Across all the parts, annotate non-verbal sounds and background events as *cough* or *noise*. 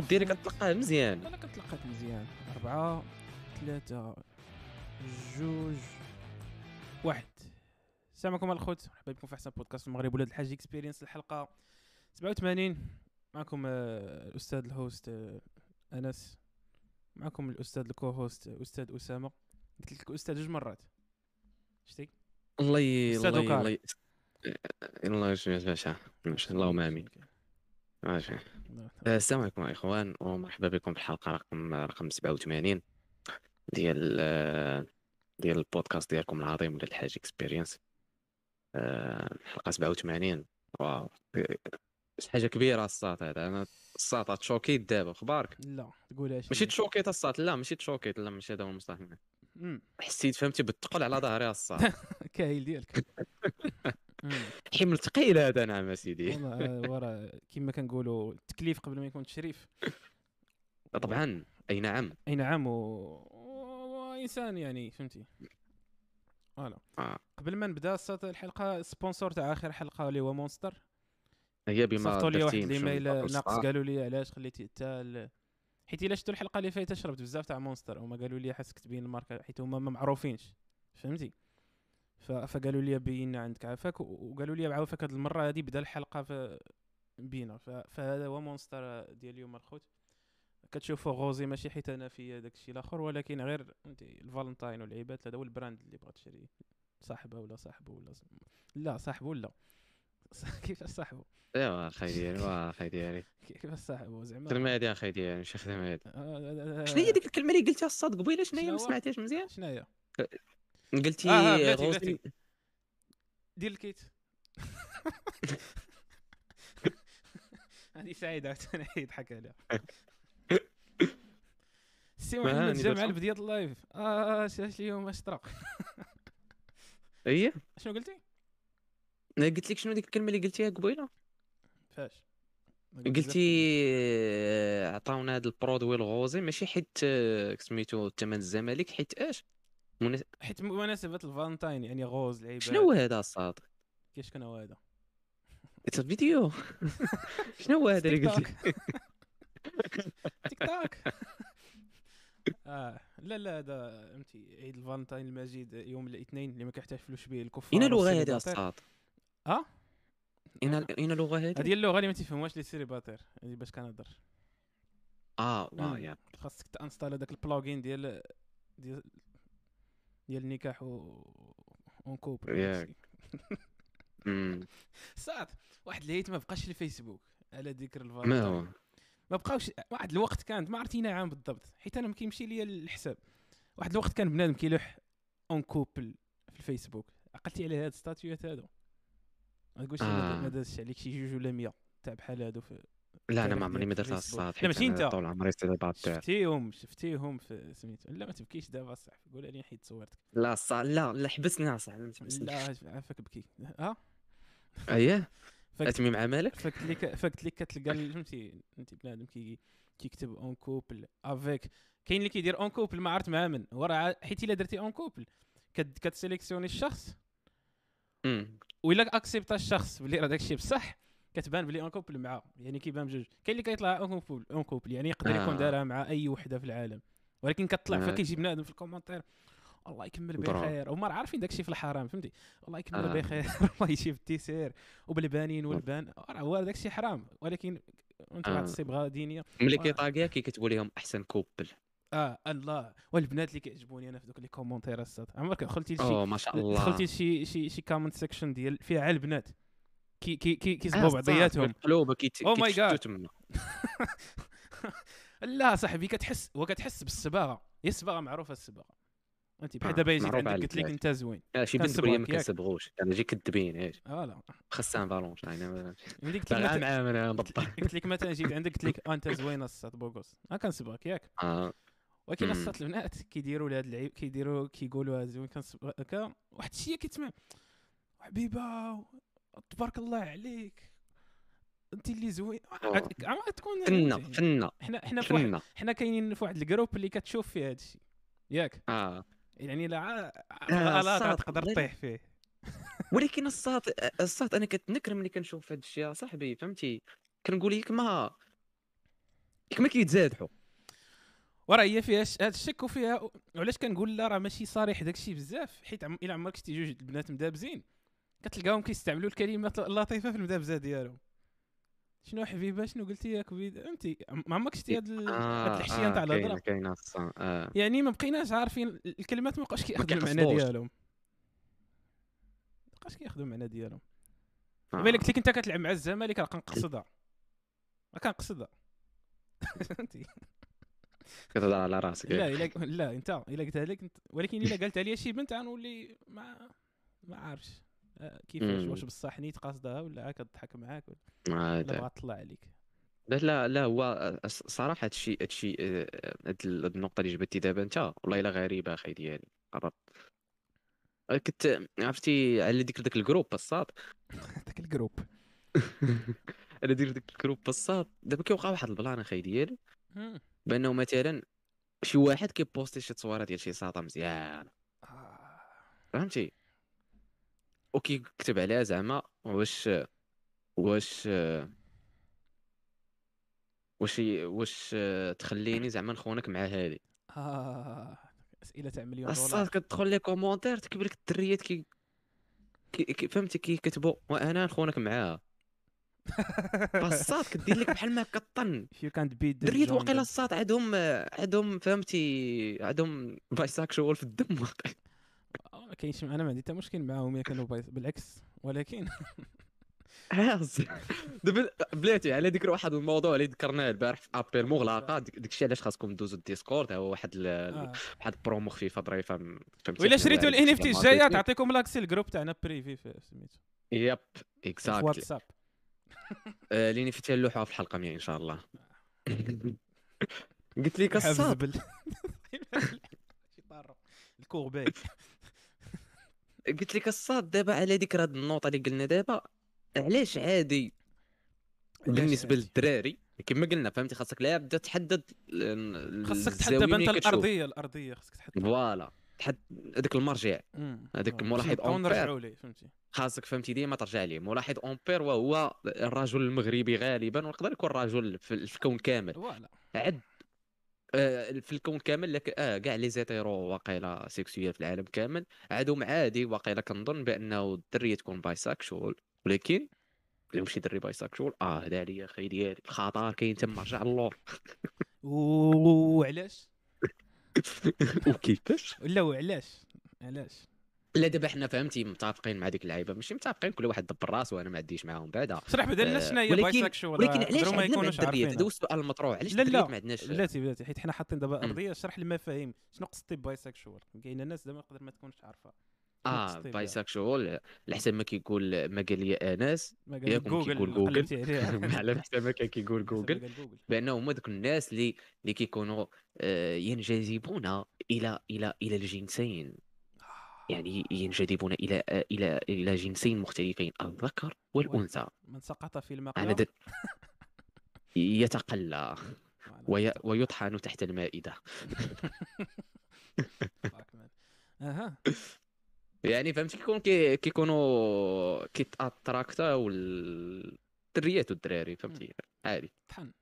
ديالك كتلقاه مزيان. أنا كنتلقاك مزيان. أربعة ثلاثة جوج واحد. السلام عليكم الخوت. مرحبا بكم في أحسن بودكاست في المغرب ولاد الحاج experience الحلقة 87 معكم آه، الأستاذ ال host آه، أنس. معكم الأستاذ ال co-host آه، أستاذ أسامة. قلت لك أستاذ جوج مرات. شتي؟ الله الله. الله. الله اللهم آمين. ماشي السلام عليكم إخوان ومرحبا بكم في الحلقة رقم رقم 87 ديال آه، ديال البودكاست ديالكم العظيم ولاد الحاج experience الحلقة 87 wow. شي حاجة كبيرة الصاط هذا. أنا الصاط تchoquيت دابا أخبارك؟ لا تقولهاش ماشي تchoquيت الصاط لا ماشي تchoquيت لا ماشي هذا هو المصطلح. حسيت فهمتي بالثقل على ظهري الصاط. *laughs* كايل ديالك. *laughs* حمل ثقيل هذا نعم اسيدي والله آه، *laughs* ورا كما كنقولوا التكليف قبل ما يكون التشريف طبعا أي نعم أي نعم و... وإنسان يعني فهمتي voilà آه. قبل ما نبدأ الحلقة sponsor تاع آخر حلقة اللي هو مونستر هي بما صيفطوا لي واحد الإيميل ناقص الصغار. قالوا لي علاش خليتي حتى. حيت إلا شفتوا الحلقة اللي فاتت شربت بزاف تاع مونستر هما قالوا لي حاسك تبين الماركة حيت هما ما معروفينش فهمتي. فقالوا لي بين عندك. عافاك وقالوا لي عافاك هاد المرة هذه بدأ الحلقة ف... بينا. ف... فهذا هو مونستر ديال اليوم الخوت كتشوفوا rosé ماشي حيت أنا في داك الشيء الآخر ولكن غير فهمتي الفالنتاين والعيبات هذا هو ال brand اللي بغات تشري. صاحبها ولا صاحبه ولا ص- لا صاحبه ولا. *laughs* كيفاش صاحبه؟ ايوا أخي ديالي واه أخي ديالي. كيفاش صاحبه زعما؟ خدمه هادي أخي ديالي؟ ماشي خدمه هادي آه، شنو هي ديك الكلمة اللي قلتيها الصاد قبيلة شنو هي ما هو؟ سمعتيهاش مزيان؟ شنو هي؟ قلتي آه، آه، بلاتي، بلاتي. دير الكيت هذه سعيدة عاوتاني يضحك عليها ما محمد جا مع. البدية اللايف. آه شاش اليوم اشترق. هي؟ شنو قلتي؟ أنا قلت لك شنو ديك الكلمة اللي قلتيها قبيلة؟ فاش؟ قلتي آه، عطاونا هذا البرودوي الغوزي ماشي حيت آه، سميتو الثمن الزمالك حيت اش؟ حيت مناسبة الفالنتاين يعني غوز العيبات شنو هذا الصاد؟ كيفاش كان هو هذا؟ اتس فيديو *laughs* شنو هو هذا اللي قلتي؟ تيك توك *laughs* *laughs* آه لا لا هذا فهمتي عيد الفالنتاين المجيد يوم الاثنين اللي ما كيحتفلوش به الكفار اين اللغة هذه. الصاد. آه؟ اين اين اللغة هذه هذه اللغة اللي ما تيفهموهاش les célibataires هذه باش كنهضر آه آه. يا. خاصك تinstaller هذاك ال plugin ديال ديال ديال النكاح و en couple ياك. *laughs* صاط واحد الهيت ما بقاش الفيسبوك على ذكر ما الفالنتاين هو. ما بقاوش واحد الوقت كانت ما عرفتي عام بالضبط حيت أنا ما كيمشي ليا الحساب. واحد الوقت كان بنادم كيلوح en couple في الفيسبوك. عقلتي على هاد ال statuات هادو. ما تقولش آه. ما دازش عليك شي جوج ولا 100 تاع بحال هادو في لا أنا ما عمري ما درتها. الصاط لا، ماشي أنا أنت. طول عمري célibataire شفتيهم شفتيهم في سميتو لا ما تبكيش دابا صح قول لي حيد صورتك. لا الصاط لا لا ما تحبسنيش. لا عافاك بكي. ها؟ اييه فك- أتمي مع مالك؟ فقلت لك فقلت لك كتلقى *laughs* فهمتي؟ فهمتي بنادم كي كيكتب en couple avec كاين اللي كيدير en couple ما عرفت مع من. هو راه حيت إلا درتي en couple كت كتsélectionني الشخص؟ مم. وإلا acceptا الشخص بلي راه داكشي بصح. كتبان بلي en couple معاه يعني كيبان بجوج. كاين اللي كيطلع en couple en couple يعني يقدر يكون آه. دارها مع أي وحدة في العالم. ولكن كتطلع آه. فكيجي بنادم في ال commentaire الله يكمل. بخير هما راه عارفين داكشي في الحرام فهمتي؟ الله يكمل آه. بخير *laughs* الله يجيب التيسير. وبالبانين والبان راه هو داكشي حرام. ولكن أنت واحد آه. الصبغه دينيه ملي آه. كيطاقيا كيكتبوا لهم أحسن كوبل. آه الله. والبنات اللي كيعجبوني أنا في دوك لي كومونتير الصاد عمرك دخلتي لشي ما شاء الله. دخلتي لشي شي شي كومنت سيكشن ديال فيها على البنات. كي كي كي آه، صح، بعضياتهم كيتشتتوا God. تما *laughs* لا صاحبي كتحس هو كتحس بالصباغة. هي الصباغه معروفة الصباغة. انت بحال آه، دابا معروفة عندك قلت لك. انت زوين. آه، شي بنت كنصبغك بلي ما؟ كنصبغوش. أنا جي كدبين إيش. فوالا. خصها فالونش *laughs* أنا ملي قلت لك معاه أنا بالضبط قلت لك مثلا جيت عندك قلت لك آه، *laughs* أنت زوين الصاد بوغوس. ها كنصبغك ياك. آه. ولكن مم. الصات البنات كيديروا لهاد العيب كيديروا كيقولوا زوين كنصبغ هكا واحد الشيء كيتسمع. حبيبة تبارك الله عليك. انت اللي زوين. تكون فهمتي؟ فنة. حنا حنا فنة. حنا كاينين في واحد الجروب اللي كتشوف فيه هذا الشيء ياك؟ آه. يعني لا آه، غلط صاد، تقدر. تطيح فيه. *laughs* ولكن الصاط الصاط أنا كتنكر ملي كنشوف هذا الشيء صاحبي فهمتي؟ كنقول لك ما كيف ما كيتزادحوا. وراه هي فيها هذا الشك وفيها وعلاش كنقول لا راه ماشي صريح داك الشيء بزاف حيت. إلا عمرك شتي جوج البنات مدابزين. كتلقاهم كيستعملوا الكلمات اللطيفة في المدابزه ديالهم. شنو حبيبة؟ شنو قلتي يا كبيد انت ما عمرك شتي هاد آه، الحشية تاع الهضرة؟ كاينة آه. يعني ما بقيناش عارفين الكلمات ما بقاوش كياخذوا المعنى. ديالهم. ما بقاش كياخذوا المعنى ديالهم. آه. بالك انت كتلعب مع الزمالك راه كنقصدها. راه كنقصدها. *laughs* فهمتي كتهضر على راسك. لا إلا لا انت إلا قلتها لك ولكن إلا قالتها لي شي بنت غنولي ما ما عارفش. آه، كيفاش. واش بصح نيت قاصدها ولا كضحك معاك ولا آه، ولا لا. بغات تطلع عليك لا لا لا هو ص- صراحة هادشي هادشي آه، هاد ال- هاد النقطة اللي جبتي دابا انت والله إلا غريبة أخي ديالي عرفت آه، كنت عرفتي على ديك داك ال groupe الصاط *laughs* داك ال groupe *laughs* على ديك داك ال groupe الصاط دابا كيوقع واحد ال plan أخي ديالي. بأنه مثلا شي واحد كيposter شي تصويره ديال شي ساطا مزيان آه. فهمتي وكيكتب عليها زعما واش واش واش واش تخليني زعما نخونك مع هادي آه. أسئلة تاع مليون الصاد دولار كتدخل لي commentaire تكتب لك الدريات كي كي كي- فهمتي كيكتبوا وأنا نخونك معاها. *laughs* فالصاد كدير لك بحال ما كطن. Join واقيلا. الصاد عندهم عندهم فهمتي عندهم bisexual في الدم. واقيلا آه، كاينش أنا ما عندي حتى مشكل معاهم الا كانوا *laughs* بالعكس ولكن *laughs* دابا بلاتي على ذكر واحد الموضوع اللي ذكرناه البارح في أبل مغلقة ديك داك الشيء علاش خاصكم دوزوا الديسكورد هو واحد ال- آه. واحد برومو خفيفه ظريفه فهمتي. حنا شريتوا الان اف تي الجاية. تعطيكم لاكسي الجروب تاعنا بريفي في سميتو. في اكزاكتلي واتساب. ليني فيتها اللوحة في الحلقة 100 إن شاء الله. *laughs* قلت لك حافظ الصاد بال شي طارة الكورباي قلت لك الصاد دابا على ذكر هاد النوطه اللي قلنا دابا. علاش عادي؟ بالنسبة؟ للدراري كما قلنا فهمتي؟ خاصك لا بدا تحدد خاصك تحدد انت. الأرضية الأرضية خاصك تحدد. voilà. تحد هذاك المرجع. هذاك ملاحظ ليه فهمتي؟ خاصك فهمتي ديما ترجع ليه. ملاحظ امبير وهو الرجل المغربي غالبا ويقدر يكون رجل في الكون كامل. voilà. عد في الكون كامل لك آه كاع les hétéros واقيلا sexuels في العالم كامل. عادهم عادي واقيلا كنظن بأنه الدريه تكون bisexual ولكن لو شي دري bisexual آه هذا عليا أخي ديالي. الخطر كاين تما رجع اللور وعلاش *laughs* وكيفاش؟ لا وعلاش علاش؟ لا دابا حنا فهمتي متفقين مع ديك اللعيبة ماشي متفقين كل واحد دبر راسو وأنا ما عنديش معاهم بعدا. شرح بعدا الناس شنو هي ولكن- bisexual ولكن علاش ما يكونوش الدريات هذا عارفين. هو السؤال المطروح علاش لا، لا. ما عندناش؟ بلاتي بلاتي حيت حنا حاطين دابا. أرضية شرح المفاهيم شنو قصدي bisexual كاين الناس زعما يقدر ما تكونش عارفة. آه. bisexual على حسب ما كيقول ما قال لي آنس كيقول جوجل. *laughs* على حسب ما كان كيقول *laughs* جوجل بأنه هما دوك الناس اللي اللي كيكونوا آه، ينجذبون إلى إلى إلى الجنسين. يعني ينجذبون إلى إلى إلى جنسين مختلفين الذكر والأنثى. من سقط في أنا المقلب د... *laughs* يتقلى وي... ويطحن تحت المائدة. *laughs* أها. يعني فهمتي كيكون كي... كيكونوا كيتاتراكتاو الدريات والدراري فهمتي؟ عادي. طحن.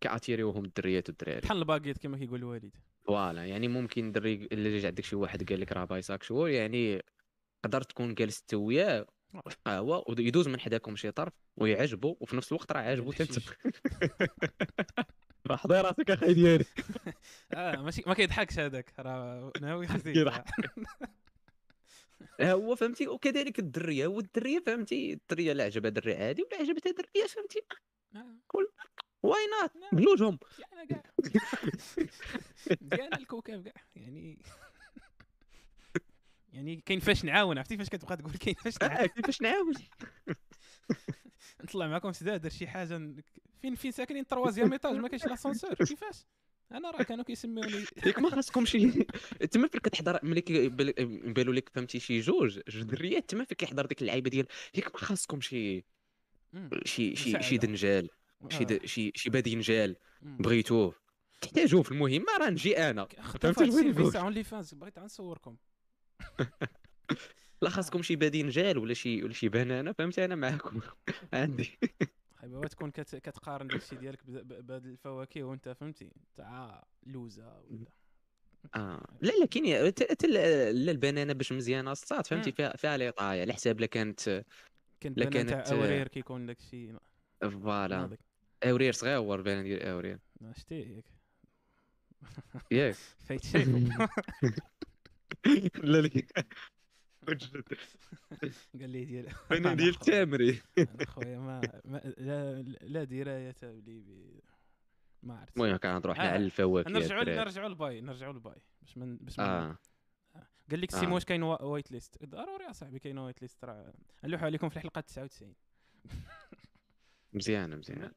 كأتيريوهم الدريات والدراري طحن ال paquet كما كيقول الوالد. voilà يعني ممكن دري اللي جا عندك شي واحد قال لك راه bisexual يعني تقدر تكون جالس انت وياه في قهوه ويدوز من حداكم شي طرف ويعجبو وفي نفس الوقت راه عاجبو حتى. *laughs* راه حضي راسك أخي ديالي. *laughs* آه ماشي ما كيضحكش هذاك راه ناوي *laughs* كيضحك. ها هو فهمتي وكذلك الدرية هو الدريه فهمتي الدرية لا عجبها دري عادي ولا عجبتها درية فهمتي. آه، why not نعم. بلوجهم. كاع كاع الكوكب كاع يعني يعني كاين فاش نعاون عرفتي؟ فاش كتبقى تقول كاين فاش نعاون. آه، كيفاش نعاود نطلع معكم سدا دار شي حاجة فين فين ساكنين؟ troisième étage ما كاينش l'ascenseur *laughs* كيفاش؟ أنا راه كانوا كيسميوني *laughs* ياك ما خاصكم شي تما فين كتحضر؟ ملي كيبان- يبانوا لك فهمتي شي جوج جوج دريات تما فين كيحضر ديك اللعيبة ديال؟ ياك ما خاصكم شي. شي شي. دنجال. شي آه، شي شي باذنجال مم. بغيتوه تحتاجوه في المهمه راه نجي أنا. هادشي نقول؟ في OnlyFans بغيت غنصوركم لا خاصكم شي باذنجال ولا شي ولا شي بنانة فهمتي أنا معاكم. *laughs* عندي. خايبة تكون كت... كتقارن داكشي ديالك بهاد الفواكه وأنت فهمتي؟ تاع لوزة ولا. آه. لا لا كاين لا البنانة باش مزيانة الصاد فهمتي؟ فيها فيها les tailles على حساب لا كانت كان لا كانت تاع أورير كيكون داكشي. voilà. أورير صغيور بان ديال أورير. شتي ياك ياك فايت شي *laughs* لا لا. *laughs* قال لي ديال *laughs* بان ديال التامري خويا ما, لا لا دراية لي ما عرفت. المهم كنهضروا حنا على الفواكه نرجعوا نرجعوا لل bi نرجعوا لل bi باش من باش آه. قال لك سيمو واش كاين white list ضروري اصاحبي كاين white list راه نلوحوا عليكم في الحلقة 99 مزيانه مزيانه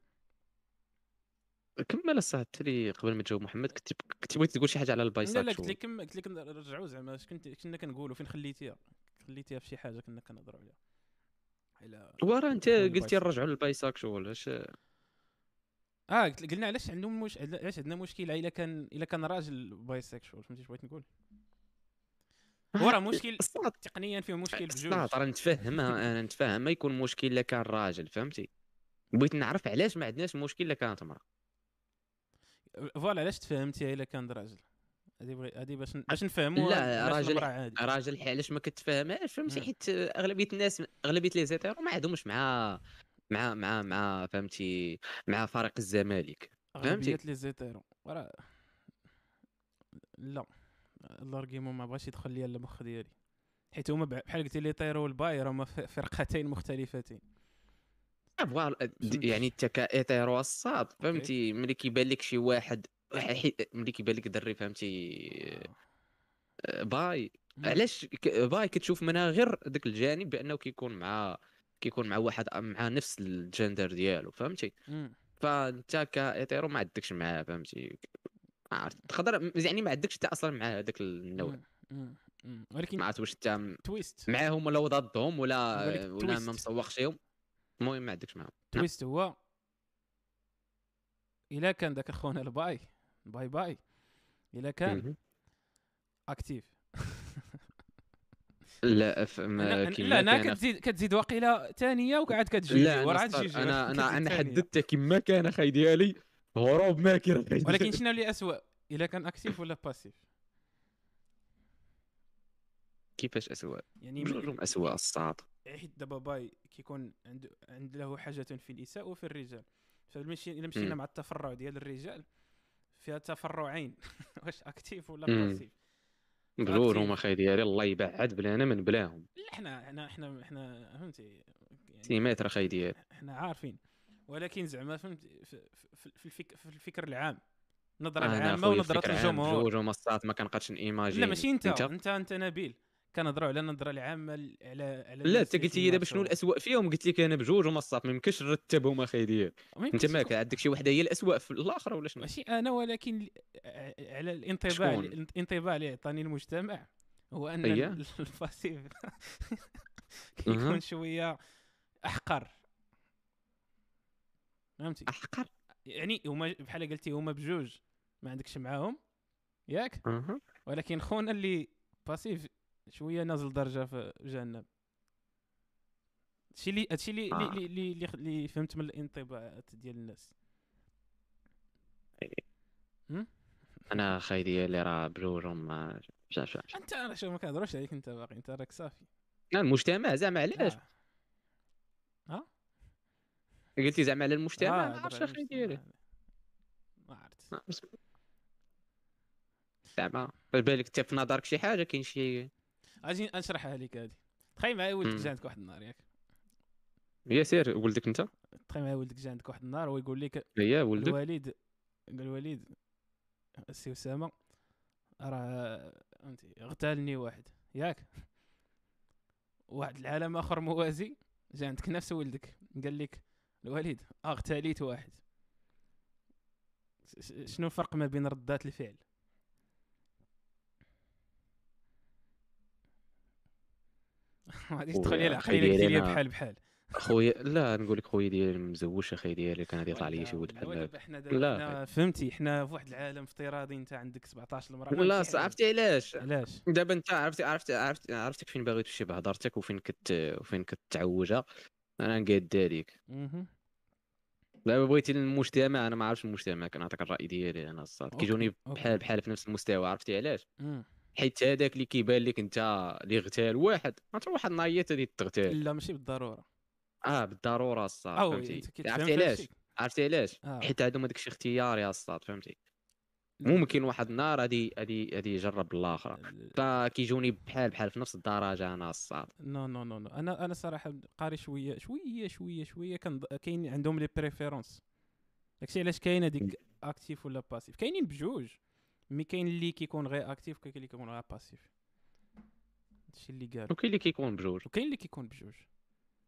كمل الساعة التالي قبل ما تجاوب محمد كنت كنت بغيت تقول شي حاجة على البايسات لا لا قلت لك قلت لك نرجعوا زعما اش كنت كنا كنقولوا فين خليتيها؟ خليتيها في شي حاجة كنا كنهضروا عليها. على ورا أنت قلتي نرجعوا لل bisexual اش آه قلنا علاش عندهم مش علاش عندنا مشكلة إلا كان إلا كان راجل bisexual فهمتي بغيت نقول؟ هو راه مشكل تقنيا فيه مشكل بجوج راه نتفهم أنا نتفهم ما يكون مشكل إلا كان راجل فهمتي؟ بغيت نعرف علاش ما عندناش مشكل إلا كانت امراه voilà علاش تفهمتي إلا كان راجل هذه هذه باش باش نفهموا لا راجل راجل علاش ما كتفهمهاش فهمتي؟ حيت أغلبية الناس أغلبية les hétéros ما عندهمش مع مع مع مع فهمتي؟ مع فريق الزمالك. فهمتي؟ les زيتيرو. راه لا. ال argument ما بغاش يدخل ليا المخ ديالي. حيت هما بحال قلتي لي hétéro و ال bi هما فرقتين مختلفتين. يعني انت ك hétéro الساط فهمتي؟ ملي كيبان لك شي واحد ملي كيبان لك دري فهمتي؟ bi. علاش bi كتشوف منها غير ذاك الجانب بأنه كيكون مع كيكون مع واحد مع نفس الجندر ديالو فهمتي؟ فأنت كايتيرو ما عندكش معاه فهمتي؟ عرفت. تقدر يعني ما عندكش انت أصلا مع هذاك النوع. ولكن ما عرفت واش انت تويست معاهم ولا ضدهم ولا ولا ما مسوقش المهم ما عندكش معاهم. تويست هو إلا كان ذاك أخونا الباي. باي باي. إلا كان اكتيف *laughs* لا ما لا أنا كتزيد كتزيد واقيلا ثانية وقعد كتجي. لا ورا تجي أنا أنا أنا حددت كما كان أخي ديالي. هروب ماكر ولكن شنو اللي اسوء إلا كان actif ولا passif كيفاش اسوء يعني بجوجهم اسوء الساط حيت دابا bi كيكون عنده عند له حاجة في النساء وفي الرجال. فمشي إلا مشينا مع التفرع ديال الرجال فيها تفرعين. *laughs* واش actif ولا passif؟ بلور هما خاي ديالي الله يبعد بلانا من بلاهم. لا حنا حنا حنا حنا فهمتي؟ يعني سيمتر خاي ديالي. حنا عارفين. ولكن زعما فهمتي في, في, الفكر في الفكر العام النظره العامه ونظرة الجمهور. جوج ومصات ما كنقدش نيماجين لا ماشي أنت أنت؟ أنت, أنت نبيل. كنهضروا على النظره العامه على على لا أنت قلت لي دابا شنو الاسوء فيهم؟ قلت لك أنا بجوج ومصات ما يمكنش نرتبهم أخي ديالك أنت ماك عندك شي وحدة هي الاسوء في الآخر ولا شنو؟ ماشي أنا ولكن على الانطباع الانطباع اللي عطاني المجتمع هو أن *laughs* ال passif *laughs* كيكون شوية أحقر. فهمتي؟ أحقر؟ يعني هما بحال قلتي هما بجوج ما عندكش معاهم ياك؟ ولكن خونا اللي passif شوية نازل درجة في جهنم. هادشي اللي هادشي اللي آه. اللي اللي, اللي فهمت من الانطباعات ديال الناس. أنا خاي ديالي راه بجوجهم ما شاف أنت أنا شو ما كنهضروش عليك أنت باقي أنت راك صافي. المجتمع زعما علاش؟ آه. ها قلتي زعما على المجتمع؟ ما عرفتش أخي ديالي. ما عرفت. زعما بالك انت في نظرك شي حاجة كاين شي أجي نشرحها لك هذه تخيل معايا ولدك جا عندك واحد النهار ياك. يا سير ولدك انت؟ تخيل معايا ولدك جا عندك واحد النهار ويقول لك هي ولدك؟ الوالد قال الوالد السي أسامة راه فهمتي اغتالني واحد. ياك؟ واحد العالم آخر موازي جا عندك نفس ولدك. قال لك الوالد اغتاليت واحد. شنو الفرق ما بين ردات الفعل؟ ما *laughs* غاديش تدخل العقليه ديالي بحال بحال. خويا لا نقول لك خويا ديالي مزوج أخي ديالي كان غادي يطلع لي شي ولد بحال لا. فهمتي حنا في واحد العالم افتراضي أنت عندك 17 المرأة لا عرفتي علاش؟ علاش؟ دابا أنت عرفتي عرفتي عرفتي عرفتك فين باغي تمشي بهضرتك وفين كت وفين كتعوجها؟ أنا نقاد عليك دابا بغيتي المجتمع أنا ما عرفتش المجتمع كنعطيك الرأي ديالي أنا الصاد كيجوني. بحال بحال في نفس المستوى عرفتي علاش. حيت هذاك اللي كيبان لك انت اللي اغتال واحد غتروح واحد النهار غادي تغتال. لا ماشي بالضرورة. آه بالضرورة الصاد فهمتي. أنت عرفتي علاش. عرفتي علاش؟ آه. حيت عندهم هذاك الشيء اختياري الساط فهمتي. ممكن واحد النهار غادي غادي غادي يجرب الآخر. فكيجوني بحال بحال في نفس الدرجه أنا الساط non non non non. أنا أنا صراحة قاري شوية شوية شوية شوية. كان كاين عندهم les préférences داكشي علاش كاين هذيك actif ولا passif كاينين بجوج. mais كاين اللي كيكون غير actif وكاين اللي كيكون غير passif هادشي اللي قال وكاين اللي كيكون بجوج وكاين اللي كيكون بجوج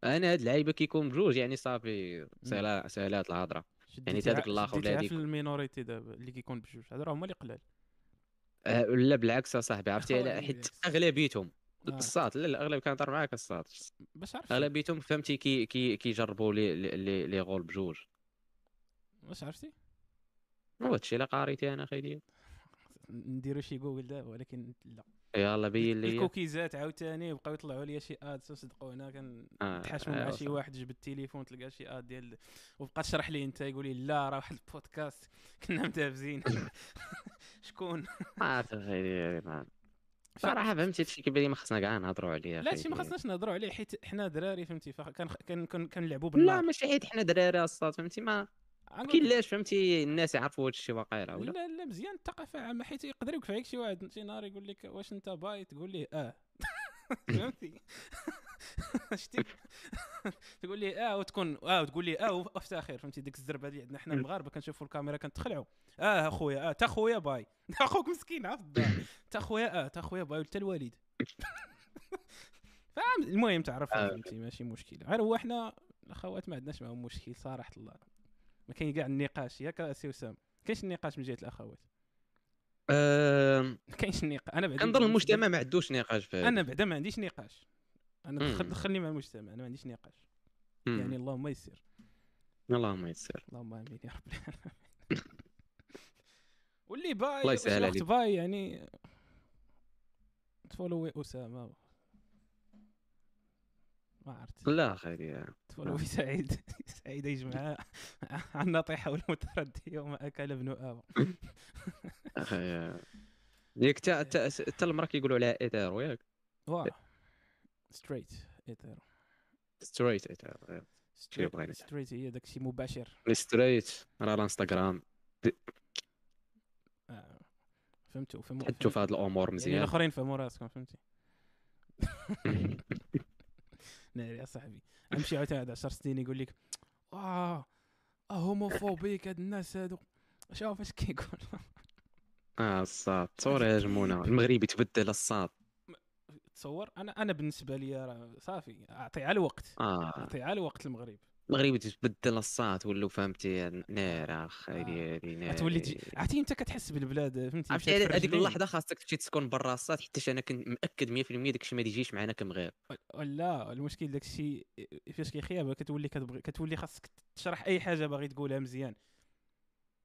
أنا هاد اللعيبه كيكون بجوج يعني صافي سهلا سهلات الهضره يعني شديتيها- هذاك الآخر ولا هذيك. في المينوريتي دابا اللي كيكون بجوج راه هما اللي قلال آه، لا بالعكس اصاحبي عرفتي على حيت. اغلبيتهم. الصاد لا الاغلب كنهضر معاك الصاد باش عرفتي اغلبيتهم فهمتي كي كي كيجربوا لي لي لي غول بجوج. باش عرفتي؟ هو هادشي اللي قاريتي أنا أخي ديال نديرو شي جوجل دابا ولكن لا. يلا بين لي الكوكيزات عاوتاني بقاو يطلعوا لي شي ادز صدقونا كنتحاشموا آه، مع آه، شي. واحد جبد التليفون تلقى شي آد ديال وبقى تشرح لي انت يقول لي لا راه واحد البودكاست *laughs* كنا مدابزين. *laughs* شكون؟ ما ديالي ما- صراحة فهمتي هادشي كيبان لي ما خصنا كاع نهضروا عليه لا هادشي ما. خصناش نهضروا عليه حيت حنا دراري فهمتي كنلعبوا لا بالنار ماشي حيت حنا دراري الصاد فهمتي ما لك- لاش فهمتي؟ الناس يعرفوا هادشي واقيلا ولا؟ لا لا مزيان الثقافه عامه حيت يقدر يوقف عليك شي واحد شي نهار يقول لك واش انت bi تقول ليه آه. *laughs* فهمتي؟ *laughs* شتي *laughs* تقول لي آه وتكون آه وتقول لي آه وافتخر فهمتي؟ ديك الزربة اللي عندنا حنا المغاربه كنشوفوا الكاميرا كنتخلعوا آه اخويا آه تا خويا bi. أخوك مسكين عرفت؟ الدار تا خويا آه تا خويا bi حتى الوالد المهم تعرف آه. فهمتي؟ ماشي مشكل غير هو إحنا الأخوات ما عندناش معاهم مشكل صراحة الله. ما كاين كاع النقاش. ياك اسي وسام كاينش النقاش من جهة الأخوات؟ ما *laughs* كاينش النقاش. أنا بعدا كنظن المجتمع ما عندوش نقاش في. أنا بعدا ما عنديش نقاش. أنا. دخل دخلني مع المجتمع أنا ما عنديش نقاش. مم. يعني اللهم يسر. اللهم يسر. اللهم آمين يا رب العالمين *laughs* واللي bi الله يسهل عليك. bi يعني تفولوي اسامه ما عرفت. لا أخي تفولوي سعيد. *laughs* سعيد يجمع *laughs* عن نطيحه والمتردي وما أكل ابن آبا. أخي ياك تا تا *laughs* المراه كيقولوا عليها ايثيرو ياك واه ستريت ايثيرو ستريت ايثيرو؟ ستريت هي داكشي مباشر. ستريت راه الانستغرام. فهمتوا فهموا حطوا في هاد الأمور يعني مزيان. الآخرين فهموا راسكم فهمتي. ناري يا صاحبي. أمشي عاوتاني بعد 10 سنين يقول لك آه هوموفوبيك هاد الناس هادو. شوف اش كيقول. آه الصاد. تصور يا *laughs* جمونة المغربي تبدل الصاد. تصور؟ أنا أنا بالنسبة لي راه صافي. اعطيها الوقت. آه. اعطيها الوقت المغرب. المغربي تبدل الصاد ولو فهمتي نار أخي آه. نار غتولي تجي عرفتي أنت كتحس بالبلاد فهمتي؟ عرفتي هذيك-. اللحظة خاصك تمشي تسكن برا الصاد حيت أنا كنت مأكد 100% داك الشيء ما يجيش معنا كمغرب لا المشكل داك الشيء فاش كيخيب كتولي كتبغي كتولي خاصك تشرح أي حاجة باغي تقولها مزيان.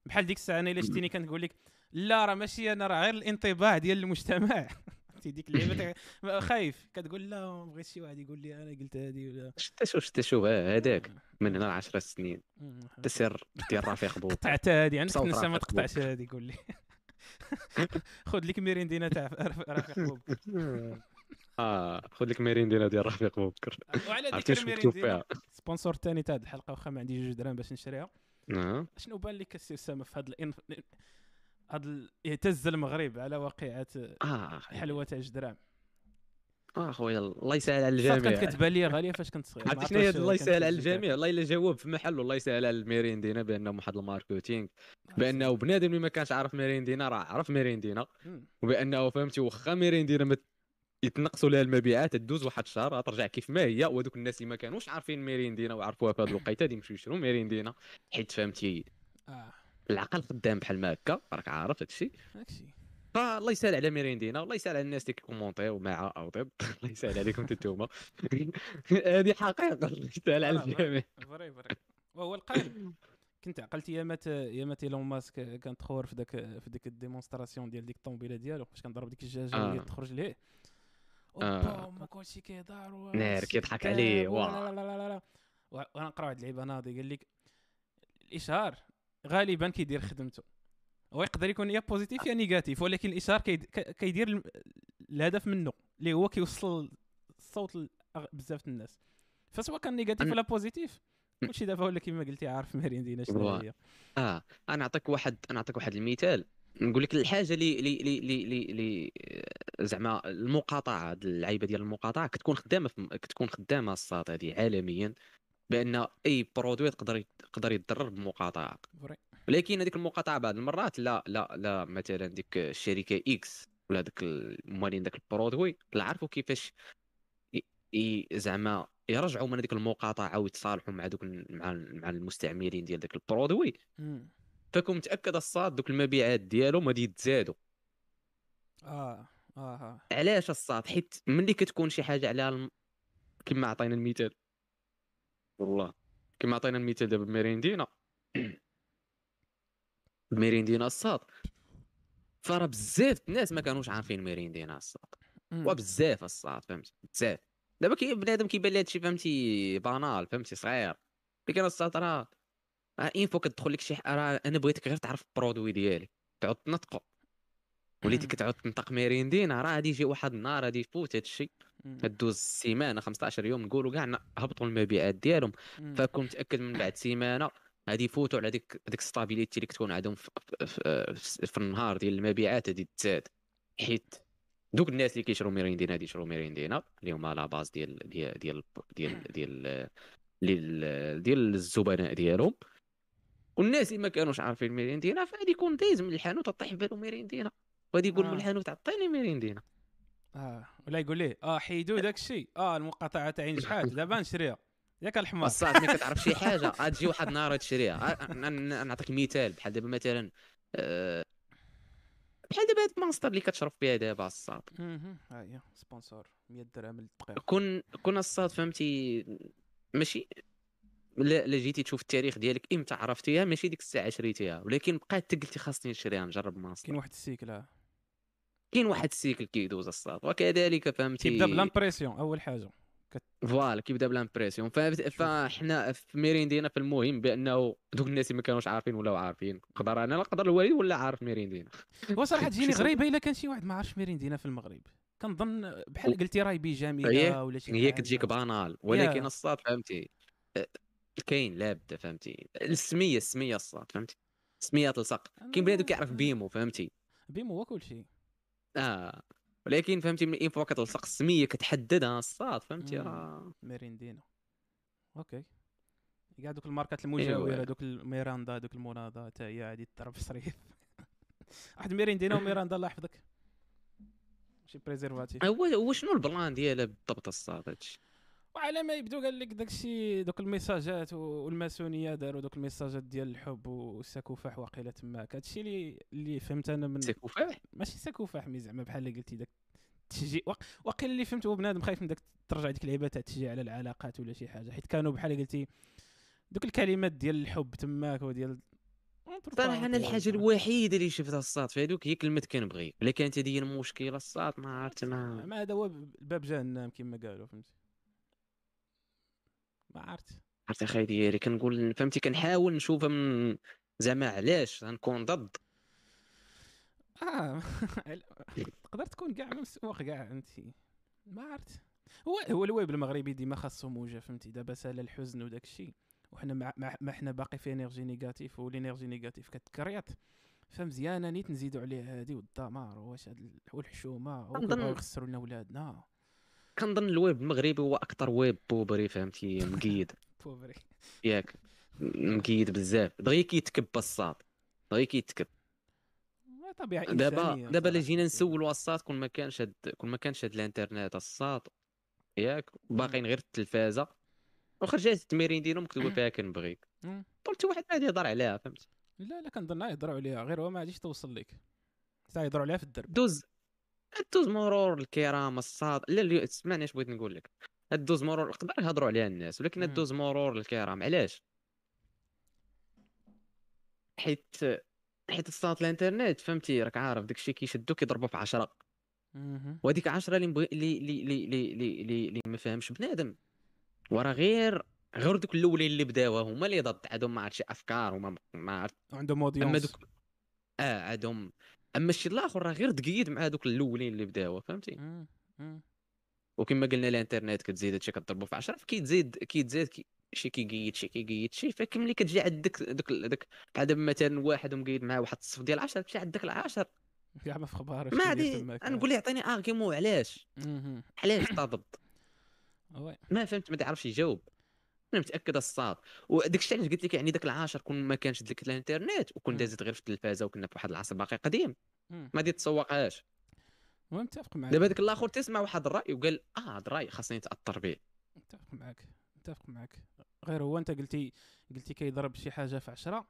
بحال ديك الساعة أنا إلا شتيني كنقول لك لا راه ماشي أنا راه غير الانطباع ديال المجتمع. *laughs* عرفتي ديك اللعيبه *laughs* خايف. كتقول لا ما بغيت شي واحد يقول لي أنا قلت هذه ولا. شتا شوف شتا شوف آه، هذاك من هنا ل 10 سنين. تسر ديال رفيق بوك قطعت هذه عندك نسى ما تقطعش هذه قول لي. *laughs* خذ لك ميريندينا تاع *laughs* رفيق بوب آه خذ لك ميريندينا ديال رفيق بوبكر وعلى عرفتي ذكر ميريندينا؟ sponsor ثاني تاع الحلقة واخا ما عندي جوج درهم باش نشريها. آه. شنو بان لك السي اسامه في هذا. هذا. يهتز المغرب على واقعه أخي. حلوة تاع جدران آه خويا الله يسهل على صافي كانت الجميع كتبان لي غالية فاش كنت صغير ما عرفتي شنو الله يسهل على. الجميع الله إلا جاوب في محله الله يسهل على الميريندينا بأنهم واحد ال marketing بأنه بنادم اللي ما كانش عارف ميريندينا راه عرف ميريندينا مم. وبأنه فهمتي واخا ميريندينا ما يتنقصوا لها المبيعات تدوز واحد الشهر ترجع كيف ما هي وهذوك الناس اللي ما كانوش عارفين ميريندينا وعرفوها في هذه الوقيتة غادي يمشيو يشروا ميريندينا حيت فهمتي آه العقل خدام بحال ما هكا راك عارف هذا الشيء داكشي فالله يسهل على ميريندينا والله يسهل على الناس اللي كيكومونتيو مع أو ضد *laughs* الله يسهل عليكم أنتم نتوما. *laughs* هذه حقيقة الله يسهل على آه، الجميع. vrai vrai وهو القائل كنت عقلت يامات يامات إيلون ماسك كان تخور في ذاك في ديك ال démonstration ديال ديك الطوموبيله ديالو فاش كان ضرب ديك الدجاجه آه. وهي تخرج ليه. آه. أوبا كلشي كيدار نار كيضحك عليه، وأنا نقرا واحد اللعيبة ناضي قال لك الإشهار. غالبا كيدير خدمته. هو يقدر يكون يا positif يا négatif ولكن الاشهار كيدير الهدف منه اللي هو كيوصل الصوت بزاف الناس. فسواء كان négatif ولا positif كلشي دابا ولا كما قلتي عارف ميريندينا شنو هي. آه أنا نعطيك واحد أنا نعطيك واحد المثال. نقول لك الحاجة اللي اللي اللي اللي اللي زعما المقاطعة اللعيبة ديال المقاطعة كتكون خدامة كتكون خدامة الصاط هذه عالميا. بأن أي produit يقدر يقدر يتضرر بمقاطعه ولكن هذيك المقاطعه بعض المرات لا لا لا مثلا ديك الشركة X ولا داك المالين داك ال produit لا عرفوا كيفاش زعما يرجعوا من هذيك المقاطعه ويتصالحوا مع دوك مع مع المستعملين ديال داك ال produit. فكون متأكد الصاط دوك المبيعات ديالهم غادي يتزادوا. آه آه علاش الصاط؟ حيت ملي كتكون شي حاجة على الم... كما عطينا المثال. والله كما عطينا المثال دابا بميريندينا. *clears throat* ميريندينا الصاط. فراه بزاف الناس ما كانوش عارفين ميريندينا الصاط. وبزاف الصاط فهمت؟ بزاف. دابا كي بنادم كيبان لي هادشي فهمتي banal فهمتي صغير. لكن الصاط راه une fois كتدخل لك شي راه أنا بغيتك غير تعرف ال produit ديالي تعود تنطقو. وليتي كتعود تنطق ميريندينا راه غادي يجي واحد النهار غادي يفوت هذا الشيء دوز سيمانه 15 يوم نقولوا كاع هبطوا المبيعات ديالهم. فكون متأكد من بعد سيمانة غادي يفوتوا على ديك ديك stabilité اللي كتكون عندهم في, في, في, في النهار ديال المبيعات غادي تزاد. حيت دوك الناس اللي كيشرو ميريندينا غادي يشرو ميريندينا اللي هما la base ديال ديال ديال ديال ديال ديال, ديال الزبناء ديالهم. والناس اللي ما كانوش عارفين ميريندينا فغادي يكون دايز من الحانوت طيح بالو ميريندينا وغادي يقول آه. من الحانوت عطيني ميريندينا آه ولا يقول ليه؟ آه حيدوا داك الشيء آه المقاطعة تاعي نجحات *laughs* دابا نشريها. ياك الحمار. الصاط ملي كتعرف شي حاجة. *laughs* غتجي واحد النهار تشريها. نعطيك مثال. بحال دابا مثلا آه بحال دابا هاد ماستر اللي كتشرب فيها دابا الصاط. ها هي sponsor. 100 درهم للدقيقه كون كون الصاط فهمتي؟ ماشي؟ لا لا جيتي تشوف التاريخ ديالك إمتى عرفتيها؟ ماشي ديك الساعة شريتيها ولكن بقات قلتي خاصني نشريها نجرب ماستر. كاين واحد ال cycle كاين واحد ال cycle كيدوز الصاط وكذلك فهمتي كيبدا ب l'impression أول حاجة. كت... voilà كيبدا ب l'impression فاحنا في ميريندينا في المهم بأنه دوك الناس اللي ما كانوش عارفين ولاو عارفين نقدر أنا نقدر الوالد ولا عارف ميريندينا. هو صراحة *laughs* تجيني غريبه إلا كان شي واحد ما عارفش ميريندينا في المغرب. كنظن بحال قلتي راهي بيجاميلة ولا شي هي كتجيك بانال ولكن الصاد فهمتي كاين لابد فهمتي. السمية السمية الصاد فهمتي. سميه تلصق. كاين بنادم كيعرف بيمو فهمتي. بيمو هو كل شيء آه. ولكن فهمتي من اين فوا كتلصق السميه كتحددها الصاد فهمتي؟ راه. ميريندينا. أوكي. كاع دوك الماركات المجاوره أيوة. دوك الميراندا دوك المونادا حتى هي غادي تضرب صريف *laughs* واحد ميريندينا وميراندا الله يحفظك. شي بريزيرفاتيف هو هو شنو البلان ديالها بالضبط الصاد؟ هادشي. وعلى ما يبدو قال لك داكشي دوك الميساجات والماسونية داروا دوك الميساجات ديال الحب والسكوفاح واقيلا تماك. هادشي اللي اللي فهمت أنا من سكوفاح ماشي سكوفاح مي زعما بحال اللي قلتي داك التشجيع. واقيلا اللي فهمت هو بنادم خايف من داك ترجع ديك اللعيبه تاع التشجيع على العلاقات ولا شي حاجة. حيت كانوا بحال قلتي دوك الكلمات ديال الحب تماك وديال صراحة أنا الحاجة الوحيدة اللي شفتها الصاد في هذوك هي كلمة كنبغي الا كانت هذه المشكلة الصاد ما عرفت ما ما هذا هو باب جهنم كما قالوا فهمتي. ما عرفت عرفتي أخي ديالي كنقول فهمتي كنحاول نشوفها من زعما علاش غنكون ضد. آه *laughs* تقدر تكون كاع مسوق كاع انت ما عرفت هو هو الويب المغربي ديما خاصو موجه فهمتي. دابا سال الحزن وداك الشيء. وحنا ما, ما حنا باقي في انرجي نيجاتيف والانرجي نيجاتيف كتكريط. فمزيانة نيت نزيدوا عليه هادي والدمار واش هاد والحشومة وكيبغيو يخسروا لنا ولادنا. كنظن الويب المغربي هو أكثر ويب بوبري فهمتي؟ مقيد. *laughs* بوبري. ياك. مقيد بزاف. دغيا كيتكب الصاد دغيا كيتكب. طبيعي دابا دابا الا جينا نسولوا الصاد كون ما كانش هاد كون ما كانش هاد الانترنت الصاد ياك. باقيين غير التلفازة. وخرجات التمارين ديالهم مكتوبه فيها كنبغيك. قلت واحد ما يهضر عليها فهمت لا لا كنظن يهضروا عليها. غير هو ما غاديش توصل لك حتى يهضروا عليها في الدرب. دوز دوز مرور الكرام الصاد لا اللي اسمعني اش بغيت نقول لك. دوز مرور يقدر يهضروا عليها الناس ولكن دوز مرور الكرام. علاش؟ حيت حيت الصاد الانترنت فهمتي؟ راك عارف داكشي كيشدو كيضربو في 10 وهذيك 10 اللي مبغي اللي اللي اللي اللي, اللي, ما فاهمش بنادم. وراه غير غير دوك الأولين اللي بداوها هما اللي ضد عندهم ما عرفتش أفكار هما ما عرفت عندهم une audience دوك آه عندهم أما الشيء الآخر راه غير تقيد مع دوك الأولين اللي بداوها فهمتي. وكما قلنا الانترنت كتزيد هادشي كضربو في 10 فكيتزيد كيتزاد كي شي كيقيد شي كيقيد شي فملي كتجي عندك دوك دوك بحال دابا مثلا واحد ومقيد معاه واحد الصف ديال 10 كتمشي عندك العشر كاع ما في خبار ما عادي نقول له يعطيني ارغيمون علاش؟ علاش *coughs* وي. ما فهمت ما تعرفش يجاوب. أنا متاكد الصاد وداك الشيء علاش قلت لك يعني داك العاشر كون ما كانش ديك الإنترنت وكون. دازت غير في التلفازة وكنا في واحد العصر باقي قديم. ما دي تسوقهاش. متفق معك دابا داك الآخر تسمع واحد الرأي وقال آه هذا الرأي خاصني نتاثر به. متفق معك متفق معك غير هو أنت قلتي قلتي كيضرب شي حاجة في عشرة.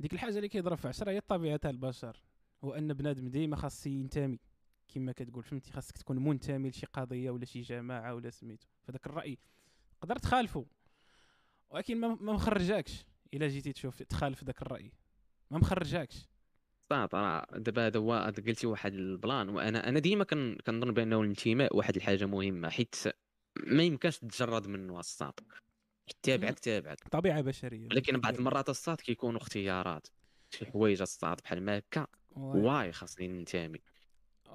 ديك الحاجة اللي كيضرب في عشرة هي طبيعه البشر هو ان بنادم ديما خاص ينتمي. كما كتقول فهمتي؟ خاصك تكون منتمي لشي قضية ولا شي جماعة ولا سميتو. فداك الرأي تقدر تخالفه ولكن ما ما مخرجاكش. إلا جيتي تشوف تخالف داك الرأي. ما مخرجاكش. صاد راه دابا هذا هو قلتي واحد البلان وأنا أنا ديما كن- كنظن بأنه الانتماء واحد الحاجة مهمة حيت ما يمكنش تتجرد منه الصاد تابعك تابعك طبيعة بشرية. ولكن بعض المرات الصاد كيكونوا اختيارات. شي حوايج الصاد بحال ما هكا. واي. خاصني ننتمي.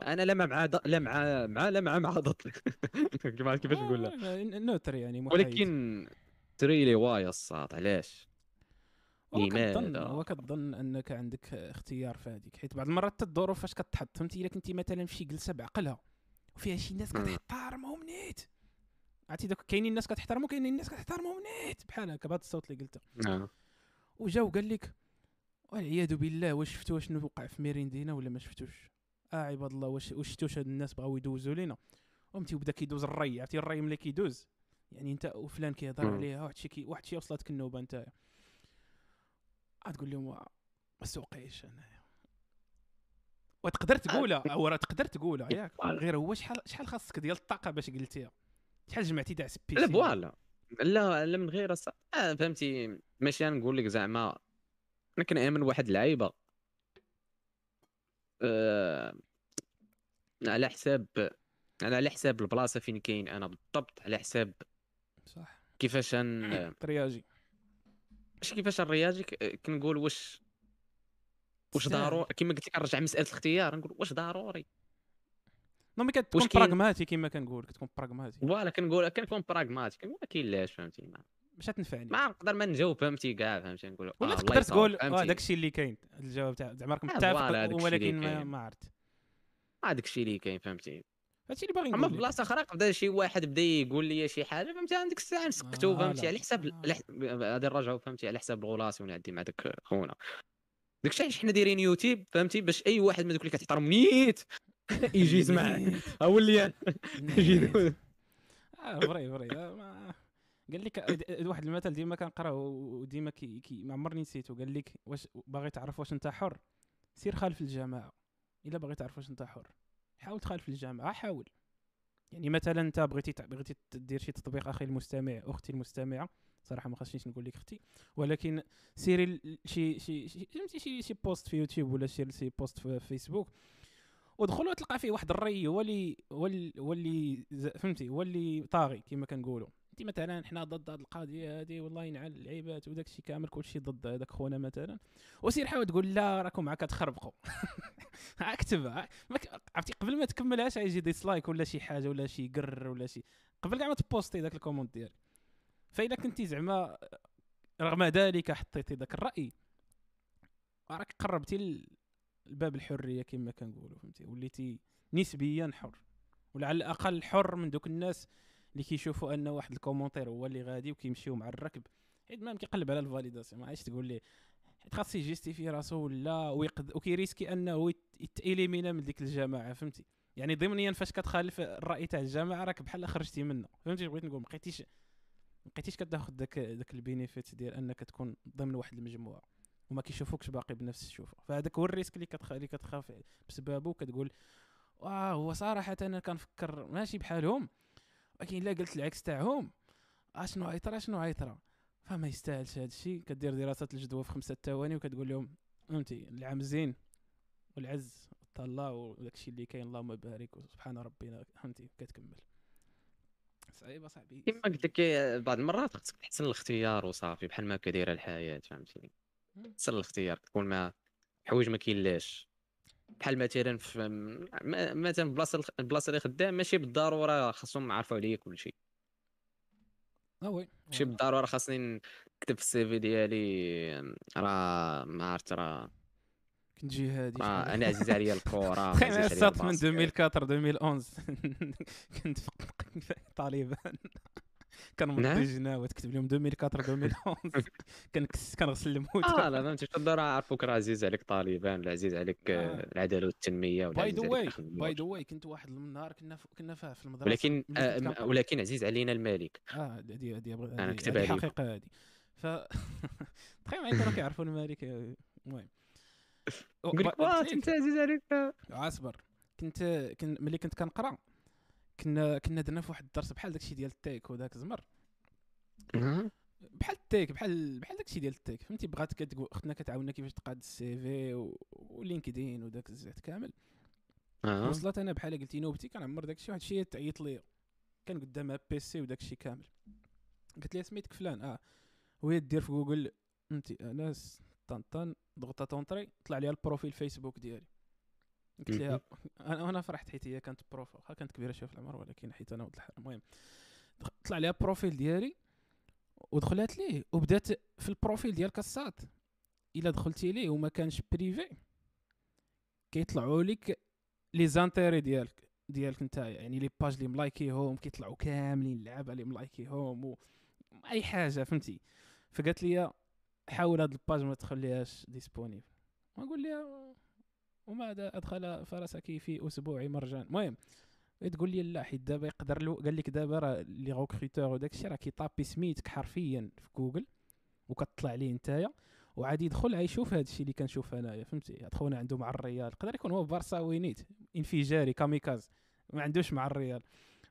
أنا لا مع لا مع مع لا مع مع ضد *laughs* كيفاش نقول لك آه، neutre يعني محايد. ولكن très لي ouais الصاد علاش هو كتظن لماذا؟ هو كتظن أنك عندك اختيار في هذيك حيت بعض المرات حتى الظروف فاش كتحط فهمتي؟ إلا كنتي مثلا في شي جلسة بعقلها وفيها شي ناس. كتحترمهم نيت. عرفتي؟ دوك كاينين الناس كتحترمهم وكاينين الناس كتحترمهم نيت بحال هكا بهذا الصوت اللي قلته. آه. وجا وقال لك والعياذ بالله واش شفتوا شنو وقع في ميريندينا ولا ما شفتوش؟ آه عباد الله واش واش شفتوش هاد الناس بغاو يدوزوا لينا؟ فهمتي وبدا كيدوز الري عرفتي؟ الري ملي كيدوز. يعني انت وفلان كيهضر. عليها واحد شي كي واحد شي وصلتك النوبه انت غتقول لهم ما سوقيش انايا وتقدر تقولها أو راه تقدر تقولها ياك. فوالا. غير هو شحال شحال خاصك ديال الطاقة باش قلتيها؟ شحال جمعتي تاع سبيسي لا فوالا. لا لا من غير الص... آه فهمتي. ماشي نقول لك زعما أنا كنأمن واحد اللعيبة. آه... على حساب أنا على حساب البلاصة فين كاين أنا بالضبط على حساب صح. كيفاش ان *coughs* ترياجي ماشي كيفاش الرياضي ك- كنقول واش واش. ضروري؟ كما قلت لك كنرجع مسألة الاختيار نقول واش ضروري؟ non mais كتكون كاين- pragmatique كما كنقول كتكون pragmatique voilà كنقول كنكون pragmatique كنقول ما كاينلاش فهمتي؟ ما, باش تنفعني ما نقدر ما نجاوب فهمتي؟ كاع فهمتي؟ نقول ولا آه تقدر تقول فهمتي؟ داك الشيء اللي كاين. الجواب تاع زعما راكم آه، متفق ولكن ما, كاين. ما عرفت. هذاك الشيء اللي كاين فهمتي؟ هادشي اللي باغي أما نقول في لك. بلاصة أخرى بدا شي واحد بدا يقول لي شي حاجة فهمتي؟ عندك الساعة نسكتو آه، فهمتي. على حساب غادي نرجعوا فهمتي؟ على حساب ال relation اللي عندي مع داك خونا. داك الشيء حنا دايرين يوتيوب فهمتي؟ باش أي واحد من دوك اللي كتحترم نيت *laughs* يجي يسمع. *laughs* هو اللي يجي نيت. آه vrai vrai. آه، قال لك واحد المثل ديما كنقراه وديما كي, كي ما عمرني نسيتو. قال لك واش باغي تعرف واش أنت حر؟ سير خالف الجماعة. إلا باغي تعرف واش أنت حر. حاول تخالف الجماعه حاول. يعني مثلا أنت بغيتي بغيتي دير شي تطبيق أخي المستمع أختي المستمعة صراحة ما خاصنيش نقول لك أختي ولكن سيري شي شي فهمتي شي شي poste في يوتيوب ولا شي شي poste في فيسبوك ودخل وتلقى فيه واحد الري هو اللي هو اللي فهمتي هو اللي طاغي كما كنقولوا. انت مثلا حنا ضد هذه القضية هذه والله ينعل اللعيبات وداك الشيء كامل كلشي ضد هذاك خونا مثلا. وسير حاول تقول لا راكم معاك تخربقوا. *laughs* اكتبها ما ك- عرفتي قبل ما تكملهاش يجي dislike ولا شي حاجة ولا شي قر ولا شي. قبل كاع ما تبوستي ذاك ال comment ديالك فاذا كنتي زعما رغم ذلك حطيتي ذاك الرأي راك قربتي لباب الحرية كما كنقولوا فهمتي؟ وليتي نسبيا حر. ولا على الاقل حر من دوك الناس اللي كيشوفوا ان واحد ال commentaire هو اللي غادي وكيمشيو مع الركب. حيت ما كيقلب على ال validation ما عادش تقول ليه حيت خاص ي justifier راسو ولا ويقد وكي risquer أنه يت- يت éliminer من ديك الجماعة فهمتي؟ يعني ضمنيا فاش كتخالف الرأي تاع الجماعة راك بحال خرجتي منه. فهمتي بغيت نقول؟ ما بقيتيش ما بقيتيش كتاخذ داك داك ال bénéfice ديال أنك تكون ضمن واحد المجموعة وما كيشوفوكش باقي بنفس الشوفة. فهذاك هو ال risque اللي كتخ... اللي كتخاف بسببه كتقول واه هو صراحة أنا كنفكر ماشي بحالهم. ولكن إلا قلت العكس تاعهم. أشنو عيطرا شنو عيطرا فما يستاهلش هذا الشيء كدير دراسة الجدوى في خمسة ثواني وكتقول لهم فهمتي العام زين والعز الله وداك الشيء اللي كاين اللهم بارك وسبحان ربنا فهمتي كتكمل. صعيبه صاحبي كما قلت لك بعض المرات خصك تحسن الاختيار وصافي بحال ما هكا دايره الحياة فهمتيني؟ تحسن الاختيار تكون ما حوايج ما كاينلاش. بحال مثلا في مثلا بلاصة البلاصه اللي خدام ماشي بالضرورة خاصهم يعرفوا عليا كل شيء. آه وي ماشي بالضرورة خاصني نكتب في السي في ديالي راه ما عرفت راه كنت جهادي. راه أنا عزيز عليا الكره تخيل السات من 2004 2011 *laughs* كنت في طالبان كان نعم. مضي جناوه تكتب لهم 2004 2011 كنكس كنغسل الموت آه لا *laughs* فهمتي تقدر عارفوك راه عزيز عليك طالبان ولا عزيز عليك آه. العدالة والتنمية ولا باي عزيز ذا عليك واي باي ذا. واي كنت واحد النهار كنا ف... كنا فيه في المدرسة ولكن آه، كنت. ولكن عزيز علينا الملك آه هادي هادي بغ- أنا هادي نكتب هادي عليكم. حقيقة هادي ف *laughs* تخيل معايا كانوا كيعرفوا الملك آه، المهم *laughs* قلت لك- أنت عزيز عليك اصبر كنت كن ملي كنت كنقرأ كنا كنا درنا في واحد الدرس بحال داكشي ديال التيك وداك الزمر. آه. بحال التيك بحال بحال داكشي ديال التيك فهمتي؟ بغات كتقول اختنا كتعاوننا كيفاش تقاد السي في و- ولينكدين وداك الزيت كامل. وصلت أنا بحال قلتي نوبتي كنعمر داكشي واحد الشيء تعيط ليا كان قدامها بيسي وداكشي كامل. قلت لها سميتك فلان؟ آه. وهي دير في جوجل انت انس طنطن ضغطة تونطري طلع لي البروفيل فيسبوك ديالي. قلت لها أنا أنا فرحت حيت هي كانت بروف. واخا كانت كبيرة شوية في العمر ولكن حيت أنا ولد الحرام المهم طلع لي البروفيل ديالي ودخلت ليه وبدات في البروفيل ديال كاسات. إلا دخلتي ليه وما كانش privé كيطلعوا لك les intérêts ديالك ديالك نتايا. يعني les pages اللي ملايكيهم كيطلعوا كاملين اللعابة اللي ملايكيهم و أي حاجة فهمتي؟ فقالت لي حاول هاد ال page ما تخليهاش disponible واقول لها وماذا أدخل فرسك في أسبوع مرجان؟ المهم تقول لي لا حيت دابا يقدر له قال لك دابا راه les recruteurs وداك الشيء راه كيطابي سميتك حرفيا في جوجل وكتطلع ليه نتايا وعادي يدخل غيشوف هذا الشيء اللي كنشوف انايا فهمتي؟ خونا عنده مع الريال يقدر يكون هو بارساوي نيت؟ انفجاري kamikaze ما عندوش مع الريال.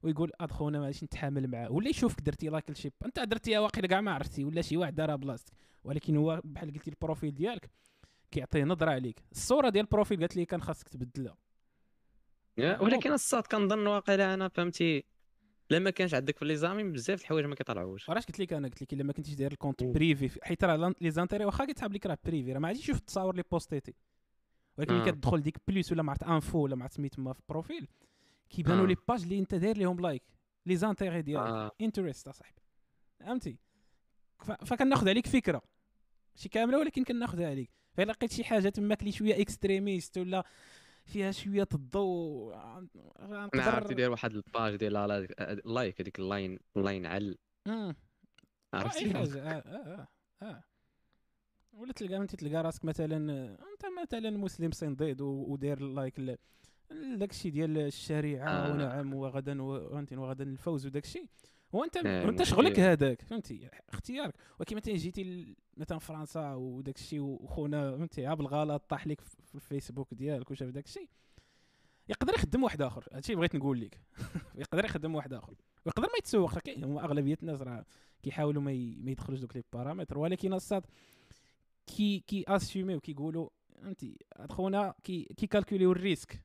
ويقول هاد خونا معليش نتحامل معاه. ولا يشوفك درتي like لشي أنت درتيها واقيلا كاع ما عرفتي ولا شي واحد دارها بلاصتك. ولكن هو بحال قلتي ال profil ديالك كيعطي نظرة عليك. الصورة ديال ال profil قالت لي كان خاصك تبدلها. ولكن الصاد كنظن واقيلا أنا فهمتي لما كانش عندك في les amis بزاف الحوايج ما كيطلعوش. وراش قلت لك أنا؟ قلت لك إلا ما كنتيش داير ال compte. privé في- حيت راه les intérêts واخا كيتحاب لك راه privé راه ما عادش يشوف التصاور اللي بوستيتي. ولكن آه. كتدخل ديك بليس ولا معرفت info ولا معرفت سميت تما في ال profil كيبانوا آه. les pages اللي انت داير ليهم like. les intérêts ديالك. آه. interest أصاحبي. فهمتي؟ فكناخذ عليك فكرة. ماشي كاملة ولكن كناخذها عليك. فإلا لقيت شي حاجة تماك لي شوية extrémiste ولا فيها شوية الضوء أنا غنقدر عرفتي دير واحد الباج ديال لا- لايك هذيك اللاين اللاين عل عرفتي حاجة آه آه آه, آه. ولا تلقى انت تلقى راسك مثلا آه، أنت مثلا مسلم صنديد و- وداير لايك داك الشيء ديال الشريعة آه. ونعم وغدا وغدا الفوز وداك الشيء وانت آه، وانت شغلك. هذاك فهمتي؟ اختيارك. ولكن مثلا جيتي مثلا فرنسا وداك الشيء وخونا فهمتي؟ بالغلط طاح لك في الفيسبوك ديالك وشاف داك الشيء. يقدر يخدم واحد آخر. هادشي اللي بغيت نقول لك. *laughs* يقدر يخدم واحد آخر. ويقدر ما يتسوق. هما أغلبية الناس راه كيحاولوا ما, ي... ما يدخلوش دوك les paramètres. ولكن الصاد كي كي اسيمي وكيقولوا فهمتي؟ خونا كي كي كالكوليو ال risque.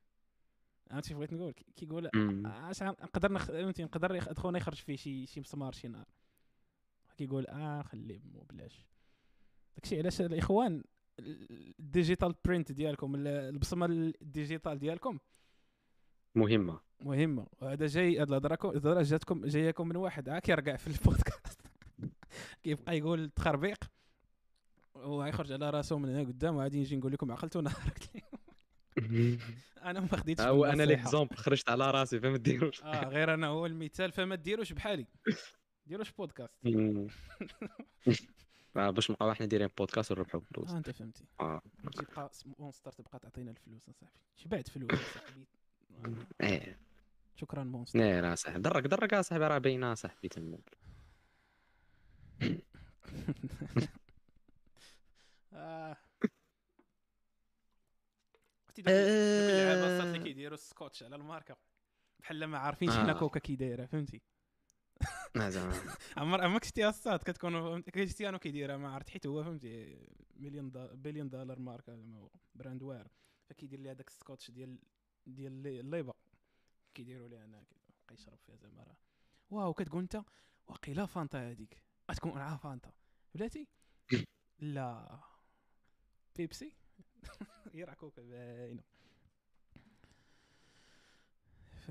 شنو بغيت نقول؟ كي- كيقول. أش نقدر. فهمتي؟ نقدر خونا يخرج فيه شي شي مسمار شي نهار كيقول آه خليه مو بلاش. داكشي علاش الإخوان ال digital print ديالكم ال- البصمة ال digital ديالكم؟ مهمة. مهمة. وهذا جاي هاد الهضرة جاتكم جايكم من واحد عا كيرقع في البودكاست. *laughs* كيبقى يقول تخربيق وغيخرج على راسو من هنا قدام وغادي نجي نقول لكم عقلتو نهار قلت لكم *laughs* أنا ما خديتش هو أنا. l'exemple خرجت على راسي فما ديروش آه غير أنا هو المثال فما ديروش بحالي. ديروش بودكاست. *laughs* آه، باش نبقاو حنا دايرين بودكاست ونربحوا فلوس آه أنت فهمتي. آه. تبقى مونستر تبقى تعطينا الفلوس أصاحبي. شبعت فلوس أصاحبي. إيه شكرا مونستر. نير أصاحبي. درك درك أصاحبي راه باينة أصاحبي تما. *laughs* آه. عرفتي دوك اللعابه آه. اللي كيديروا السكوتش على الماركة. بحال ما عارفين آه. شحال كوكا كي دايره فهمتي؟ *laughs* آه، زعما. *laughs* عمر عمرك شتيها الصاد كتكون كريستيانو كيديرها ما عرفت حيت هو فهمتي مليون دا بليون دولار ماركة زعما براند واعر. فكيدير لي هذاك السكوتش ديال ديال اللي- الليبه كيديروا ليه هنا كيبقى يشرب فيها زعما راه. واو كتقول انت واقيلا فانتا هذيك غتكون معها فانتا. بلاتي؟ *laughs* لا. بيبسي؟ راه كوكا باينه ف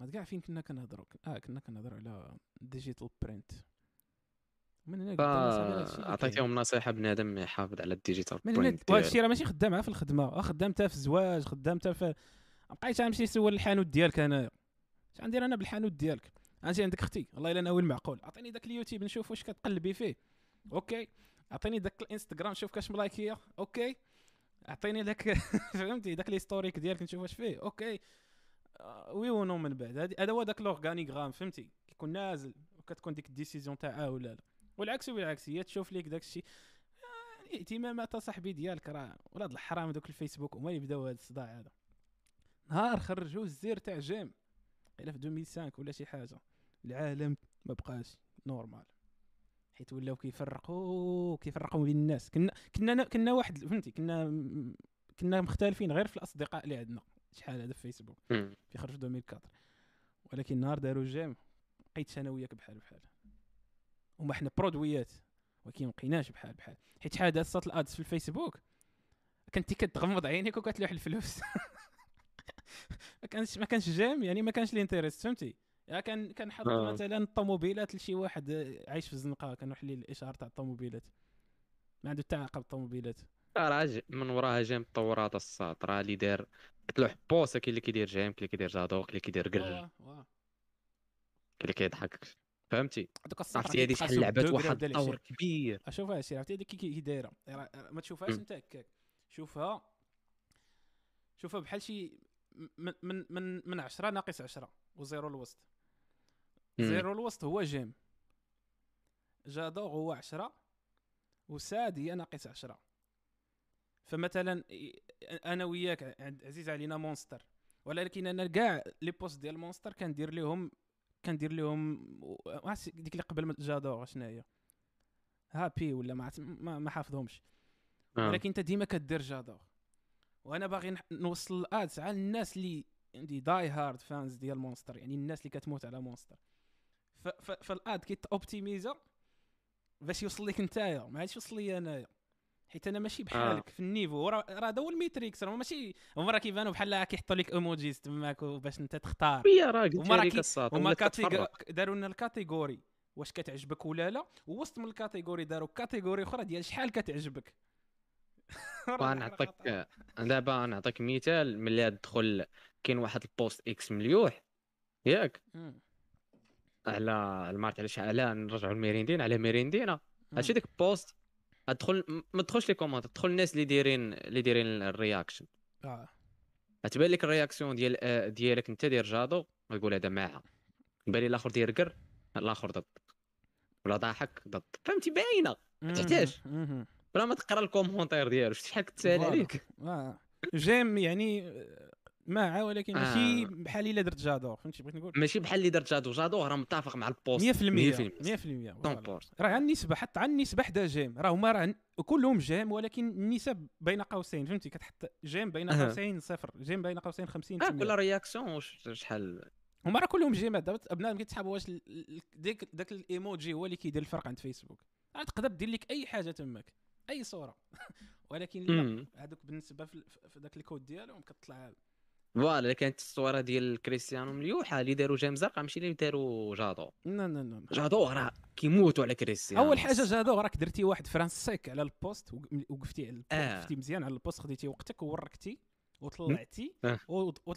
هاد كاع فين كنا كنهضروا آه كنا كنهضروا على digital print من هنا عطيتيهم نصيحة بنادم يحافظ على ال digital من هنا الشيء راه ماشي خدام في الخدمه خدام حتى في الزواج خدام حتى في بقيت غنمشي نسول الحانوت ديالك انايا اش غندير أنا بالحانوت ديالك. عرفتي عندك أختي. والله إلا ناوي المعقول عطيني داك اليوتيوب نشوف واش كتقلبي فيه. ok. عطيني داك الانستغرام نشوف كاش ملايكيه ok. عطيني داك *laughs* فهمتي؟ داك l'historique ديالك نشوف واش فيه. ok. آه، oui ou non من بعد. هذا هو داك l'organigramme فهمتي؟ كيكون نازل وكتكون ديك ال décision تاعها ولا لا. والعكس بالعكس هي تشوف ليك داك الشيء. يعني اهتمامات صاحبي ديالك راه ولاد الحرام دوك الفيسبوك هما يبداو هذا الصداع هذا. نهار خرجوا الزر تاع j'aime. إلا في 2005 ولا شي حاجة. العالم ما بقاش normal. حيت ولاو كيفرقوا كيفرقوا بين الناس. كنا كنا كنا واحد فهمتي؟ كنا كنا مختلفين غير في الأصدقاء اللي عندنا. شحال هذا في فيسبوك في خرج 2004 ولكن نهار داروا j'aime بقيت أنا وياك بحال بحال. هما حنا برودويات ولكن مبقيناش بحال بحال. حيت شحال دازت صوت ال ads في الفيسبوك؟ كنتي كتغمض عينيك وكتلوح الفلوس. *laughs* ما كانش ما كانش j'aime يعني ما كانش ال interest فهمتي؟ يعني كان كنحط آه. مثلا الطوموبيلات لشي واحد عايش في الزنقة كنروح ليه الاشهار تاع الطوموبيلات. ما عنده حتى علاقه بالطوموبيلات راه من وراها جيم تطورات الساط راه اللي دار كتلوح بوس كاين اللي كيدير جيم كاين اللي كيدير جادوك كاين اللي كيدير قل. كاين اللي كيضحك فهمتي؟ عرفتي هذه شحال لعبات واحد الطور كبير. شوف هادشي عرفتي هذيك كي دايرة. ما تشوفهاش أنت هكاك. شوفها. شوفها بحال شي من من من من 10 ناقص 10 و zéro الوسط. zéro الوسط هو j'aime. j'adore هو 10 و sad هي ناقص 10 فمثلا أنا وياك عزيز علينا مونستر. ولكن أنا كاع les posts ديال مونستر كندير لهم كندير لهم ديك اللي قبل j'adore شنو هي happy ولا ما ما, حافظهمش. آه. ولكن أنت ديما كدير j'adore وأنا باغي نوصل ال ads على الناس اللي عندي die-hard fans ديال مونستر يعني الناس اللي كتموت على مونستر. فال ad كيت optimisa باش يوصل لك نتايا ما عادش يوصل لي أنايا. حيت أنا ماشي بحالك آه. في ال niveau راه راه هو ال metrics راه ماشي هما راه كيبانوا بحال كيحطوا لك emojis تماك باش أنت تختار. هي راه قلت لك هما داروا لنا ال category واش كتعجبك ولا لا ووسط من ال category داروا category أخرى ديال شحال كتعجبك. *laughs* نعطيك دابا نعطيك مثال ملي تدخل كاين واحد ال post X مليوح ياك؟ على المارت على على نرجعوا الميريندين على ميريندينا. هادشي ديك ال post ادخل ما تدخلش les comments تدخل الناس اللي دايرين اللي دايرين ال reaction. آه. تبان لك ال réaction ديال آه، ديالك انت داير j'adore تقول هذا معها تبان لي الآخر داير grr الآخر ضد. ولا ضاحك ضد. فهمتي؟ باينة. ما تحتاج. بلا ما تقرا ال commentaire ديالو شحال كتسال عليك. آه. j'aime يعني مع ولكن ماشي آه. بحال إلا درت j'adore فهمتي بغيت نقول؟ ماشي بحال اللي درت j'adore j'adore راه متفق مع ال post. 100% 100% 100% راه النسبة حتى على النسبة حدا j'aime. راه هما راه كلهم j'aime ولكن النسب بين قوسين فهمتي؟ كتحط j'aime بين قوسين صفر j'aime بين قوسين 50 آه كل réaction شحال؟ هما راه كلهم j'aime ات. دابا بنادم كيتسحب واش ديك داك الإيموجي هو اللي كيدير الفرق عند فيسبوك تقدر دير لك أي حاجة تماك. أي صورة. *laughs* ولكن هذوك بالنسبة في ذاك الكود ديالهم كتطلع voilà كانت الصورة ديال كريستيانو مليوحة اللي داروا j'aime زرقاء ماشي اللي داروا j'adore. لا لا لا j'adore راه كيموتوا على كريستيانو. أول حاجة j'adore راك درتي واحد frein sec على ال post وقفتي على آه. وقفتي مزيان على ال post خديتي وقتك ووركتي وطلعتي آه.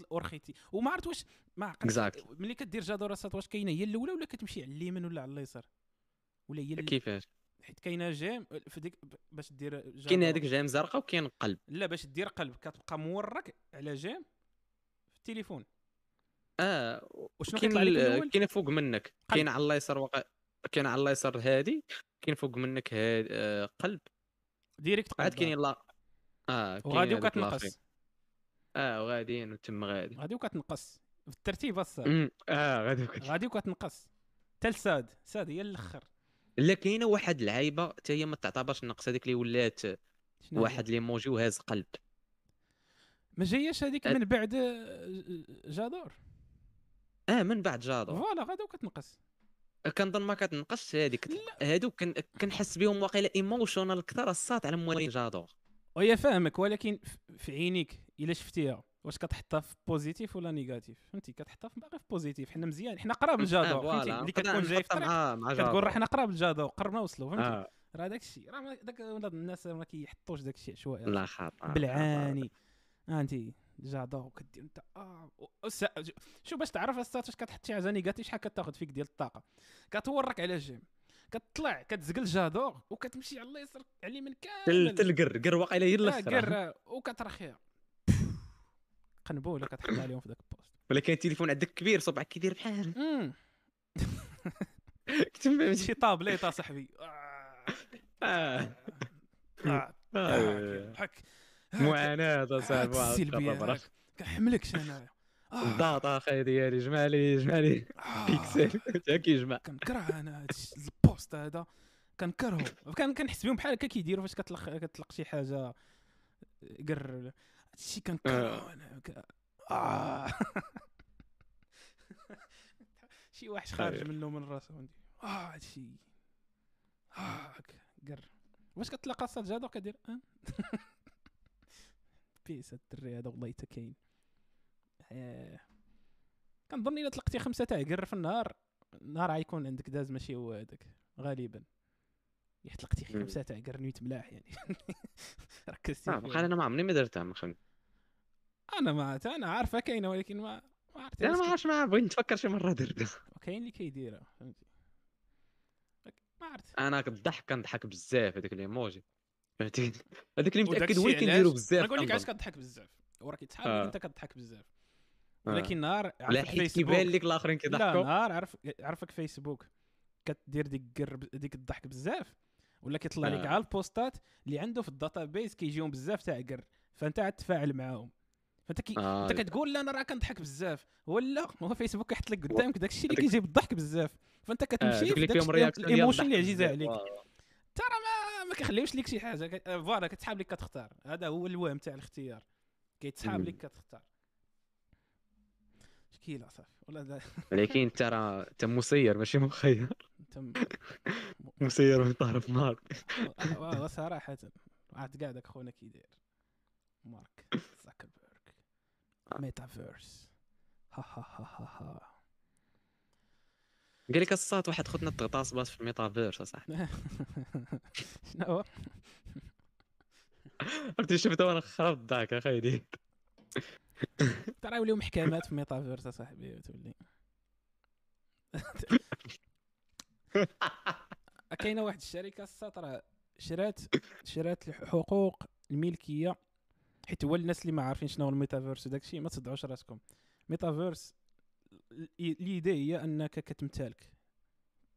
ورخيتي. وما عرفت واش ما عقلتش ملي كدير j'adore راسات واش كاينة هي الأولى ولا كتمشي على اليمين ولا على اليسار؟ ولا هي كيفاش؟ حيت كاينة j'aime في ديك باش دير كاين هذيك j'aime زرقاء وكاين قلب. لا باش دير قلب كتبقى مورك على j'aime التليفون آه وشنو كاين كاين كاين فوق منك. كاين على اليسار وق... كاين على اليسار هادي كاين فوق منك هاد آه قلب. direct قلب. عاد كاين لا آه وغادي وكتنقص. آه وغاديين وتم غادي. غادي وكتنقص. في الترتيب ال sad. آه غادي غادي وكتنقص. حتى ل sad sad هي الأخر. لا كاينة واحد العيبه حتى هي ما تعتبرش النقص هذيك اللي ولات واحد l'emoji وهاز قلب. ما جاياش هذيك من بعد j'adore. آه من بعد j'adore voilà غادا وكتنقص كنظن ما كتنقصش هذيك هادو كن- كنحس بهم واقيلا emotional أكثر الساط على موالين j'adore وهي فاهمك ولكن في عينيك إلا شفتيها واش كتحطها في positive ولا negative فهمتي؟ كتحطها في باقي في positive حنا مزيان حنا قراب لل j'adore فهمتي؟ ملي كتكون جاي في طريق مع مع كتقول j'adore راه حنا قراب لل j'adore قربنا وصلوا فهمتي؟ آه. راه داك الشيء راه داك الناس ما كيحطوش داك الشيء عشوائي لا خاطر بالعاني انت j'adore كدير انت آه شو باش تعرف السات واش كتحط شي حاجة negative شحال كتاخذ فيك ديال الطاقة؟ كتورك على j'aime. كتطلع كتزقل j'adore وكتمشي على اليسار على اليمين تل كامل. تل grr grr واقيلا هي آه، الاخرى grr وكترخيها. قنبوله كتحط *laughs* عليهم في ذاك ال post. ولكن التليفون عندك كبير صبعك كيدير بحال. امم *laughs* كتم شي طابليط صاحبي. آه. آه آه. آه. هاك معاناة هاك صاحبي السلبيه هاك كنحملكش أنا آه. الضغط أخي ديالي جمع لي جمع لي آه. بيكسل *laughs* تا كيجمع كنكره أنا البوست هذا كنكرهو كان كنحس بهم بحال هكا كيديروا فاش كتلق كتلق شي حاجة قر هادشي كنكرهو أنا ك... آه. *laughs* شي وحش خارج أيوه. منه من راسه عندي آه هادشي آه grr واش كتلاقى sad j'adore كدير آه. *laughs* peace هاد الدري هذا والله حتى كاين آه. كنظن الا طلقتي خمسة تاع grr في النهار النهار غيكون عندك داز ماشي هو هذاك غالبا. يا طلقتي. خمسة تاع grr نيت ملاح يعني. *laughs* ركزتي. بقى أنا ما عمري ما درتها ما خم أنا ما أنا عارفة كاينة ولكن ما ما عرفت أنا ما عرفتش ما بغيت نتفكر شي مرة درتها. كاين اللي كيديرها فهمتي. ما عرفت. أنا كنضحك كنضحك بزاف هذاك الإيموجي. فهمتي هذاك اللي متأكد هو اللي كنديرو؟ بزاف نقول لك علاش. كضحك بزاف وراك يتحاب آه. انت كضحك بزاف آه. ولكن نهار لا عرفك حيت كيبان فيسبوك لك الاخرين لا كيضحكوا نهار عرف عرفك فيسبوك كدير ديك ديك الضحك بزاف ولا كيطلع لك آه. على ال post ات اللي عنده في ال database كيجيهم بزاف تاع grr فانت عاد تفاعل معاهم فانت كي آه. انت كتقول لا أنا راه كنضحك بزاف ولا *laughs* هو فيسبوك كيحط لك قدامك داك الشيء اللي كيجيب الضحك بزاف فانت آه، كتمشي دوك في داك ال émotion اللي عزيزة. عليك واو. ترى ما كيخليوش لك شي حاجة آه، ف voilà كتسحاب لك كتختار. هذا هو الوهم تاع الاختيار. كيتسحاب. لك كتختار. شكيله صافي. ولا لا. *laughs* ولكن انت راه انت مسير ماشي مخير. انت *laughs* مسير من طرف و- صراحة عاد قاعد خونا كي داير مارك زاكربيرغ ميتافيرس ها ها ها ها ها قال لك الصات واحد خوتنا تغطاس باس في الميتافيرس صاحبي *laughs* شنو هو؟ عرفتي شفته وأنا خرب الضحك أخي دي *laughs* ترى يوليو محكمات في ميتافيرس اصاحبي تولي. *laughs* كاينة واحد الشركة الساط راه شرات شرات الحقوق الملكية حيت هو الناس اللي ما عارفين شنو هو الميتافيرس وداك الشيء ما تصدعوش راسكم. ميتافيرس ليدي هي أنك كتمتلك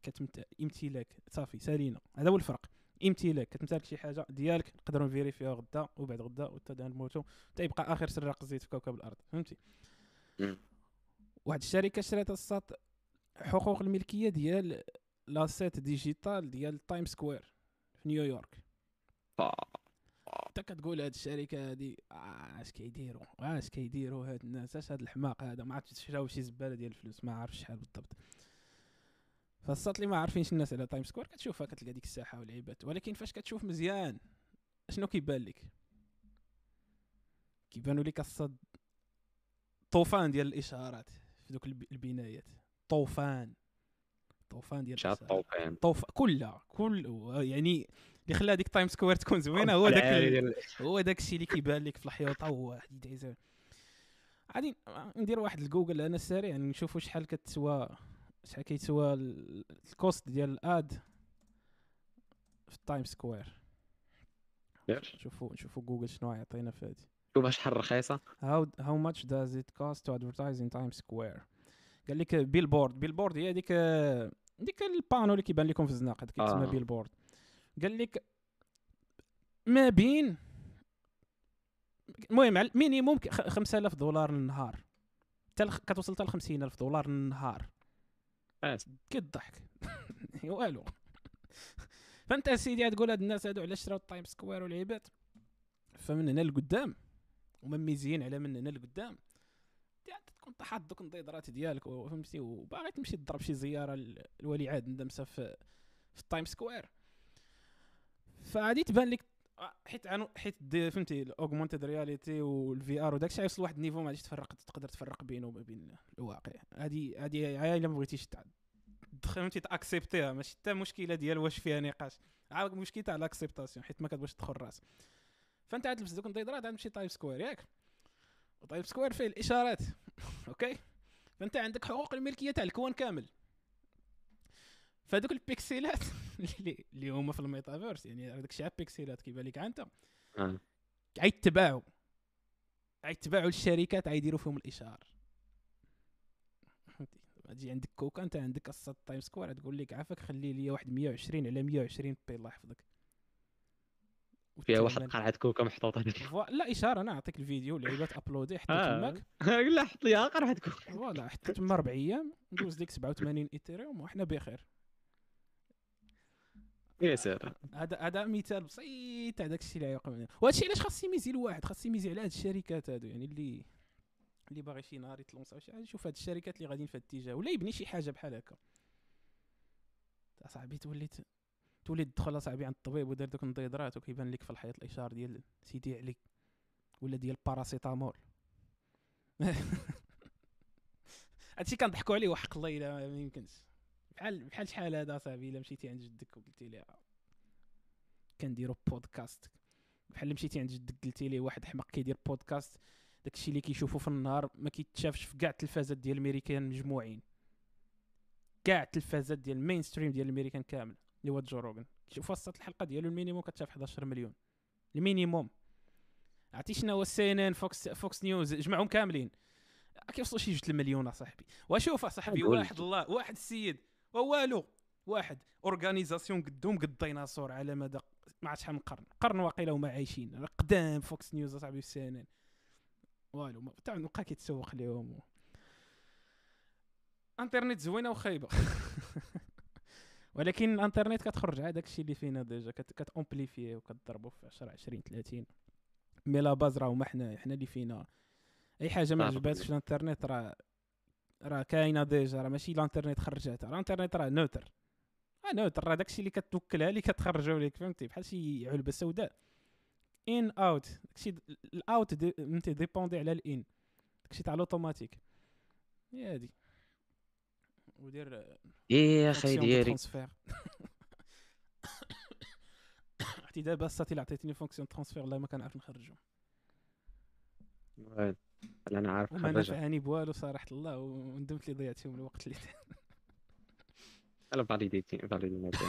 كتمت... امتلاك صافي سالينا هذا هو الفرق. امتلاك كتمتلك شي حاجة ديالك نقدروا ن vérifيوها غدا وبعد غدا وتا نموتوا حتى يبقى آخر سراق الزيت في كوكب الأرض. فهمتي. واحد الشركة شرات الساط حقوق الملكية ديال les assets digital ديال تايم سكوير في نيويورك. انت كتقول هاد الشركة هادي آه، اش كيديروا آه، اش كيديروا هاد الناس؟ اش هاد الحماق هذا؟ ما عرفتش شراو شي زبالة ديال الفلوس ما عارف شحال بالضبط. فالساط اللي ما عارفينش الناس على تايم سكوير كتشوفها كتلقى ديك الساحة والعيبات. ولكن فاش كتشوف مزيان اشنو كيبان لك؟ كيبانوا لك الصد طوفان ديال الإشارات في دوك الب- البنايات. طوفان. طوفان ديال الإشارات. طوفان؟ طوف كلها كل يعني اللي خلى ديك تايم سكوير تكون زوينة هو داك هو داك الشيء اللي كيبان لك في الحيوطه هو عزيز غادي ندير واحد الجوجل أنا سريع يعني نشوفوا شحال كتسوى شحال كيتسوى ال- ال cost ديال ال ad في التايم سكوير. دير. نشوفوا نشوفوا جوجل شنو يعطينا في هذه شوف شحال رخيصة. How how much does it cost to advertise in Times Square? قال لك billboard billboard هي ديك ديك ال panneau اللي كيبان لكم في الزناقة كيتسمى آه. billboard قال لك ما بين المهم على minimum 5000 دولار للنهار. حتى كتوصل حتى ل 50000 دولار للنهار. بس. كيضحك *laughs* والو. فأنت سيدي تقول هاد الناس هادو علاش شراو التايم سكوير والعيبات فمن هنا لقدام. ومميزين على من هنا لقدام. تكون طاحت دوك النضيضرات ديالك فهمتي وباغي تمشي تضرب شي زيارة لولي عهد ندمسه في في التايم سكوير. فغادي تبان لك حيت عنو حيت فهمتي الاوغمونتد رياليتي والفي ار وداكشي غيوصل لواحد النيفو ما غاديش تفرق تقدر تفرق بينه وبين الواقع. هادي هادي إلا ما بغيتيش فهمتي تأكسبتيها ماشي حتى مشكله ديال واش فيها نقاش. عاود المشكل تاع l'acceptation حيت ما كتبغيش تدخل راسك. فأنت عاد تلبس دوك النظيضرات عاد تمشي تايم سكوير ياك؟ وتايم سكوير فيه الإشارات *laughs* okay؟ فأنت عندك حقوق الملكية تاع الكون كامل. فهذوك ال pixelات اللي هما في الميتافيرس يعني هذاك الشيء pixelات كيبان لك أنت. آه. عيتباعوا عيتباعوا الشركات عيديروا فيهم الاشهار تجي عندك كوكا أنت عندك لاسيت تايم سكوير تقول لك عافاك خلي لي واحد 120 على 120 بي الله يحفظك فيها واحد قرعه كوكا محطوطة. لا اشاره أنا نعطيك الفيديو اللعيبات ابلودي حتى تماك لا حط لي قرعه كوكا. فوالا حتى تما أربع أيام ندوز ديك 87 ايثيريوم وحنا بخير. هذا هذا مثال بسيط تاع داك الشيء اللي يقوم وهذا الشيء علاش خاص يميزي الواحد خاص يميزي على هاد الشركات هادو يعني اللي اللي باغي شي نهار يتلونسا شي حاجة يشوف هاد الشركات اللي غاديين في هاد الاتجاه ولا يبني شي حاجة بحال هكا. صاحبي تولي تولي تدخل صاحبي عند الطبيب ودار دوك النضيضرات وكيبان لك في الحيط الاشار ديال سيدي علي ولا ديال باراسيتامول *laughs* هادشي كنضحكوا عليه وحق الله إلا ما يمكنش. بحال بحال شحال هذا صاحبي إلا مشيتي عند جدك وقلتي لي كنديرو بودكاست بحال مشيتي عند جدك قلتي لي واحد حمق كيدير بودكاست داكشي اللي كيشوفوا في النهار ما كيتشافش في كاع التلفازات ديال الميريكان مجموعين. كاع التلفازات ديال ال mainstream ديال الميريكان كامل اللي هو جو روغن. شوف وسط الحلقة ديالو ال minimum كتشاف 11 مليون. ال minimum. عرفتي شنو هو CNN Fox Fox News؟ جمعهم كاملين. كيوصلوا شي جوج المليون أصاحبي. وشوف أصاحبي واحد الله واحد السيد والو واحد organisation قدهم قد الديناصور على مدى ما عرفت شحال من قرن. قرن واقيلا هما عايشين. قدام Fox News أصاحبي في CNN والو تاع بقى كيتسوق لهم انترنت زوينة وخايبة. *laughs* ولكن الانترنت كتخرج عاد داكشي اللي فينا déjà. كت amplifيه وكتضربو في 10 20 30 مي لا باز راه هما حنا حنا اللي فينا. أي حاجة ما عجباتش الانترنت راه راه كاينة déjà راه ماشي الانترنت خرجتها الانترنت راه neutre. آه neutre راه داكشي اللي كتوكلها لي كتخرجوا لك فهمتي؟ بحال شي علبة سوداء. in out. داكشي ال out فهمتي؟ dépendي على ال in. داكشي تاع الأوتوماتيك. هي هادي. ودير يا أخي ديالي عرفتي *coughs* دابا الساط اللي عطيتيني fonction transfert والله ما كنعرف نخرجو. أنا عارف وما نفعني بوالو صراحة الله وندمت لي ضيعت فيهم الوقت اللي أنا validé تي validé تي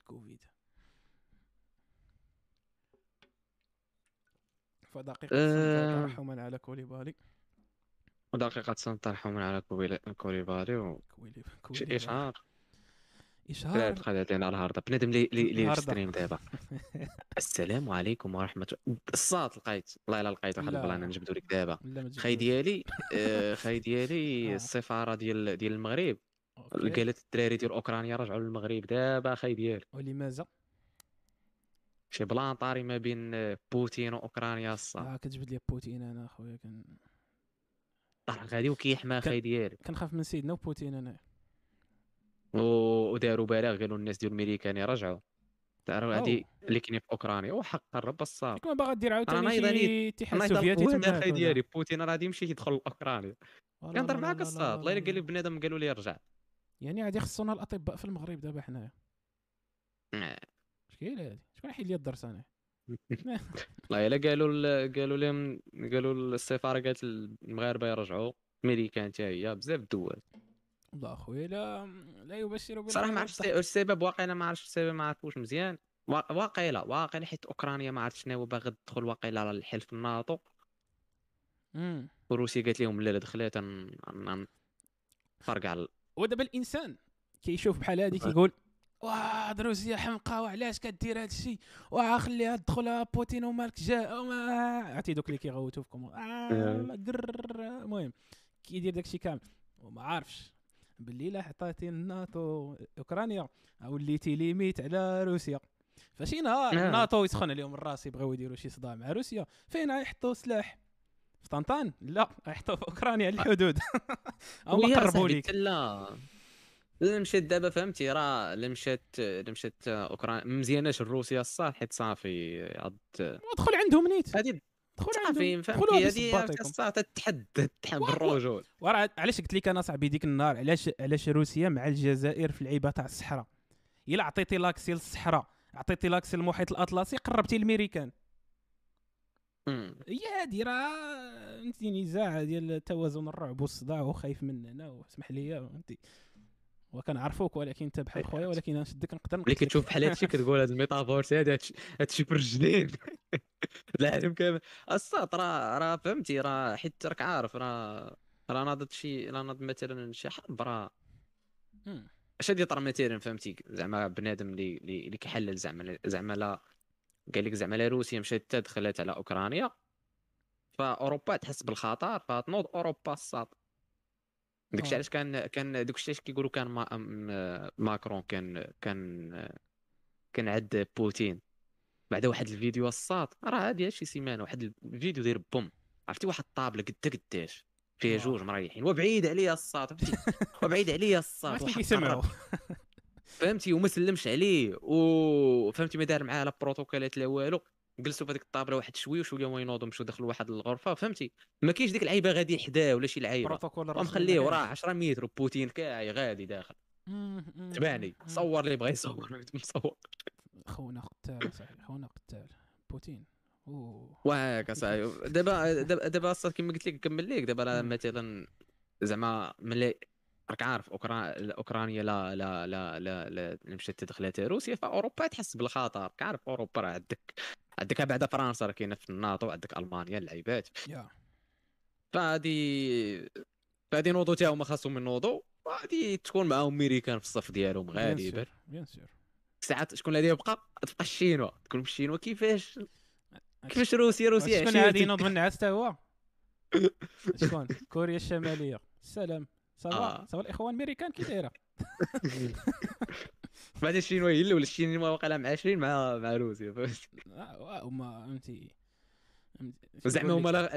الكوفيد. فدقيقة أه... ترحما على كوليبالي. ودقيقة ترحما على كوليبالي و شي إشعار. إشعار خلات لنا الهارده بنادم لي لي stream دابا. *laughs* السلام عليكم ورحمة الله. الساط لقيت. والله الا لقيت واحد البلان نجبدو لك دابا. خاي *laughs* ديالي آه، خاي ديالي آه. السفارة ديال ديال المغرب. قالت الدراري ديال أوكرانيا رجعوا للمغرب دابا خاي ديالي. ولماذا؟ شي plan طاري ما بين بوتين وأوكرانيا الساط آه كتجبد لي بوتين أنا اخويا كان طرح غادي وكيحمى خاي ديالي. كنخاف من سيدنا وبوتين أنا. وداروا بلاغ قالوا الناس ديال الميريكان يرجعوا تعرفوا هذه اللي كاين في أوكرانيا. وحق الرب الساط ما باغا دير عاوتاني شي اتحاد سوفيتي تما خاي ديالي بوتين راه غادي يمشي يدخل لأوكرانيا. كنهضر معاك الساط الله الا قال لي بنادم قالوا لي رجع. يعني غادي خصونا الأطباء في المغرب دابا حنايا. مشكله هذه شكون حيد لي الدرس أنا؟ *laughs* والله إلا قالوا قالوا لهم قالوا السفارة قالت المغاربة يرجعوا. ميريكان حتى هي بزاف الدول والله اخويا لا لا يبشر صراحة ما عرفتش السبب واقيلا ما عرفتش السبب ما عرفوش مزيان. واقيلا واقيلا حيت أوكرانيا ما عرفتش شنو باغي تدخل واقيلا الحلف الناطو وروسيا قالت لهم لا لا دخلات نفرقع ودابا الانسان كيشوف بحال هادي كيقول واه روسيا حمقى وعلاش كدير هذا الشيء واه خليها تدخل بوتين ومالك جا عرفتي دوك اللي كيغوتوا فيكم آه المهم كيدير داك الشيء كامل وما عارفش. باللي لا عطاتي الناتو أوكرانيا وليتي limite على روسيا. فشي نهار الناتو يسخن عليهم الراس يبغيو يديروا شي صداع مع روسيا. فين يحطوا سلاح؟ في طنطان؟ لا يحطوا في أوكرانيا على *laughs* الحدود. أو ما ويا قربوا ليك لا مشات دابا فهمتي راه مشات مشات اوكرانيا مزياناش روسيا الساط حيت صافي عاد ودخل عندهم نيت. هذه دخل عندهم فهمتي هذه تتحد تتحد بالرجل وراه علاش قلت لك أنا صاحبي ديك النهار علاش علاش روسيا مع الجزائر في اللعيبه تاع الصحراء؟ إلا عطيتي l'accès للصحراء عطيتي l'accès للمحيط الأطلسي قربتي الميريكان. هي هادي راه فهمتي نزاع ديال توازن الرعب والصداع وخايف مننا واسمح لي فهمتي؟ وكنعرفوك ولكن انت بحال خويا ولكن نشدك نقدر ملي. كتشوف بحال هادشي كتقول هاد الميتافورس هادي هادشي الرجلين *laughs* العالم كامل الصاد راه راه فهمتي راه حيت راك عارف راه راه ناضت شي راه ناض مثلا شي حرب راه. اش غادي يطرى مثلا فهمتي زعما بنادم اللي اللي كيحلل زعما زعما لا قال لك زعما لا روسيا مشات دخلت على أوكرانيا فأوروبا تحس بالخطر فتنوض أوروبا الساط داكشي. علاش كان كان داكشي علاش كيقولوا كان ما ماكرون كان كان كان عند بوتين بعد واحد الفيديو الساط راه هادي شي سيمانة واحد الفيديو داير بوم عرفتي؟ واحد الطابلة قد قداش فيها. جوج مريحين وبعيد عليا فهمتي *laughs* وبعيد عليا ما كيسمعوا قرب. فهمتي؟ وما سلمش عليه وفهمتي ما دار معاه لا بروتوكولات لا والو. جلسوا في هذيك الطابلة واحد شوية وشوية هما ينوضوا مشوا دخلوا واحد الغرفة فهمتي؟ ما كاينش ديك اللعيبه غادي حداه ولا شي لعيبه بروتوكول ومخليه وراه 10 متر وبوتين كاعي غادي داخل. تبعني صور اللي بغى يصور *laughs* مصور. خونا قتال صاحبي خونا قتال. بوتين. أوه. وهكا صاحبي. *laughs* دابا دابا أصلا كما قلت لك نكمل لك دابا. مثلا زعما ملي راك عارف اوكرانيا اوكرانيا لا لا لا لا لا لا مشات دخلت روسيا فأوروبا تحس بالخطر. راك عارف أوروبا راه عندك عندك بعد فرنسا راه كاينة في الناطو عندك ألمانيا اللعيبات. فهادي فهادي نوضو تا هما خاصهم ينوضوا غادي تكون معاهم ميريكان في الصف ديالهم غالبا. bien sûr ساعات شكون اللي يبقى تبقى الشينوا. تكون الشينوا كيفاش؟ كيفاش روسيا روسيا شكون غادي ينوض من النعاس حتى هو؟ *laughs* شكون كوريا الشمالية. السلام صافا. صافا الإخوان الميريكان كي دايرة. *laughs* بعد الشينوا هي ولا الشينوا واقع لها معاشرين مع مع روسيا. فهمت آه، هما فهمتي. زعما هما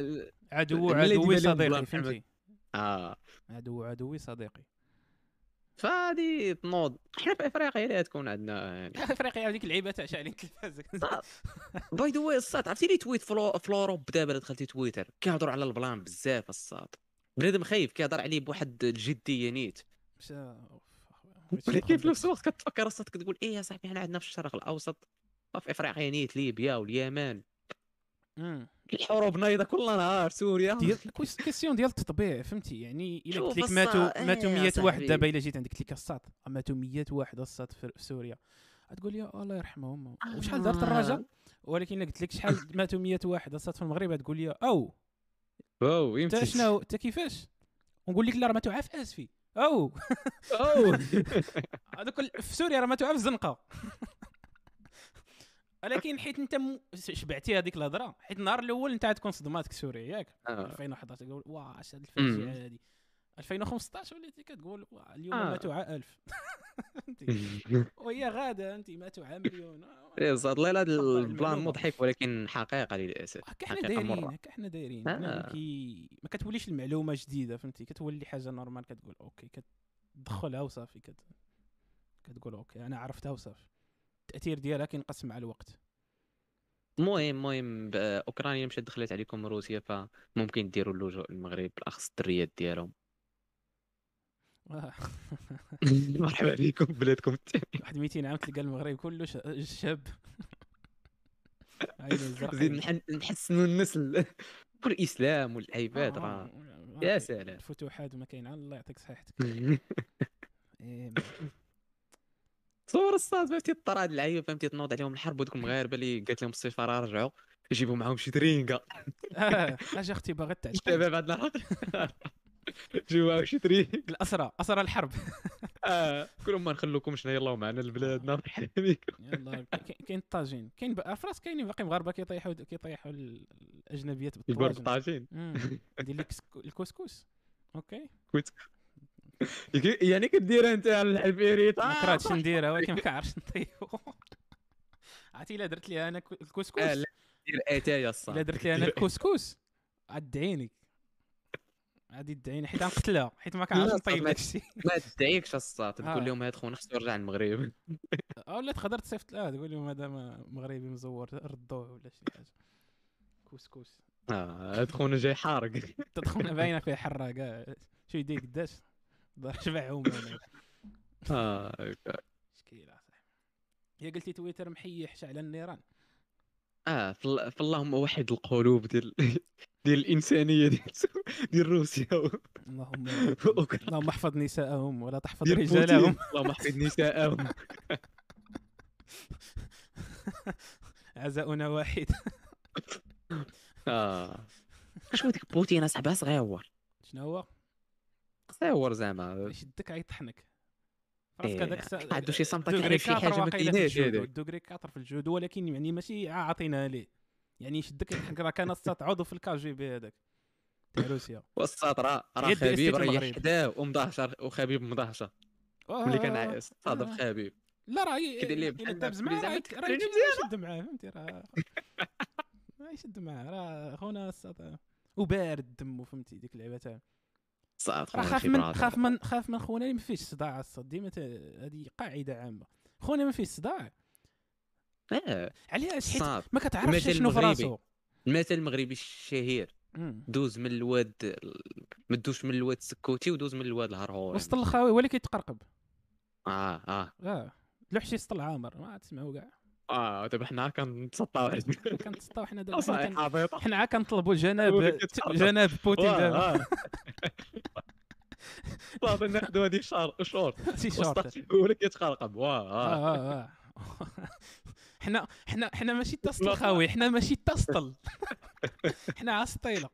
عدو عدوي صديقي فهمتي. آه. عدو عدوي صديقي. فهادي تنوض. حنا في افريقيا لا تكون عندنا يعني. *laughs* افريقيا هذيك اللعيبة تاع شاعلين التلفاز by the way الساط عرفتي لي تويت فلو في l'Europe دابا اللي دخلتي تويتر؟ كيهضروا على ال plan بزاف الساط. بنادم خايف كيهضر عليه بواحد الجديه نيت. ولكن في نفس الوقت كتفكر الساط كتقول إيه يا صاحبي حنا عندنا في الشرق الأوسط. في إفريقيا نيت ليبيا واليمن. الحروب نايضه كل نهار سوريا. ديال question ديال التطبيع فهمتي؟ يعني إلا قلت لك ماتوا إيه ماتوا يا 100 واحد. دابا إلا جيت عندك ليك الساط. ماتوا 100 واحد الساط في في سوريا. تقول يا الله يرحمهم. وشحال دارت الرجاء ولكن إلا قلت لك شحال *laughs* ماتوا 100 واحد الساط في المغرب تقول لي أو. واو انت يمشي شنو؟ انت كيفاش؟ ونقول لك لا راه ماتوا عا في آسفي. أو. أوه. *laughs* هذوك في سوريا راه ماتوا عا في الزنقه *laughs* ولكن حيت انت م... شبعتي هذيك الهضرة حيت النهار الأول انت غتكون صدماتك سوريا ياك آه. 2011 تقول واه اش هاد. الفاجعه هادي 2015 وليتي كتقول اليوم آه. ماتوا عا 1000 فهمتي *laughs* *laughs* وهي غادة انت ماتوا عا مليون آه، *laughs* إيه ساط الله هذا ال plan. مضحك ولكن حقيقة للأسف حنا دايرين. هكا حنا دايرين آه. ما كتوليش المعلومة جديدة فهمتي كتولي حاجة normal كتقول OK كتدخلها وصافي كت... كتقول OK أنا عرفتها وصافي التأثير ديالها كينقص مع الوقت. المهم المهم أوكرانيا مشات دخلت عليكم روسيا فممكن ديروا اللجوء للمغرب بالاخص الدريات ديالهم. *laughs* مرحبا بكم بلادكم واحد 200 عام تلقى المغرب كله شاب. زيد نح- نحسنوا النسل. والإسلام والعباد آه، راه. آه، يا سلام. الفتوحات وما كاين الله يعطيك صحتك. *laughs* إيه، صور الصاد فهمتي؟ الطراد اللعيبه فهمتي؟ تنوض عليهم الحرب ودوك المغاربه اللي قالت لهم السفاره رجعوا يجيبوا معاهم شي درينكا آه *laughs* أجي أختي باغا تعتق الشباب عندنا الحق جيبوا معاهم شي درينكا الاسرى اسرى الحرب. *laughs* آه كلهم ما نخلوكمش يلاه معنا لبلادنا مرحبا بكم *laughs* يلا كاين- الطاجين كاين بقى في راس كاينين باقي مغاربة كيطيحوا كيطيحوا ال- الأجنبيات يبقى بالطواجن الطاجين سكو- الكسكس. أوكي. يعني كدير انت على العفيريت ما كرهتش نديرها ولكن ما كنعرفش نطيبو عرفتي إلا درت لي أنا كو- آه، الكسكس لا. دير اتايا إلا الصاد درت لي أنا *laughs* الكسكس؟ غادعيني غادي تدعيني حيت غنقتلها حيت ما كنعرفش نطيب الشيء ما تدعيكش الصاط. آه. تقول لهم هاد خونا خصو يرجع للمغرب *laughs* ولا تقدر تصيفط لها تقول لهم هذا مغربي مزور ردوه ولا شي حاجة. كوسكوس آه هاد خونا جاي حارق. تدخلنا باينة فيها حره كاع شو يدير قداش؟ ضرب شبعهم أنا *laughs* آه مشكلة هي قلتي تويتر محيح شعل النيران. آه فال- فاللهم وحد القلوب ديال *laughs* ديال الإنسانية ديال *laughs* ديال روسيا. اللهم. اللهم احفظ نساءهم ولا تحفظ رجالهم. اللهم احفظ نساءهم. عزاؤنا واحد. آه. شنو ديك بوتين أصاحبي؟ صغيور شنو هو؟ صغيور زعما. يشدك غيطحنك راسك هذاك عنده شي كيعرف شي حاجة ما كايناش. دوغري 4 في الجودو ولكن يعني ماشي عا عاطيناها ليه. يعني يشدك يضحك راه كان الساط عضو في الكا جي بي هذاك. تاع روسيا والصاد راه راه خبيب راه. حداه ومضهشر وخبيب مضهشر ملي كان آه، صادف آه. خبيب. لا راه كيدير ليه الا بحال دابز معاه راه يشد معاه فهمتي؟ راه *laughs* يشد معاه راه خونا الساط وبارد دمو فهمتي؟ ديك اللعبة تاع خونا خاف من. خاف من خاف من خونا اللي ما فيهش صداع ديما هذه قاعدة عامة. خونا ما فيه صداع. آه علاش ما كتعرفش شنو في. راسو. المثل المغربي الشهير. دوز من الواد ال- ما دوش من الواد السكوتي ودوز من الواد الهرهوري. وسط الخاوي هو اللي كيتقرقب. آه آه. آه. لوح شي سط العامر. ما تسمعوا كاع. آه *laughs* دابا *laughs* حنا كنتسطاو على كنتسطاو حنا دابا حنا كنطلبوا جناب. *laughs* جناب بوتين دابا. صافي ناخذوا هذه شهر شهور شي شورت. ولك يتقرقب واه آه حنا حنا حنا ماشي تسطل خاوي حنا ماشي تسطل حنا عسطيله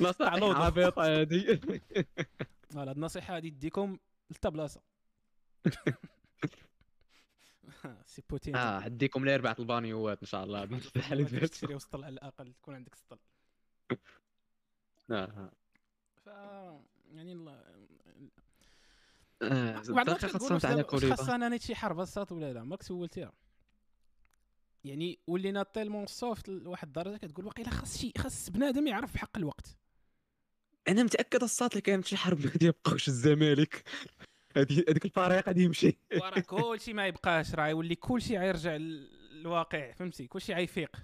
لا صحيح تعلوض. عبيطة هذه فوالا هاد النصيحة غادي تديكم لتا بلاصه *laughs* سي بوتين آه عديكم لاربعه البانيوات إن شاء الله ما. تشري وسطل على الأقل تكون عندك سطل *laughs* آه. ف يعني الله- آه. واش على كوليبا خاصها أنا شي حرب الساط ولا لا عمرك سولتيها يعني ولينا تيلمون سوفت لواحد الدرجة كتقول واقيلا خاص شي خاص بنادم يعرف بحق الوقت أنا متأكد الصات اللي كانت شي حرب *laughs* غادي يبقاوش الزمالك هذيك الفريق غادي يمشي. وراه كلشي ما يبقاش راه يولي كلشي غيرجع للواقع فهمتي؟ كلشي غيفيق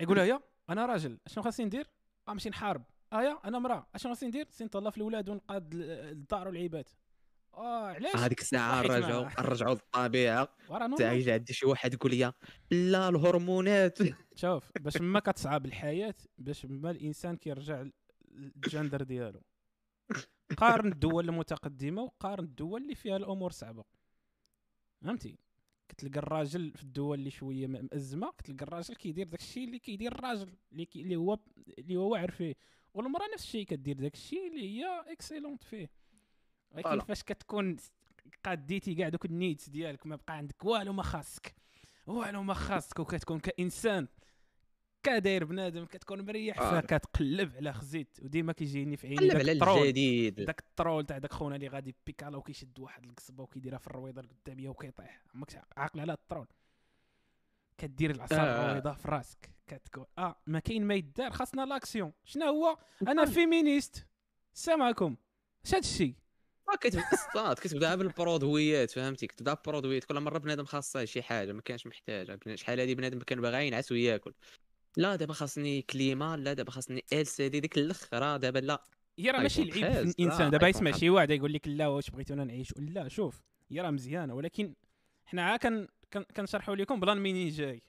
يقول يا أنا راجل أشنو خاصني ندير؟ غنمشي نحارب. آه يا أنا مراه أشنو خاصني ندير؟ سي نطلع في الأولاد ونقاد ال- الدار والعباد. آه علاش؟ هذيك الساعة نرجعوا. نرجعوا للطبيعه وراه تا normal. يجي عندي شي واحد يقول لي لا الهرمونات. *laughs* شوف باش ما كتصعب الحياة باش ما الإنسان كيرجع للجندر ديالو. قارن الدول المتقدمة وقارن الدول اللي فيها الأمور صعبة. فهمتي؟ كتلقى الراجل في الدول اللي شوية مأزمة كتلقى الراجل كيدير داك الشيء اللي كيدير الراجل اللي, كي اللي هو اللي هو واعر فيه. والمراه نفس الشيء كدير داك الشيء اللي هي excellente فيه. ولكن. فاش كتكون قاديتي كاع دوك ال needs ديالك ما بقى عندك والو ما خاصك والو ما خاصك وكتكون كإنسان. كداير بنادم كتكون مريح آه. فيها كتقلب على خزيت. وديما كيجيني في عيني داك الترول. الجديد. داك الترول تاع داك خونا اللي غادي بيكالا وكيشد واحد القصبة وكيديرها في الرويضة القدامية وكيطيح. عمرك عاقل على الترول. كدير العصا آه. الرويضة في راسك. كتقول آه ما كاين ما يدار. خاصنا لاكسيون. شنو هو؟ أنا فيمينيست. سامعكم. اش الشيء ما كتبدا الصاد كتبدا بالبرودويات فهمتي؟ كتبدا بالبرودويات كل مرة بنادم خاصه شي حاجة ما كانش محتاجها. بنا- شحال هادي بنادم كان باغي ينعس وياكل. لا دابا خاصني clima لا دابا خاصني ال سي دي ديك الآخر دابا لا. هي راه ماشي العيب في الإنسان. دابا يسمع. شي واحد يقول لك لا واش بغيتونا نعيش؟ لا شوف هي راه مزيانة. ولكن حنا عا كن كن- كنشرحوا لكم plan منين جاي.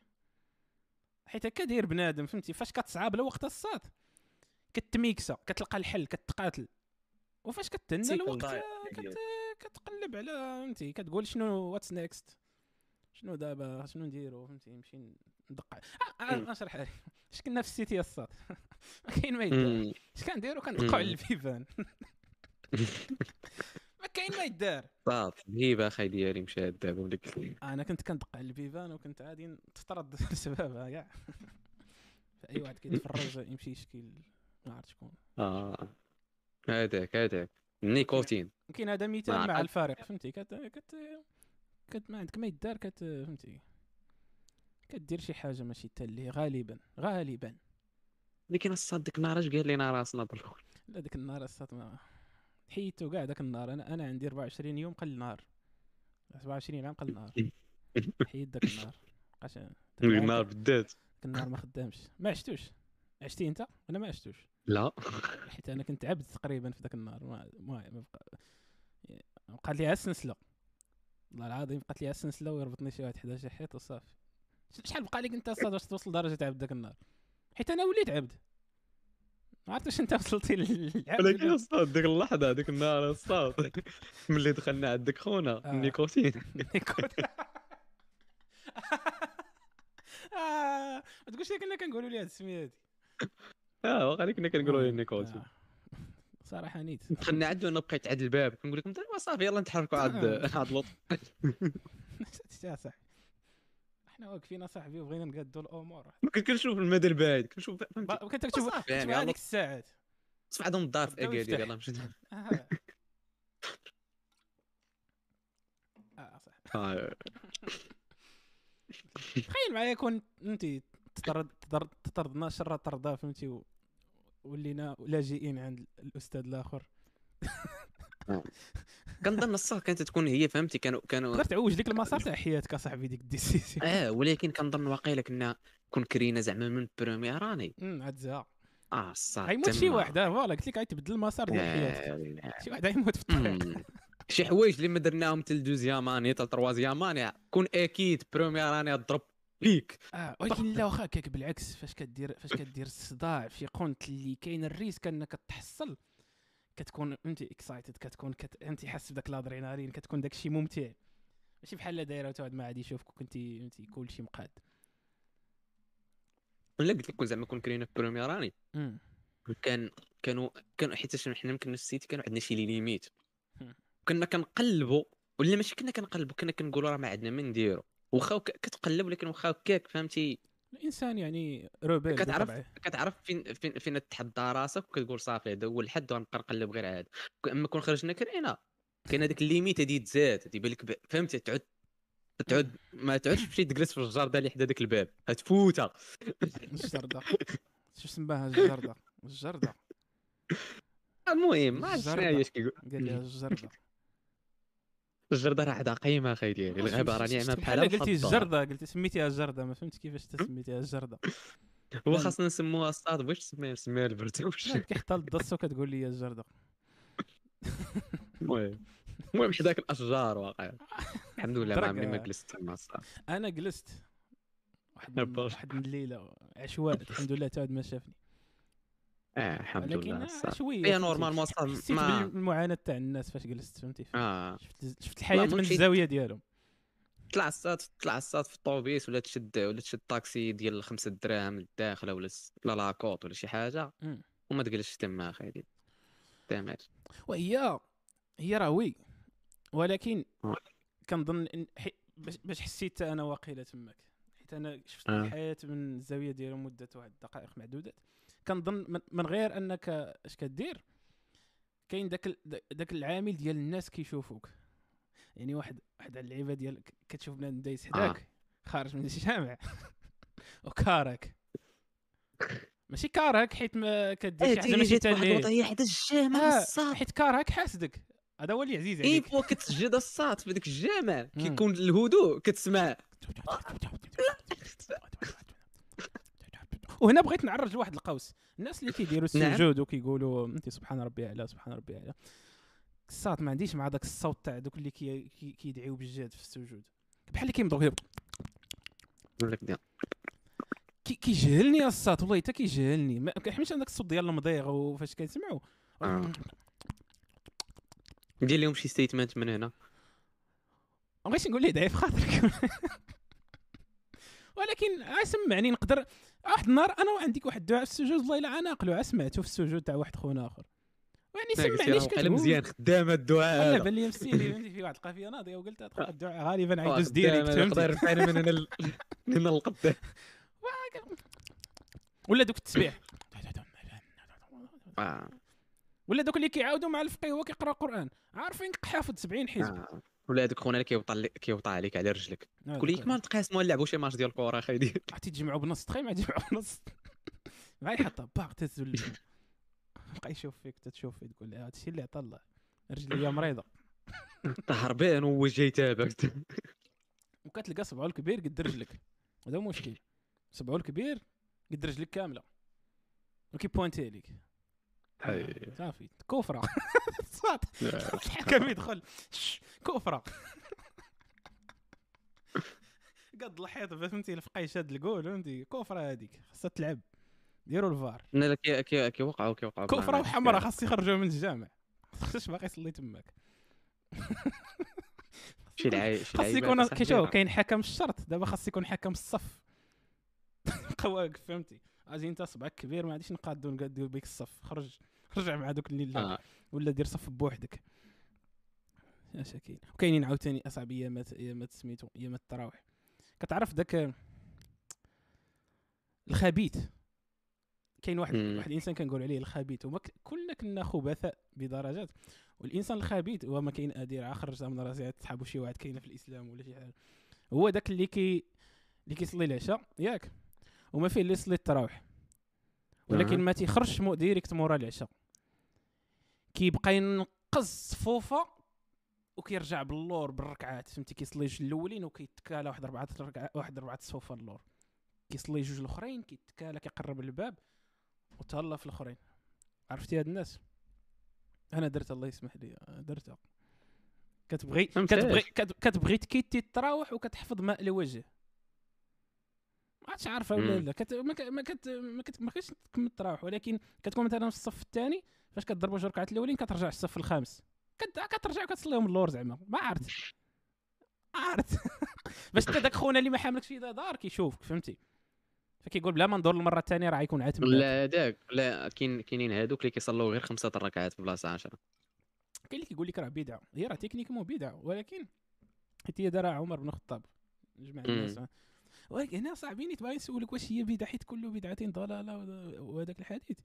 حيت هكا داير بنادم فهمتي؟ فاش كتصعب الوقت الصاد. كتميكسا كتلقى الحل كتقاتل. وفاش كتهنى الوقت. كت... كتقلب على فهمتي؟ كتقول شنو what's next شنو دابا؟ شنو نديرو؟ فهمتي نمشي ندق. نشرح لك اش كنا في ال cité الصاد. *laughs* ما كاين ما يدار. اش كنديرو كندقوا على. البيبان. *laughs* ما كاين ما يدار. صاد الهيبه أخي ديالي مشات دابا ولك أنا كنت كندق على البيبان وكنت غادي تطرد *laughs* بسببها كاع فاي واحد كيتفرج يمشي يشكي ما عرفت شكون. آه. هذاك هذاك. النيكوتين كاين هذا مثال مع. الفارق فهمتي؟ كت كت كت ما عندك ما يدار كت فهمتي؟ كدير شي حاجة ماشي تا اللي غالبا غالبا. ولكن الصاد ديك النهار اش قال لنا راسنا ضروري لا ديك النهار الصات ما حيدتو كاع داك النهار. أنا أنا عندي 24 يوم قل نهار. 27 عام قل نهار. حيد داك النهار. بقاش *laughs* داك النهار بالذات داك النهار ما خدامش. ما عشتوش؟ عشتي أنت أنا ما عشتوش؟ لا. حيت أنا كنت عبد تقريبا في ذاك النهار. ما ما بقى بقات لي السنسله والله العظيم بقات لي السنسله ويربطني شي واحد حدا شي حيط وصافي. شحال بقى لك انت أصلا باش توصل لدرجه عبد ذاك النهار؟ حيت أنا وليت عبد. ما عرفت واش انت وصلتي للعبد ولكن الصاد ديك اللحظة ديك النهار الصاد *laughs* ملي دخلنا عندك خونا آه. النيكوتين *laughs* *laughs* نيكوت آه، ما تقولش لي كنا كنقولوا لي هاد السمية هادي. آه واخا كنا كنقولوا ليه النيكوتين آه. صراحة نيت. دخلنا عنده أنا بقيت عاد الباب. كنقول لكم "طيب صافي يلا نتحركوا عاد آه. *laughs* عاد لوط *laughs* يا صاحبي. إحنا واقفين صاحبي وبغينا نقادوا الأمور كنت كنشوف المدى البعيد. كنشوف كنت كتشوف يعني هذيك الساعات. صف عندهم الدار في اكادير. يلا مشيت *laughs* آه. آه صح. آه، تخيل معايا كون انت تطرد تطرد تطردنا شر طردا فهمتي؟ ولينا لاجئين عند الأستاذ الآخر. *laughs* كنظن الصاد كانت تكون هي فهمتي؟ كانوا كانوا تقدر تعوج ديك المسار تاع حياتك أصاحبي ديك ال décision آه ولكن كنظن واقيلا كنا كون كرينا زعما من première année. امم عاد زها آه الصاد غيموت شي واحد آه voilà قلت لك غيتبدل المسار ديال حياتك. شي واحد غيموت في الطريق. شي حوايج اللي ما درناهم حتى ال deuxième année حتى ال troisième année كون أكيد première année ضرب بيك آه ولكن لا واخا هكاك بالعكس فاش كدير فاش كدير الصداع في قنت اللي كاين ال risque انك تحصل كتكون انت excited كتكون كت... انت حاس بداك الأدرينالين كتكون داك الشيء ممتع. ماشي بحال لا دايرة وتعود ما عاد يشوفك كنت انت كلشي مقاد. لا قلت لك زعما كون كرينا في راني. كان كانوا كانوا حيت حنا يمكن ال cité كانوا عندنا شي limite. كنا كنقلبوا ولا ماشي كنا كنقلبوا كنا كنقولوا راه ما عندنا ما نديرو. واخا كتقلب ولكن واخا هكاك فهمتي؟ الإنسان يعني rebelle كتعرف. كتعرف فين فين فين تحدى راسك وكتقول صافي هذا هو الحد ونبقى نقلب غير عاد. أما كون خرجنا كرينا كاين هذيك ال limite هادي تزاد تيبان لك فهمتي؟ تعود تعود ما تعودش تمشي تجلس في الجردة اللي حدا داك الباب هتفوتها الجردة. *laughs* شو سماها الجردة. الجردة. المهم ما عرفتش شنو هي كيقول. قال لها الجردة. الجردة راه عندها قيمة أخي ديالي. الغابه راه ناعمه بحالها قلتي. الجردة قلتي سميتيها الجردة. ما فهمت كيفاش *laughs* تسميتيها الجردة. هو خاصنا نسموها الصاد باش تسميها نسميها البرتوش كيحطها للدص وكتقول لي الجردة. المهم. المهم حداك الأشجار واقع. الحمد لله ما عمري ما جلست تما الصاد أنا جلست. واحد. واحد الليلة. عشوائي. الحمد لله تعود ما شافني. آه الحمد لله شوية هي فهمتي. normalement حسيت ما بالمعاناه تاع الناس فاش جلست فهمتي آه شفت شفت الحياة من الزاوية ديالهم طلع الصاد طلع الصاد في الطوبيس ولا تشد ولا تشد طاكسي ديال خمسة دراهم للداخله ولا ولا la côte ولا شي حاجة مم. وما تجلسش تما دي تمام وهي هي راه oui ولكن آه. كنظن إن حي... باش, باش حسيت أنا واقيلا تماك حيت أنا شفت آه. الحياة من الزاوية ديالهم مده واحد الدقائق معدودات كنظن من, من غير أنك اش كدير؟ كاين داك ال... داك العامل ديال الناس كيشوفوك. يعني واحد واحد على اللعيبة ديال كتشوف بنادم دايس حداك خارج من الجامع. *laughs* وكارك. ماشي كارك حيت ما كدير إيه شي حاجة ماشي واحد ليه حدا الجامع آه، الصاد. حيت كارك حاسدك. هذا هو اللي عزيز اي عليك. فوا كتسجد الصاد في داك الجامع. كيكون الهدوء كتسمع. *laughs* وهنا بغيت نعرج لواحد القوس. الناس اللي كيديروا نعم. السجود وكيقولوا انت سبحان ربي اعلى سبحان ربي اعلى الصوت ما عنديش مع داك الصوت تاع دوك اللي كي- كي- كيدعيو بالجهاد في السجود بحال اللي كيمضوا كي- نقول لك ديال- كي كيجهلني الصوت والله حتى كيجهلني. ما كنحملش هذاك الصوت ديال المضيغ وفاش كنسمعوا آه. ندير لهم شي statement من هنا. ما بغيتش نقول ليه ضعيف خاطرك. *laughs* ولكن سمعني نقدر واحد النهار أنا وعندك واحد الدعاء في السجود والله الا أنا عا سمعته في السجود تاع واحد خونا آخر. يعني سمعني اش وقيلا كتقول. مزيان خدام الدعاء لا هذا. بان لي مسيري *laughs* في واحد القافيه ناضية وقلت خونا الدعاء. غالبا آه، عيدوز خدام ديريكت هذا يقدر يرفعني من هنا *laughs* من هنا للقدام *laughs* ولا دوك التسبيح. آه. ولا دوك اللي كيعاودوا مع الفقيه هو كيقرأ القران عارفين حافظ 70 حزب. آه. ولا هذوك خونا اللي كيوطى عليك على رجلك. آه، قول لك دوك- ما نتقاسموا نلعبوا شي ماتش ديال الكره أخي؟ ديال *laughs* عرفتي تجمعوا بنص تخيل ما تجمعوا بنص *laughs* مع يحطها باغ تهز بقى *laughs* يشوف فيك تتشوف فيه تقول هذا الشيء اللي عطى الله. رجلي مريضة. هربان وجهي يتابعك وكتلقى صبعو الكبير قد رجلك. هذا هو المشكل صبعو الكبير قد رجلك كاملة. وكيبوانتي عليك. صافي. كفرة. *laughs* الحكم *laughs* يدخل؟ كفرة. *laughs* قد الحيط فهمتي الفقاي شاد الجول فهمتي؟ كفرة هذيك خاصها تلعب. ديروا الفار. لا كي كي كيوقعوا كيوقعوا كفرة وحمراء خاص يخرجوا من الجامع. خاصش باقي يصلي تماك. شي لعيب خاص يكون كيشوف كاين حكم الشرط. دابا خاص يكون حكم الصف. واقف فهمتي؟ أجي انت صبعك كبير ما غاديش نقادو نقادو بك الصف. خرج رجع مع دوك اللي آه. ولا دير صف بوحدك. اش كاين وكاينين عاوتاني أصعب ايامات ايامات سميتو ايامات التراويح كتعرف داك الخبيث؟ كاين واحد مم. واحد الإنسان كنقول عليه الخبيث. وما كلنا كنا خبثاء بدرجات. والإنسان الخبيث هو ما كاين أدير خرجها من راسي تسحبوا شي واحد كاينة في الإسلام ولا شي حاجة. هو داك اللي كي اللي كيصلي العشاء ياك. وما فيه اللي يصلي التراويح ولكن ما تيخرجش direct مورا العشاء. كيبقى ينقز صفوفة وكيرجع باللور بالركعات فهمتي؟ كيصلي جوج الأولين وكيتكالى واحد اربعه ركعات واحد اربعه صفوفه اللور. كيصلي جوج الأخرين كيتكالى كيقرب الباب وتهلا في الأخرين. عرفتي هاد الناس؟ أنا درت الله يسمح لي درتها. كتبغي كتبغي كتبغي تكيتي التراوح وكتحفظ ماء الوجه ما عادش عارفة ولا لا. كت... ما, ك... ما, كت... ما, كت... ما كتش تكمل التراوح ولكن كتكون مثلا في الصف الثاني فاش كتضربوا جوج ركعات الأولين كترجع الصف الخامس. كت... كترجع وكتصليهم اللور زعما. ما عرفت. عرفت. *laughs* باش انت داك خونا اللي ما حاملكش في دار كيشوفك فهمتي؟ فكيقول بلا ما ندور المرة الثانية راه يكون عاتم لا داك لا كاين كاينين هادوك اللي كيصلوا غير خمسة الركعات في بلاصة 10 كاين اللي كيقول لك راه بدعة. هي راه تكنيك مو بدعة. ولكن حيت هي دارها عمر بن الخطاب. جمع الناس ولكن هنا صعبين تبغي نسولك واش هي بدعة حيت كل بدعه ضلالة وهذاك الحديث.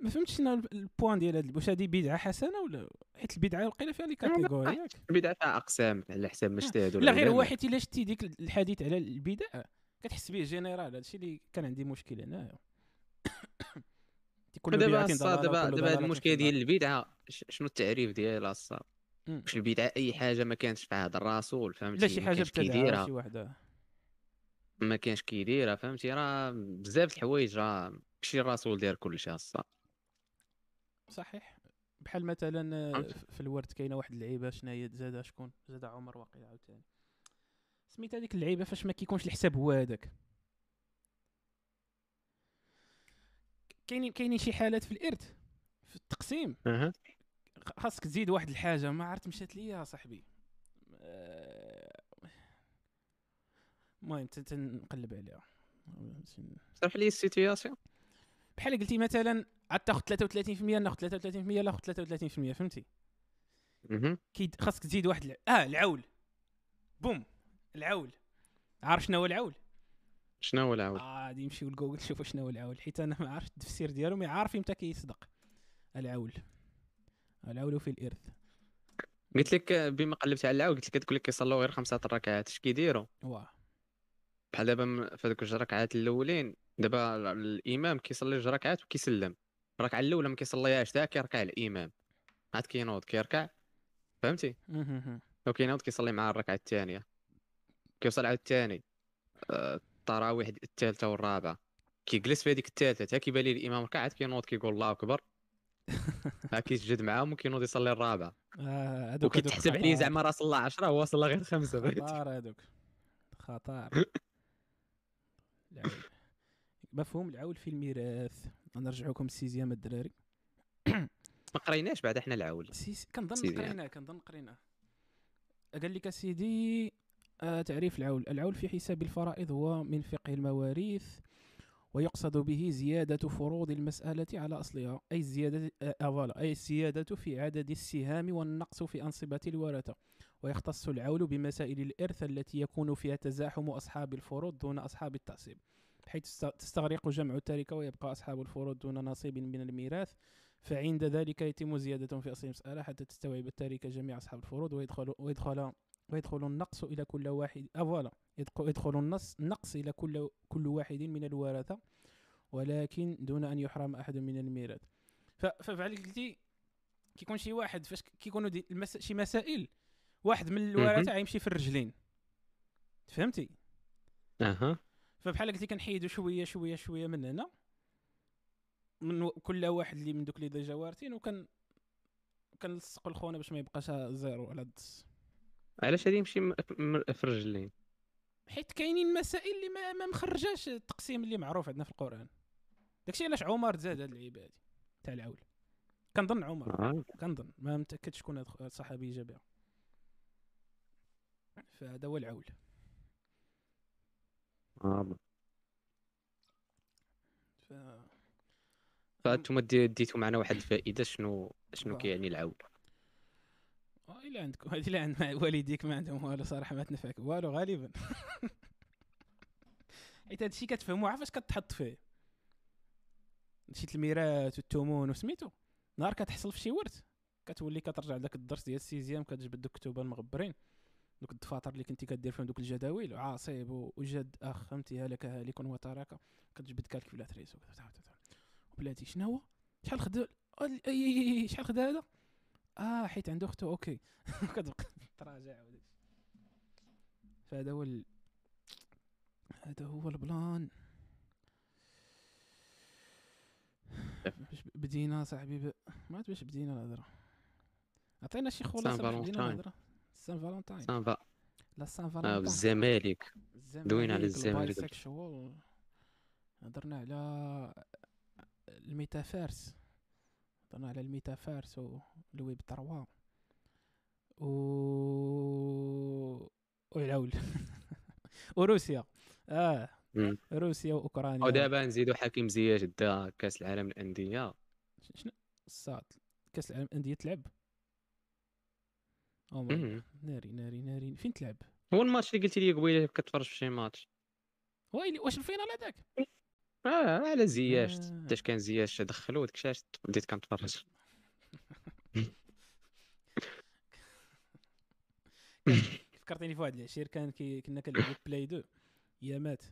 ما فهمتش شنو ال point ديال واش هذه بدعة حسنة ولا؟ حيت البدعة وقيله فيها les catégories ياك. البدعة فيها أقسام على حساب ما اجتهد لا غير هو حيت إلا شتي ديك الحديث على البدع كتحس به général هادشي اللي كان عندي مشكل هنايا. *coughs* كل دابا دابا دابا هذا المشكل ديال البدعة شنو التعريف ديالها الصاد واش البدعة أي حاجة ما كانتش في عهد الرسول فهمتي؟ لا شي حاجة كيديرها. شي وحدة. ما كانش كيديرها فهمتي؟ راه بزاف الحوايج راه ماشي الرسول داير كلشي الصاد صحيح. بحال مثلا في الورد كاينة واحد اللعيبة شنو هي زاد شكون؟ زاد عمر واقيلا عاوتاني. سميت هذيك اللعيبة فاش ما كيكونش الحساب هو هذاك. كاينين كاينين شي حالات في الإرث في التقسيم. خاصك تزيد واحد الحاجة. ما عرفت مشات ليا صاحبي. آه، المهم تنقلب عليها. شرح لي ال situation بحال قلتي مثلا عاد تاخذ 33% ناخذ 33% ناخذ 33% فهمتي؟ كي خاصك تزيد واحد آه العول. boom العول. عارف شنو هو العول؟ شنو هو العول؟ آه غادي نمشيو لجوجل نشوفوا شنو هو العول. حيت أنا ما عرفت التفسير ديالو ما عارف إمتى كيصدق. العول. العول في الإرث. قلت لك بما قلبت على العول قلت لك لك كيصلوا غير خمسة الركعات اش كيديروا؟ واه. بحال دابا في هذوك الجوج ركعات الأولين دابا الإمام كيصلي جوج ركعات وكيسلم. الركعه الأولى ما كيصليهاش تا كيركع الإمام. عاد كينوض كيركع. فهمتي؟ وكينوض كيصلي مع الركعة الثانية. كيوصل عاود الثاني. التراويح الثالثة والرابعة. كيجلس في هذيك الثالثة حتى كيبان ليه الإمام ركع عاد كينوض كيقول الله أكبر. ها كيسجد معاهم وكينوض يصلي الرابعة. آه وكيتحسب عليه زعما راه صلى 10 هو صلى غير خمسة. خطار هذوك. خطار *laughs* مفهوم. العول في الميراث. نرجعوكم السيزيام الدراري. *coughs* ما قريناش بعد إحنا العول. سيس... كنظن قريناه كنظن قريناه قال لك سيدي آه تعريف العول. العول في حساب الفرائض هو من فقه المواريث ويقصد به زيادة فروض المسألة على أصلها. أي زيادة آه أي الزيادة في عدد السهام والنقص في أنصبة الورثة. ويختص العول بمسائل الإرث التي يكون فيها تزاحم أصحاب الفروض دون أصحاب التعصيب حيث تستغرق جمع التركة ويبقى أصحاب الفروض دون نصيب من الميراث فعند ذلك يتم زيادة في أصل المسألة حتى تستوعب التركة جميع أصحاب الفروض ويدخل, ويدخل ويدخل النقص إلى كل واحد أفوالا يدخل النص النقص إلى كل كل واحد من الورثة ولكن دون أن يحرم أحد من الميراث فبحال قلتي كيكون شي واحد فاش كيكونوا. شي مسائل واحد من الورثه غيمشي في الرجلين. فهمتي أها. فبحال قلتي كنحيدوا شوية شوية شوية من هنا. من كل واحد اللي من دوك اللي déjà وارثين وكان كنلصقوا لخونا باش ما يبقاش زيرو على الدس. علاش غادي يمشي في الرجلين؟ حيت كاينين مسائل اللي ما, ما مخرجاش التقسيم اللي معروف عندنا في القرآن. داكشي علاش عمر زاد هاد اللعيبه هادي تاع العول. كنظن عمر. آه. كنظن. ما متأكدش شكون الصحابي جا بها فهذا هو العول. آه. ف... فأنتم دي- ديتوا معنا واحد الفائده شنو شنو. كيعني العول؟ آه، الا عندكم. *laughs* الا عند والديك ما عندهم والو صراحة ما تنفعك. والو غالبا. *laughs* حيت هادشي كتفهمو عارف فاش كتحط فيه؟ نشيت الميراث والثمون وسميتو نهار كتحصل في شي ورث كتولي كترجع لذاك الدرس ديال ال sixième كتجبد دوك الكتب المغبرين. دوك الدفاتر اللي كنتي كدير فيهم دوك الجداول عاصب و- وجد أخ فهمتي؟ هلك هالك وترك كتجبد calculatrice وكذا وبلاتي شنو هو؟ شحال خدا شحال خدا هذا؟ آه حيت عنده اختو okay. *laughs* كتبقى تراجع وداك فهذا هو ال... هذا هو ال plan. باش بدينا صاحبي ب... ما عرفت باش بدينا الهضرة. عطينا شي خلاصة بدينا. الهضرة. Saint Valentin صافا لا Saint آه Valentin بالزمالك دوينا على الزمالك. هضرنا على الميتافيرس هضرنا على ال metaverse وال web 3 و والعول وروسيا آه مم. روسيا واوكرانيا ودابا نزيدو حكيم زياش دا كاس العالم للانديه ش- شنو الصاد كاس العالم انديه تلعب أو ماي مم. ناري ناري ناري فين تلعب هو الماتش اللي قلتي لي قبيله كتفرج في شي ماتش ويلي واش الفينال هذاك آه على زياش آه. حتىش كان زياش دخلو داك الشيء بديت كنتفرج فكرتيني في واحد العشير كان كي كنا كنلعبوا بلاي 2 يا مات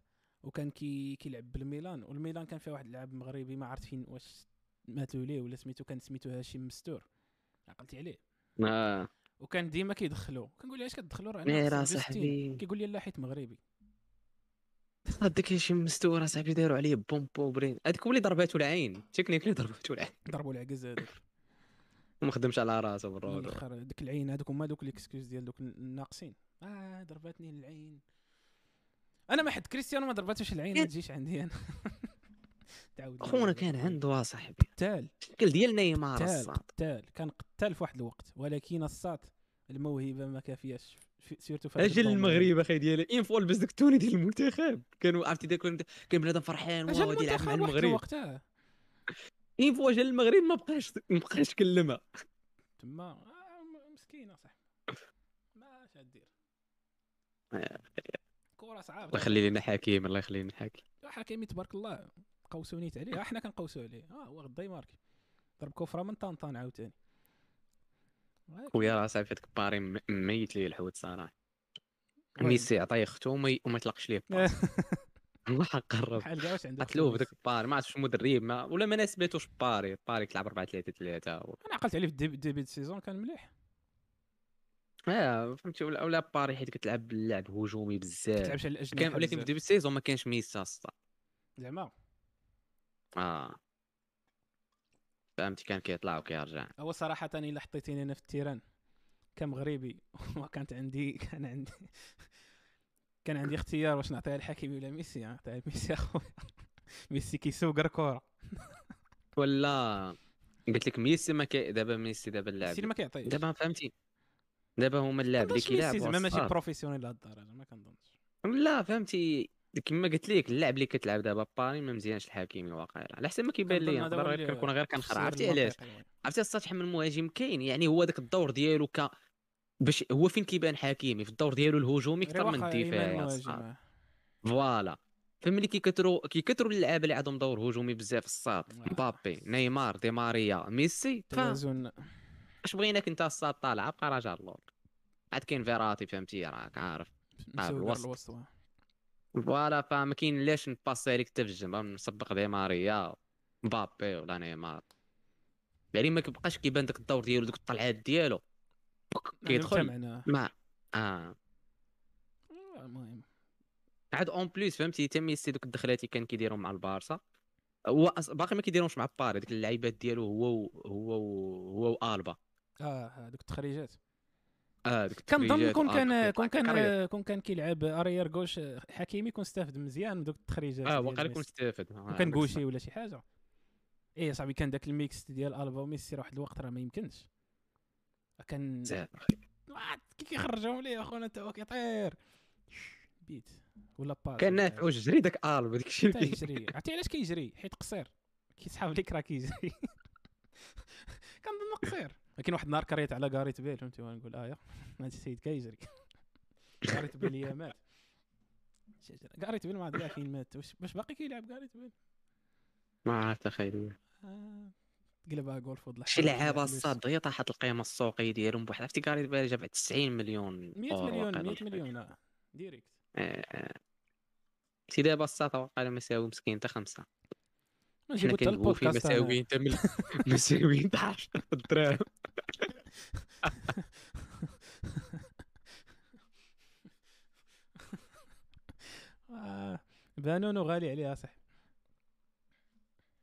وكان كي كيلعب بالميلان والميلان كان فيها واحد اللاعب مغربي ما عرفت فين واش ماتوا ليه ولا سميتو كان سميتو هاشم مستور عقلتي عليه آه وكان ديما كيدخلو. كنقول له علاش كتدخلو؟ راه راه 60. صاحبي. كيقول لي لا حيت مغربي. هذاك شي مستوره صاحبي داروا عليه بومبو برين هذاك هو اللي ضرباتو العين. تكنيك اللي ضرباتو العين. ضربوا العكز هذاك وما خدمش على راسو بالرود الآخر ديك العين هذوك هما دوك les excuses ديال دوك الناقصين. آه ضرباتني العين. أنا ما حد كريستيانو ما ضرباتوش العين ما تجيش عندي أنا. *laughs* تعاود لي. خونا كان عنده صاحبي قتال. الشكل ديال نيمار قتال كان قتال في واحد الوقت ولكن الساط الموهبة ما كافياش. في- سيرتو في أجل. المغرب أخي ديالي. une fois لبس داك التوني ديال المنتخب. كانوا عرفتي داك كان بنادم فرحان غادي يلعب مع المغرب. آه. ان فوا جا المغرب ما بقاش ما بقاش كلمها تما آه، م- مسكينة صح ما اش دير. آه. كرة صعابة. الله يخلي لنا حكيم الله يخلي لنا حكيم. حكيمي تبارك الله. قوسونيت عليه آه، حنا كنقوسو عليه. آه هو غدا يماركي ضرب كفره من طنطان عاوتاني. خويا راه صاحبي هذاك باري ميت ليه الحوت صراحة؟ ميسي عطاه اختو وما يطلقش ليه باس. *laughs* الله قرب. بحال كاع واش عنده قتلوه. بداك الباري ما عرفتش شنو مدرب ما ولا ما ناسباتوش باري. باري كتلعب 4 3 3 أنا عقلت عليه في ال début début ال saison كان مليح. آه فهمتي ولا ولا باري حيت كتلعب اللعب هجومي بزاف. تلعبش على الاجنحه ولكن في. ديبي السيزون ما كانش ميسا زعما. آه. فهمتي كان كيطلع وكيرجع هو صراحة إلا حطيتيني أنا في ال terrain كمغربي *laughs* وكانت عندي كان عندي كان عندي اختيار واش نعطيها لحكيمي ولا ميسي نعطيها لميسي *laughs* أخويا. ميسي كيسوق الكرة. ولا قلت لك ميسي ما كي دابا ميسي دابا اللاعب ميسي ما كيعطيش. دابا فهمتي؟ دابا هما اللاعب اللي ميسي كيلعب زعما ماشي professionnel لهاد الدرجة ما كنظنش. لا فهمتي كما قلت لك اللاعب اللي كتلعب دابا باري ما مزيانش الحكيمي واقيلا. على حسب ما كيبان لي اللي- غير كنكون غير كنخرع عرفتي علاش. عرفتي السطح من المهاجم كاين؟ يعني هو داك الدور ديالو ك باش هو فين كيبان حكيمي؟ في الدور ديالو الهجومي أكثر من الدفاعي. آه. voilà. فملي كيكثروا كيكثروا اللعابه اللي عندهم دور هجومي بزاف الصاط آه. مبابي نيمار دي ماريا ميسي توازن. اش بغيناك انت الصاط طالع؟ بقى راجع اللور. عاد كاين فيراتي فهمتي راك عارف. الوسط. voilà فما كاين لاش نباسي عليك حتى في الجنب نسبق دي ماريا مبابي ولا نيمار يعني ما كيبقاش كيبان داك الدور ديالو ديك الطلعات ديالو. كيدخل ما آه. المهم. عاد en plus فهمتي؟ حتى ميسي دوك الدخلات كان كيديرهم مع البارسا. هو باقي ما كيديرهمش مع باري ديك اللعيبات ديالو هو هو هو وألبا آه هذوك التخريجات. آه ديك كنظن كون كان كون كان كون كان كيلعب arrière gauche حكيمي يكون استافد مزيان من دوك التخريجات آه واقع يكون استافد كان gaucher ولا شي حاجة. إيه صاحبي كان داك ال mix ديال ألبا وميسي واحد الوقت راه ما يمكنش. كان كي كيخرجهم ليه اخونا انت؟ كيطير. بيت. ولا باس كان نافع واش جري داك ألبا داك الشيء. اللي كيجري عرفتي علاش كيجري؟ حيت قصير. كيسحاب لك راه كيجري. *laughs* كنظن قصير. لكن واحد النهار كريت على كاريت بيل فهمتي؟ وأنا نقول آه *laughs* هذا السيد كيجري كاريت *laughs* بيل يا مات. كاريت بيل ما عرفت فين مات. واش باقي كيلعب كاريت بيل؟ ما عرفت أخي آه. تقلبها جولف وضل شي لعابه الصاط هي طاحت القيمه السوقيه ديالهم بواحد عرفتي؟ كاريت بيل جاب 90 مليون 100 مليون 100 مليون آه direct. سي دابا الصاط واقع ما يساوي مسكين حتى خمسة. حنا كنقولوا في مساويين حتى *laughs* مساويين 10 دراهم آه، بانونو غالي عليها صح.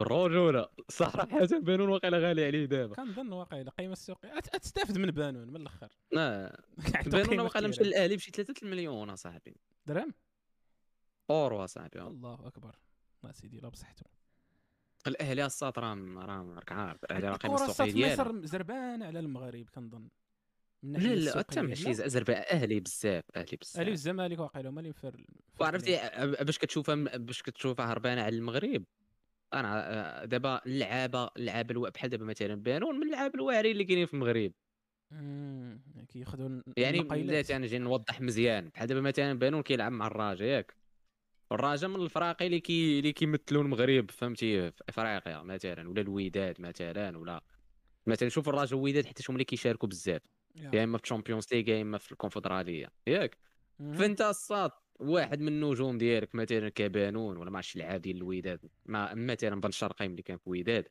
الرجولة صراحة *laughs* بانون واقيلا غالي عليه دابا. كنظن واقيلا القيمة السوقية تستافد من بانون من الأخر. *laughs* آه بانون واقيلا مشى للاهلي بشي 3 المليون اصاحبي درهم؟ أورو اصاحبي الله أكبر. ما سيدي لا بصحته. الأهلي الساط راهم راهم راك عارف. الأهلي راه قيمه السوقيه ديالها زربان على المغرب كنظن. لا لا حتى ماشي زربان أهلي بزاف أهلي بزاف. أهلي والزمالك واقيلا هما اللي مفر وعرفتي باش كتشوفها باش كتشوفها هربانة على المغرب أنا دابا اللعابة اللعابه بحال دابا مثلا بانون من اللعابه الواعرين اللي كاينين في المغرب. كياخذوا يعني لا أنا جاي نوضح مزيان. بحال دابا مثلا بانون كيلعب مع الراجا ياك. الراجا من الفراقي اللي كي اللي كيمثلوا المغرب فهمتي؟ في افريقيا مثلا ولا الوداد مثلا ولا مثلا شوف الراجا والوداد حتى هما اللي كيشاركوا بزاف. يا. إما في ال Champions League يا إما في الكونفدرالية. ياك. فأنت الصاط واحد من النجوم ديالك مثلا كبانون ولا ما لعاب ديال الوداد ما مثلا بن شرقي اللي كان في الوداد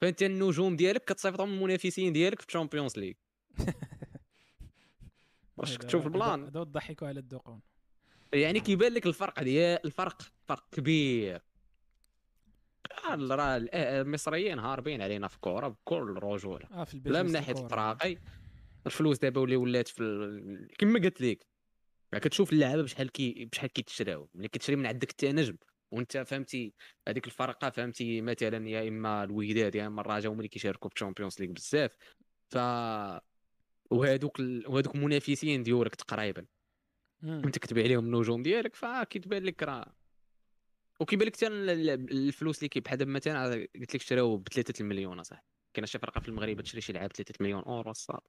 فأنت النجوم ديالك كتصيفطهم المنافسين ديالك في ال Champions League. *laughs* واش كتشوف ال plan؟ هذا ضحكوا على الدقون يعني كيبان لك الفرق ديال الفرق فرق كبير. راه المصريين هاربين علينا في الكره بكل رجوله. آه في لا من ناحية الفراقي الفلوس دابا اللي ولات في ال... كما قلت لك. كتشوف اللعابة بشحال كي بشحال كيتشراو ملي كتشري من عندك انت نجم وانت فهمتي هذيك الفرقة فهمتي مثلا يا إما الوداد يا إما الرجاء هما اللي كيشاركوا في ال Champions League بزاف. ف وهذوك ال... وهذوك المنافسين ديالك تقريبا. انت كتبيع عليهم النجوم ديالك فكيتبان لك راه. وكيبان لك حتى الفلوس اللي كيبحال. دابا مثلا قلت لك شراو ب 3 المليون صح كاين شي فرقة في المغرب تشري شي لعاب 3 مليون أورو الصاط.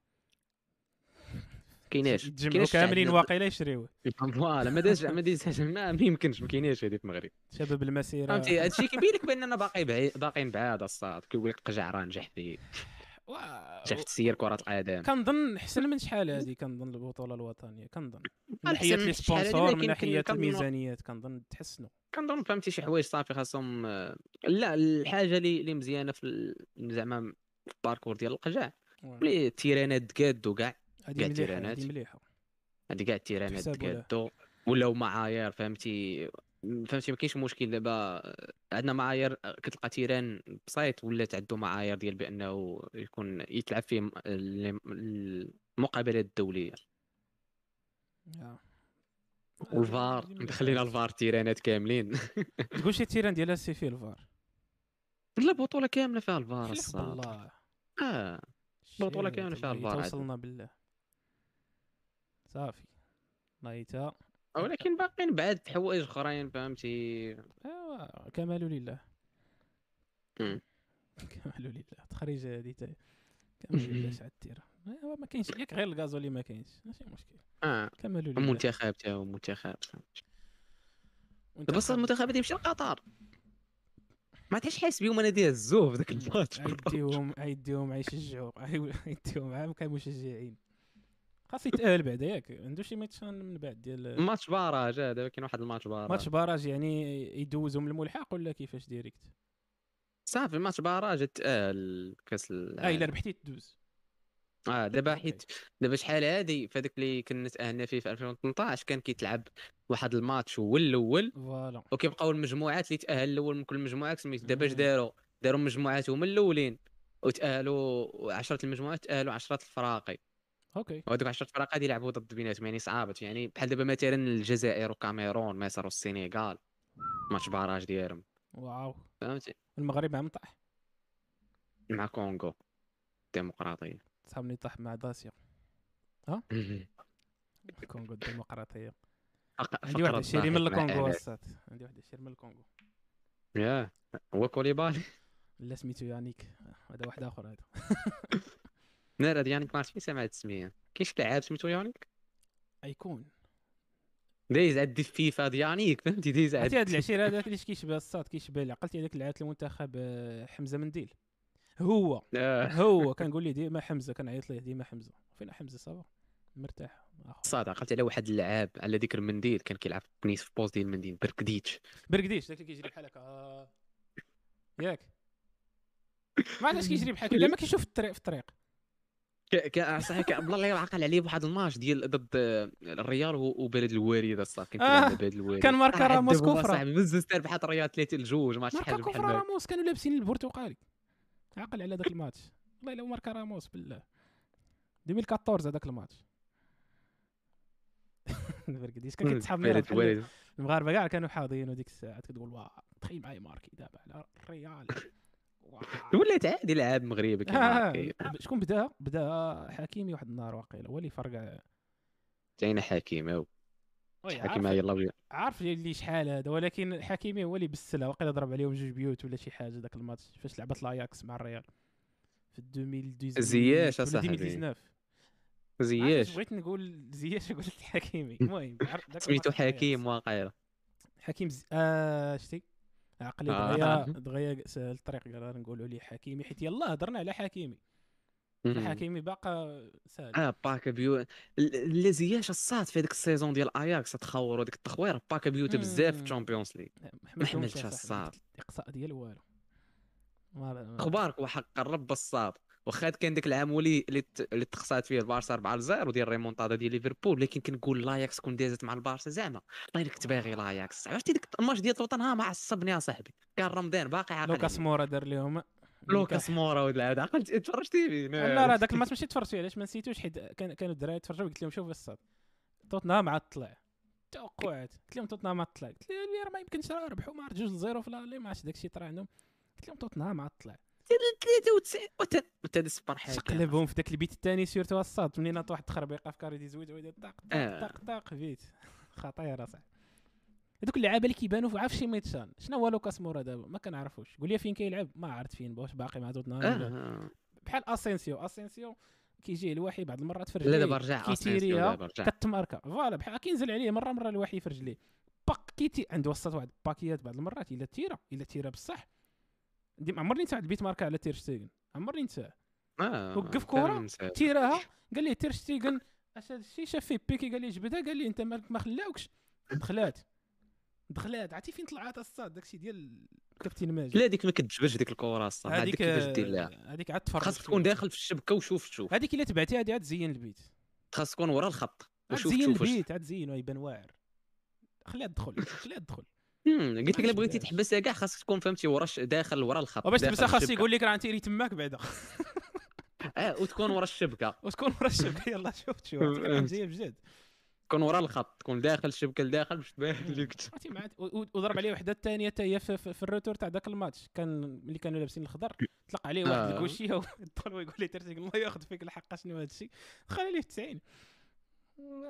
كايناش؟ *laughs* كايناش كاملين واقيلا يشريوه. *laughs* voilà ما داز ما داز ما يمكنش ما كايناش هذه في المغرب. شباب المسيرة. فهمتي؟ هادشي كيبين لك *laughs* بأننا باقي باقيين بعاد الصاط. كيقول لك لقجع راه نجح فيه شفت تسير كرة القدم كنظن احسن من شحال هذه كنظن البطولة الوطنية؟ كنظن. من ناحية les sponsors من ناحية الميزانيات كنظن تحسنوا كنظن فهمتي شي حوايج صافي خاصهم لا الحاجة اللي مزيانة في زعما في ال parcours ديال لقجع ملي التيرانات تقادو كاع كاع التيرانات هذه مليحة هذه كاع التيرانات تقادو ولاو معايير فهمتي؟ فهمتي ما كاينش مشكل دابا. عندنا معايير كتلقى terrain بسيط ولات عنده معايير ديال بأنه يكون يتلعب فيه المقابلات الدولية. والفار دخلينا الفار تيرانات كاملين. *laughs* تقول شي terrain ديال السي فيه الفار. لا بطولة كاملة فيها الفار والله آه. بطولة كاملة فيها الفار وصلنا بالله. صافي. نايتا ولكن باقيين بعد حوايج أخرين فهمتي؟ ايوا كمال لله. كمال لله. تخريج هذه كمال لله سعد التيره ايوا ما كاينش. ياك غير الغازولي ما كاينش. ماشي مشكل. آه. كمال لله. المنتخب تا المنتخب بس المنتخب يمشي لقطر ما عرفتش حاسس بهم أنا ديال الزوف ذاك الماتش. عيديهم عيديهم عيشجعوا *laughs* عيديهم عام كمشجعين خاص يتأهل بعدا ياك عنده شي ماتشان من بعد ديال ماتش باراج هذا كاين واحد الماتش باراج. ماتش barrage يعني يدوزهم الملحق ولا كيفاش direct؟ صافي ماتش barrage تاهل كأس آه إلا ربحتي تدوز. آه دابا حيت دابا شحال هادي فهذاك اللي كنا تاهلنا فيه في 2018 كان كيتلعب واحد الماتش هو الأول voilà. وكيبقاو المجموعات اللي تأهل الأول من كل مجموعة سميت دابا اش داروا؟ داروا مجموعات هما الأولين. وتأهلوا 10 المجموعات تأهلوا 10 الفراقي. OK. وهذوك 10 الفرق غادي يلعبوا ضد بيناتهم يعني صعابت. يعني بحال دابا مثلا الجزائر وكاميرون مصر والسنغال ماتش barrage ديالهم. wow. فهمتي؟ المغرب مع من طاح مع كونغو الديمقراطية. صحابني طاح مع داسيا. ها؟ *laughs* كونغو الديمقراطية. عندي واحد العشيري من الكونغو السات عندي واحد العشيري من الكونغو. ياه هو كوليبالي؟ لا سميتو يانيك. هذا واحد آخر هذا. *laughs* نار هذا يانيك ما عرفتش سامع هاد السميه كاين شي لاعب سميتو يانيك icon. دايز عندي فيفا ديانيك فهمتي؟ دايز عندي هذا العشير *laughs* هذاك اللي كيشبه الصاد كيشبه لي عقلتي هذاك عيط المنتخب آه، حمزة منديل. هو. آه. هو. *laughs* كنقول لي ديما حمزة كنعيط ليه ديما حمزة. فين حمزة؟ ça va. مرتاح. صاد عقلت على واحد اللعاب على ذكر المنديل كان كيلعب في كنيس في poste ديال المنديل بركديتش. بركديتش داك اللي كيجري بحال هكا. ياك. *laughs* ما عرفتش كيجري بحال هكا. ما كيشوف الطريق في الطريق. كان صحيح والله عقل عليه بواحد الماتش ديال ضد الريال وبلد الوالد الصافي كان آه بلد الوالد كان ماركا راموس كفرة. دار بحال الريال 3 لجوج ماتش حاجة بحال ماركا راموس كانوا لابسين البرتقالي عقل على ذاك الماتش. والله الا ماركا راموس بالله 2014 هذاك الماتش. *laughs* فرقديش كان كيتسحب المغاربة كاع كانوا حاضرين وديك الساعة كتقول واه تخيل معايا ماركي دابا على الريال. ولات عادي لعاب مغربي آه شكون بدأ؟ بدأ حكيمي واحد النهار واقيلا هو اللي فرقع جاينا حكيمي حكيمي يلا بيا عارف اللي شحال هذا ولكن حكيمي هو اللي بسلها واقيلا ضرب عليهم جوج بيوت ولا شي حاجة ذاك الماتش. فاش لعبت لاياكس مع الريال؟ في 2019 زياش أصاحبي. 2019 زياش. بغيت نقول؟ زياش قلت حكيمي. المهم سميتو حكيم واقيلا حكيم ز... آه شتي؟ عقلي دغيا آه. دغيا سهل الطريق قال نقولوا لي حكيمي حيت يلاه هضرنا على حكيمي. حكيمي باقا سهل آه باكا بيو اللي زياش الصاد في هذيك ال saison ديال اياكس تخور وديك التخوير باكا بيوت بزاف في ال Champions League ما حملتش الصاد. الإقصاء ديال والو. أخبارك وحق قرب بالصاد واخا كان داك العام ولي اللي تخسات فيه البارسا 4 0 وديال الريمونتادا ديال ليفربول لكن كنقول لاياكس كون دازت مع البارسا زعما. والله كنت باغي لاياكس. عرفتي ديك الماتش ديال توتنهام؟ عصبني اصاحبي كان رمضان باقي عاقل. لوكاس مورا دار لهم. لوكاس مورا ولد العاد عقلت تفرجتي؟ فيه لا راه داك الماتش ماشي تفرجت فيه علاش ما نسيتوش حيت كانوا الدراري تفرجوا قلت لهم شوف الصاد توتنهام عاد طلع. توقعات قلت لهم توتنهام عاد طلع. قلت لهم راه ما يمكنش راه ربحوا مع جوج ل zéro في لا ما عرفتش داك الشيء طرا عندهم. قلت لهم توتنهام عاد طلع. 93 وتا سبر حاجة قلبهم في ذاك البيت الثاني surtout الصاد منين واحد التخربيقه في carré زويد طاق طاق طاق فيت *laughs* خطيره صح هذوك اللعابة اللي كيبانوا عارف شي ميتشان شنو هو لوكاس مورا دابا؟ ما كنعرفوش. قول لي فين كيلعب؟ ما عرفت فين واش باقي مع توتنهام آه. بحال أسينسيو. أسينسيو كيجي الوحي بعض المرات في رجليه. لا دابا رجع كيتيريها كتماركا فوالا بحال كينزل عليه مرة مرة الوحي في رجليه. باك كيتي عنده وسط واحد باكيات بعض المرات إلا تيرا إلا تيرا بصح. عمرني نساعد البيت ماركا على تيرشتيغن عمرني نساه آه وقف كره تيراها قال لي تيرشتيغن اش هذا الشيء شاف فيه بيكي؟ قال لي جبدها قال لي أنت مالك ما خلاوكش. دخلات. دخلات. عرفتي فين طلعت الصاد؟ داكشي ديال كابتن ماجد. لا ديك ما كتجبدش ديك الكره الصاد. هذيك كيفاش دير لها؟ هذيك عاد تفرج خاص تكون داخل في الشبكة وشوف تشوف. هذيك الا تبعتي هذه عاد تزين البيت. خاص تكون ورا الخط وشوف تزين البيت عاد تزينو يبان واعر. خليها تدخل *laughs* خليها تدخل. قلت لك إلا بغيتي تحبسها كاع خاصك تكون فهمتي ورا داخل ورا الخط وباش تحبسها خاص يقول لك راه انت ريت تماك بعدا. *laughs* آه وتكون ورا الشبكة. *laughs* وتكون ورا الشبكة يلا شوف شوف جاية بجد. تكون ورا الخط تكون داخل الشبكة لداخل باش تبان لك وضرب عليه وحدة الثانية حتى هي في, في ال retour تاع ذاك الماتش. كان اللي كانوا لابسين الخضر طلق عليه واحد آه. الكوشية *laughs* ودخل ويقول لي ترتيق الله ياخذ فيك الحق شنو هذا الشيء؟ خلي ليه 90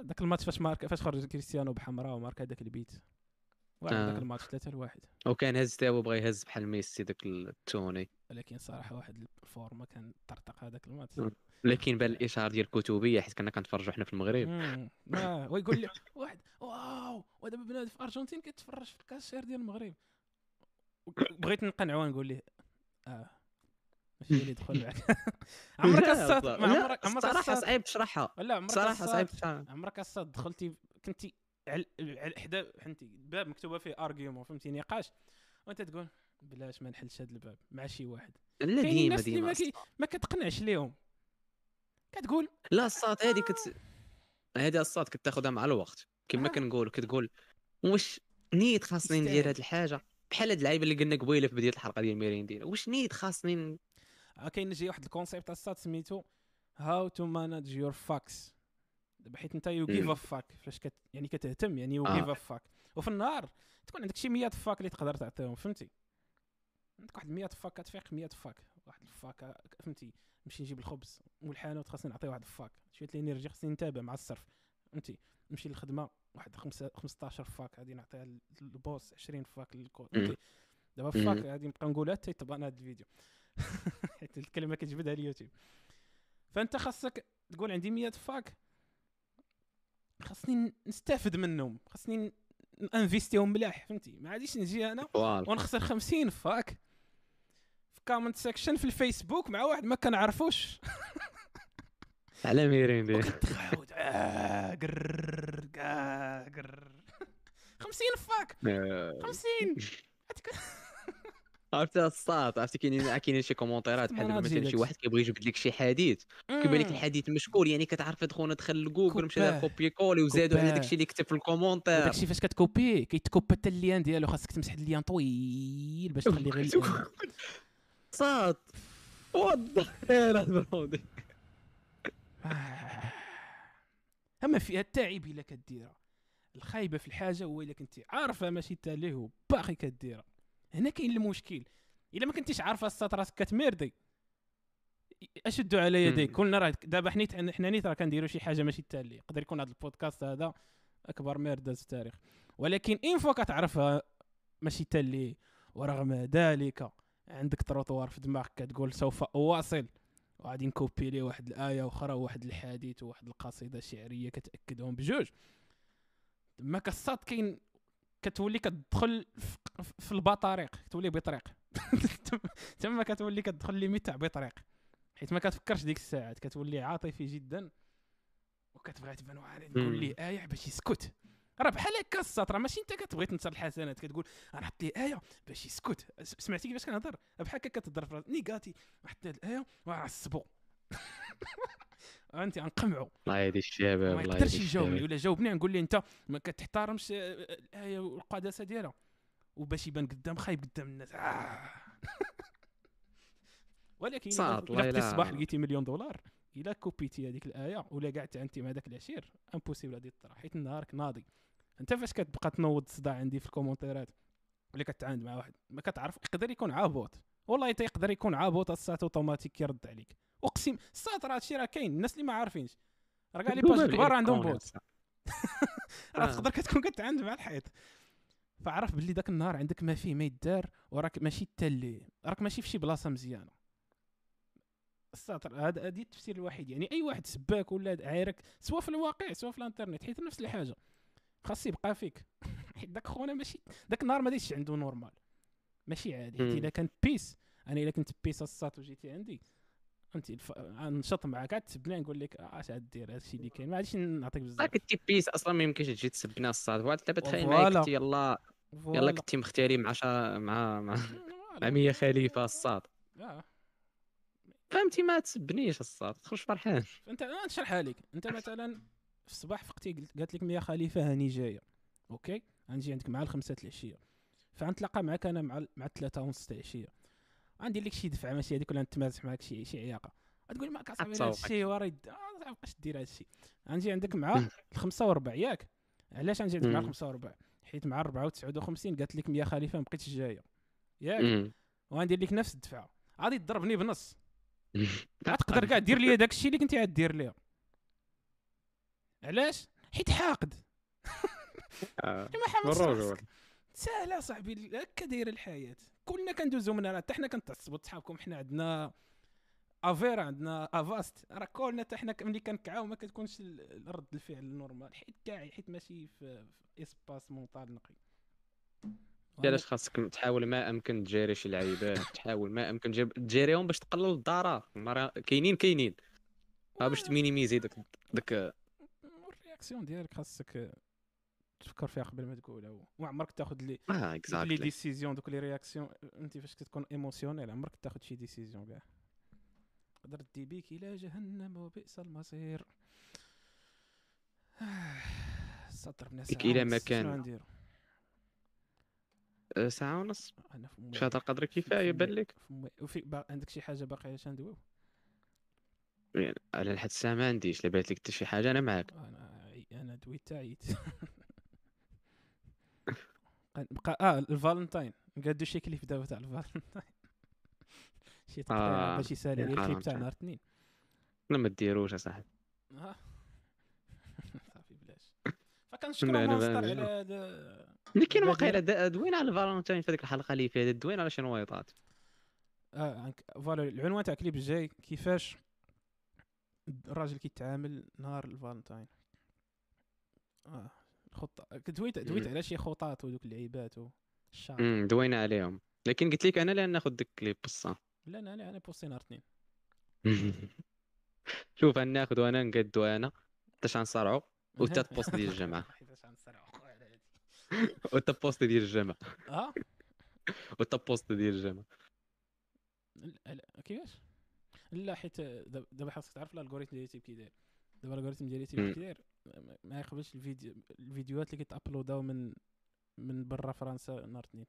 ذاك الماتش فاش مارك فاش خرج كريستيانو بحمراء ومارك هذاك البيت. واحد ذاك آه. الماتش 3 لواحد. وكان هز تا بغى يهز بحال ميسي ذاك التوني. ولكن صراحة واحد الفورما كان طرطق هذاك الماتش. لكن بان الاشهار ديال الكتبيه حيت كنا كنتفرجوا حنا في المغرب. آه ويقول لي واحد wow ودابا بنادم في أرجنتين كيتفرج في كاس ديال المغرب. بغيت نقنعو نقول ليه آه شي اللي دخل معك *laughs* عمرك الصاد عمرك الصاد صعيب تشرحها لا عمرك صراحة صعيب تشرحها عمرك الصاد دخلتي كنتي حدا فهمتي؟ باب مكتوبه فيه argument فهمتي؟ نقاش. وانت تقول بلاش ما نحلش هذا الباب مع شي واحد. لا ديما ديما. ما كي- الصاد. ما كتقنعش ليهم. كتقول لا الصاد هذه كت هذه الصاد كتاخذها مع الوقت. كما آه. كنقول كتقول واش نيت خاصني ندير. هذه الحاجة؟ بحال هاد اللعيبة اللي قلنا قبيلة في بداية الحلقة ديال ميريندينا واش نيت خاصني آه، كاين جاي واحد ال concept السات سميتو how to manage your fucks دابا حيت انت you give. a fuck فاش كت يعني كتهتم يعني you. give a fuck وفي النهار تكون عندك شي 100 fuck اللي تقدر تعطيهم فهمتي؟ عندك واحد 100 fuck كتفيق 100 fuck واحد ال fuck فهمتي؟ نمشي نجيب الخبز والحانوت خاصني نعطيه واحد ال fuck شوية ال energy خاصني نتابع مع الصرف فهمتي؟ نمشي للخدمة واحد خمسة 15 fuck غادي نعطيها لل- لل boss 20 fuck لل code دابا. fuck غادي نبقى نقولها حتى يطبق هذا الفيديو. *laughs* حيت الكلمة كتجبدها اليوتيوب. فأنت خاصك تقول عندي 100 fuck خاصني نستافد منهم خاصني انفيستيهم ملاح فهمتي؟ ما غاديش نجي أنا ونخسر 50 fuck. في comment section في الفيسبوك مع واحد ما كنعرفوش. على ميريندينا وكتعاود آه، قرر آه، قرر. 50 fuck. 50 عرفتي الصاد عرفتي كاينين كاينين شي كومونتيرات بحال دابا مثلا شي. واحد كيبغي يجبد لك شي حديث كيبان لك. الحديث مشكور يعني كتعرف خونا دخل لجوجل مشى دار. كوبي كولي وزادوا على. داكشي اللي كتب في الكومونتير داكشي فاش كتكوبي كيتكوبا حتى الليان ديالو خاصك تمسح الليان طويل باش تخلي غير. *laughs* صاد وات. *sighs* أما فيها التعب إلا كديرها الخايبة في الحاجة هو إلا كنتي عارفة ماشي تاليه وباقي كديرها هنا كاين المشكل. إلا ما كنتيش عارفة الساط راسك كتمردي. اشدوا على يديك. كلنا راه دابا حنيت حنا نيت راه كنديروا شي حاجة ماشي تاليه يقدر يكون هذا البودكاست هذا أكبر مرده في التاريخ. ولكن une fois كتعرفها ماشي تاليه ورغم ذلك عندك تروطوار في دماغك كتقول سوف أواصل. وغادي نكوبي ليه واحد الآية أخرى وواحد الحديث وواحد القصيدة شعرية كتأكدهم بجوج. تما كالصاد كاين كتولي كتدخل في- البطريق كتولي بطريق. *laughs* تما كتولي كتدخل ليميت تاع بطريق. حيت ما كتفكرش ديك الساعات كتولي عاطفي جدا. وكتبغي تبان واعر تقول. ليه آية باش يسكت. راه بحال هكا الساط راه ماشي انت كتبغي تنصر الحسنات كتقول أنا حط ليه آية باش يسكت. سمعتي كيفاش كنهضر؟ بحال هكا كتهضر في نيجاتي حط هاد الايه وعصبو. *laughs* انت غنقمعو الله يهدي الشباب ما الله يقدرش يجاوبني ولا جاوبني نقول ليه أنت. ما كتحترمش آه، الايه والقداسه ديالها. وباش يبان قدام خايب قدام الناس. آه. *laughs* ولكن إلا والله في الصباح لقيتي مليون دولار إلا كوبيتي هذيك الآية ولا قاعد أنت مع داك العشير impossible غادي تطرا حيت نهارك ناضي. أنت فاش كتبقى تنوض الصداع عندي في الكومنتيرات ولا كتعاند مع واحد ما كتعرف يقدر يكون غا bot. والله حتى يقدر يكون غا bot الساعة أوتوماتيك كيرد عليك. اقسم الساعة راه هادشي راه كاين الناس اللي ما عارفينش. راه كاع les pages كبار عندهم bot. *laughs* راه. تقدر كتكون كتعاند مع الحيط. فعرف باللي داك النهار عندك ما فيه ما يدار وراك ماشي تالي راك ماشي في شي بلاصة مزيانة. الساطر هذا هذه التفسير الوحيد. يعني أي واحد سباك ولا عايرك سواء في الواقع سواء في الانترنت حيت نفس الحاجة. خاص يبقى فيك. *laughs* حيت داك خونا ماشي داك النهار ما دايرش عنده normal ماشي عادي. حيت. إلا كان بيس أنا إلا كنت بيس الساط وجيتي عندي. انت الف... نشط معاك عاد تسبني نقول لك اش عاد دير هادشي اللي كاين. ما غاديش نعطيك بزاف. كنتي بيس أصلا ما يمكنش تجي تسبنا الصاد. واحد دابا تخيل فوالا. معايا كنتي يلا يلا. كنتي مختاري مع شا مع مع. *laughs* *laughs* مع مية خليفة الصاد. آه. فهمتي؟ ما تسبنيش الصاد. تخرج فرحان. فأنت أنا نشرحها لك. أنت مثلا في الصباح فقتي قلت- قالت لك ميا خليفة هاني جاية. OK؟ غنجي عندك مع الخمسة العشية. فغنتلاقى معك أنا مع مع الثلاثة ونص تاع العشية. غندير لك شي دفعة ماشي هذيك ولا نتمازح معاك شي شي عياقة. غتقول ما كتصاحبي هذا. الشيء وريد آه، ما بقاش دير هذا الشيء غنجي عندك مع الخمسة وربع ياك؟ علاش غنجي عندك مع مم. الخمسة وربع؟ حيت مع الربعة وتسعود وخمسين قالت لك ميا خليفة ما بقيتش جاية. ياك. وغندير لك نفس الدفعة. غادي تضربني بنص. *laughs* غتقدر كاع دير لي داك الشيء اللي كنتي غدير ليها علاش؟ حيت حاقد. آه. *laughs* ما. راسك. ساهله صاحبي هكا دايرة الحياة. كلنا كندوزو منها راه حتى حنا كنتعصبوا صحابكم حنا عندنا افيرا عندنا افاست. راه كلنا حتى حنا ملي كنكعاو ما كتكونش رد الفعل النورمال حيت كاع حيت ماشي في, في اسباس مونطال نقي. علاش خاصك تحاول ما أمكن تجاري شي لعيبات تحاول ما أمكن تجيب تجاريهم باش تقلل الضرر. كاينين كاينين. باش تمينيميزي داك داك ال réaction ديالك خاصك تفكر فيها قبل ما تقولها وعمرك تاخذ لي آه exactly les décisions دوك les réactions أنت فاش كتكون émotionnel عمرك تاخذ شي décision كاع. تقدر دي بيك إلى جهنم وبئس المصير. *sighs* سطر بنا ساعة إلى مكان. أه، ساعة ونص. أنا في هذا القدر كفاية بان لك وفي عندك شي حاجة باقية عشان ندويو؟ يعني على لحد الساعة ما عنديش لا لك حتى شي حاجة أنا معاك. أنا أنا دويت عييت *laughs* بقى آه الفالنتاين. قادو شي كليب دابا تاع الفالنتاين. *laughs* شي آه. باش يسالي عليه الكليب تاع نهار اثنين. لا ما ديروش أصاحبي. آه. *laughs* صافي بلاش. فكنشكرو Monster على هذا اللي واقيلا دوين على الفالنتاين في هذيك الحلقة اللي فاتت؟ دوين على شنو وايطات؟ آه فوالا العنوان تاع الكليب الجاي كيفاش الراجل كيتعامل نهار الفالنتاين. آه. خطه دويت دويت على شي خطط ودوك اللعيبات والشعر دوينا عليهم. لكن قلت لك أنا لا ناخذ ديك الكليب بصه لا أنا أنا بوستي نهار اثنين *laughs* شوف أنا ناخذ وأنا نقد وأنا حتى نصرعو؟ *laughs* وتا تبوست ديال الجامعة وانت بوست ديال الجامعة آه؟ *laughs* وانت بوست ديال الجامعة لا كيفاش؟ لا حيت دابا خاصك تعرف الالغوريثم ديال يوتيوب كي داير دابا الألغوريثم ديال يوتيوب كي داير ما يقبلش الفيديو الفيديوهات اللي كيتابلوداو من من برا فرنسا نهار اثنين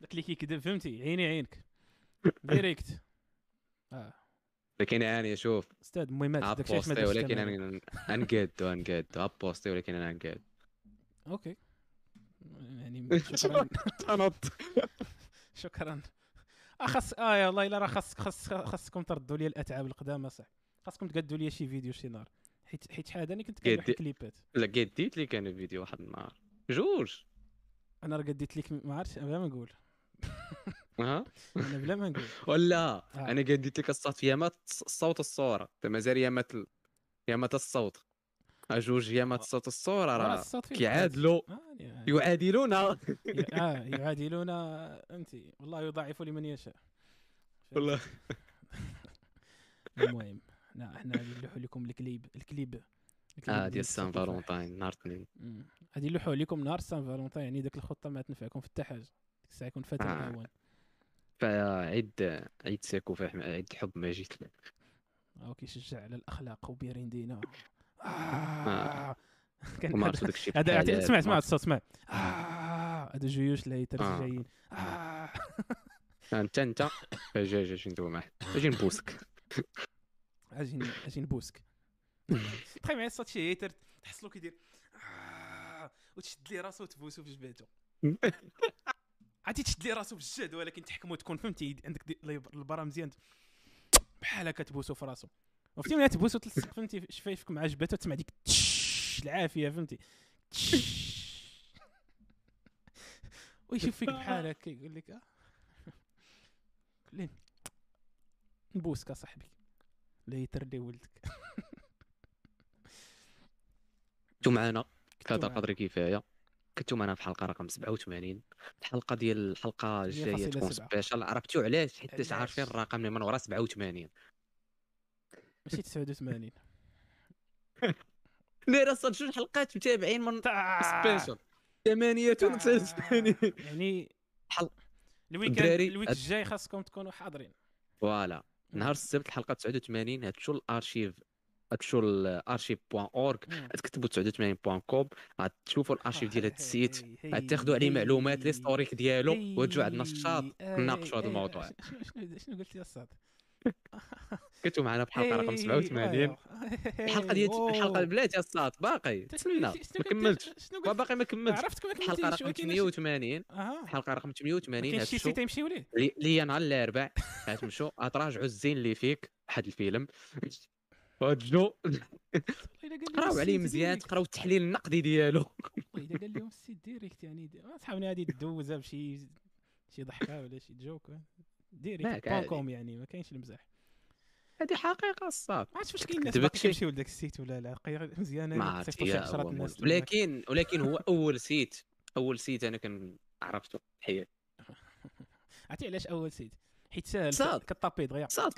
داك اللي كيكذب فهمتي؟ عيني عينك. direct آه. لكن يعني شوف أستاذ المهمات داك الشيء ولكن أنا انقادو انقادو أبوستي ولكن أنا انقاد OK. يعني *laughs* شكرا. *laughs* شكرا. خاص آه يا الله إلا راه خاص خاص خاصكم تردوا لي الأتعاب القدامى صح. خاصكم تقدوا لي شي فيديو شي نهار. حيت حيت حاجة أنا كنت كاين واحد الكليبات. لا قديت لي كان فيديو واحد النهار. جوج. أنا راه قديت لك ما عرفتش بلا ما نقول. ها أنا بلا ما نقول. *laughs* *laughs* ولا آه. أنا قديت لك الصوت يامات الصوت الصورة مازال يامات يامات الصوت. جوج يامات الصوت الصورة راه كيعادلوا آه، يعني يعادلون آه يعادلون أنت والله يضاعف لمن يشاء. والله. *laughs* المهم لا إحنا نلوحوا لكم الكليب الكليب آه ديال سان فالونتاين نهار اثنين غادي نلوحوا لكم نهار سان فالونتاين يعني ديك الخطة ما تنفعكم في حتى حاجة. ديك الساعة يكون فات الأوان. فعيد عيد سيكو فيه عيد الحب ما جيت أو كيشجع على الأخلاق وبيرين دينا آه. *laughs* كان ما عرفت داكشي هذا سمع سمع الصوت سمع هذا جيوش الهيترز جايين. انت أنت. *laughs* جاي جاي ندوي معاك. أجي نبوسك. *laughs* أجي أجي نبوسك. تخيل معايا الصوت شي هيتر تحصلو كيدير وتشد لي راسو وتبوسو في جبهته. عادي تشد لي راسو بالجهد ولكن تحكمو تكون فهمتي عندك البرا مزيان. بحال هكا تبوسو في راسو. وفتي ملي تبوسو تلصق فهمتي؟ شفايفك مع جبهته تسمع ديك العافية فهمتي؟ ويشوف فيك بحال هكا يقول لك آه. لين نبوسك اصاحبي لا يتردي ولدك. كنتو معنا هذا قدر كفايه كنتو معنا في حلقة رقم 87 الحلقة ديال الحلقة الجاية تكون سبيشال. عرفتو علاش؟ حيت عارفين الرقم اللي من ورا 87 ماشي 89 دايره صاد جوج حلقات متابعين من spécial 88 يعني حل. ال week ال week الجاي خاصكم تكونوا حاضرين. voilà. نهار السبت الحلقة 89 هتشو الأرشيف؟ هتشو الارشيف point org تكتبوا 89 point com غتشوفوا الأرشيف ديال هذا ال site. غتاخذوا عليه معلومات l'historique ديالو وتجوا عندنا الصاط نناقشوا هذا الموضوع. شنو قلت يا أستاذ؟ كنتو معنا في الحلقة رقم 87 الحلقة ديال الحلقة بلاتي الصاط باقي تسنى. ما كملتش. باقي ما كملتش. عرفتك ما الحلقة رقم 88 الحلقة رقم 88 كاين شي site يمشيو ليه هي نهار الأربع. غتمشوا غتراجعوا الزين اللي فيك. واحد الفيلم. وتجو قراو عليه مزيان تقراو التحليل النقدي ديالو. اذا قال لهم ال site direct يعني صحابنا غادي دوزها بشي شي ضحكة ولا شي joke point com يعني ما كاينش المزاح هذه حقيقة الصاد ما عرفتش واش كاين الناس باقي. كيمشيو لذاك ال site ولا لا. مزيانه تصيفطوا شي الناس. ولكن ولكن هو أول site أول site أنا كان عرفته في حياتي *laughs* عرفتي علاش أول site؟ حيت ساهل صاد. كطابي دغيا صاد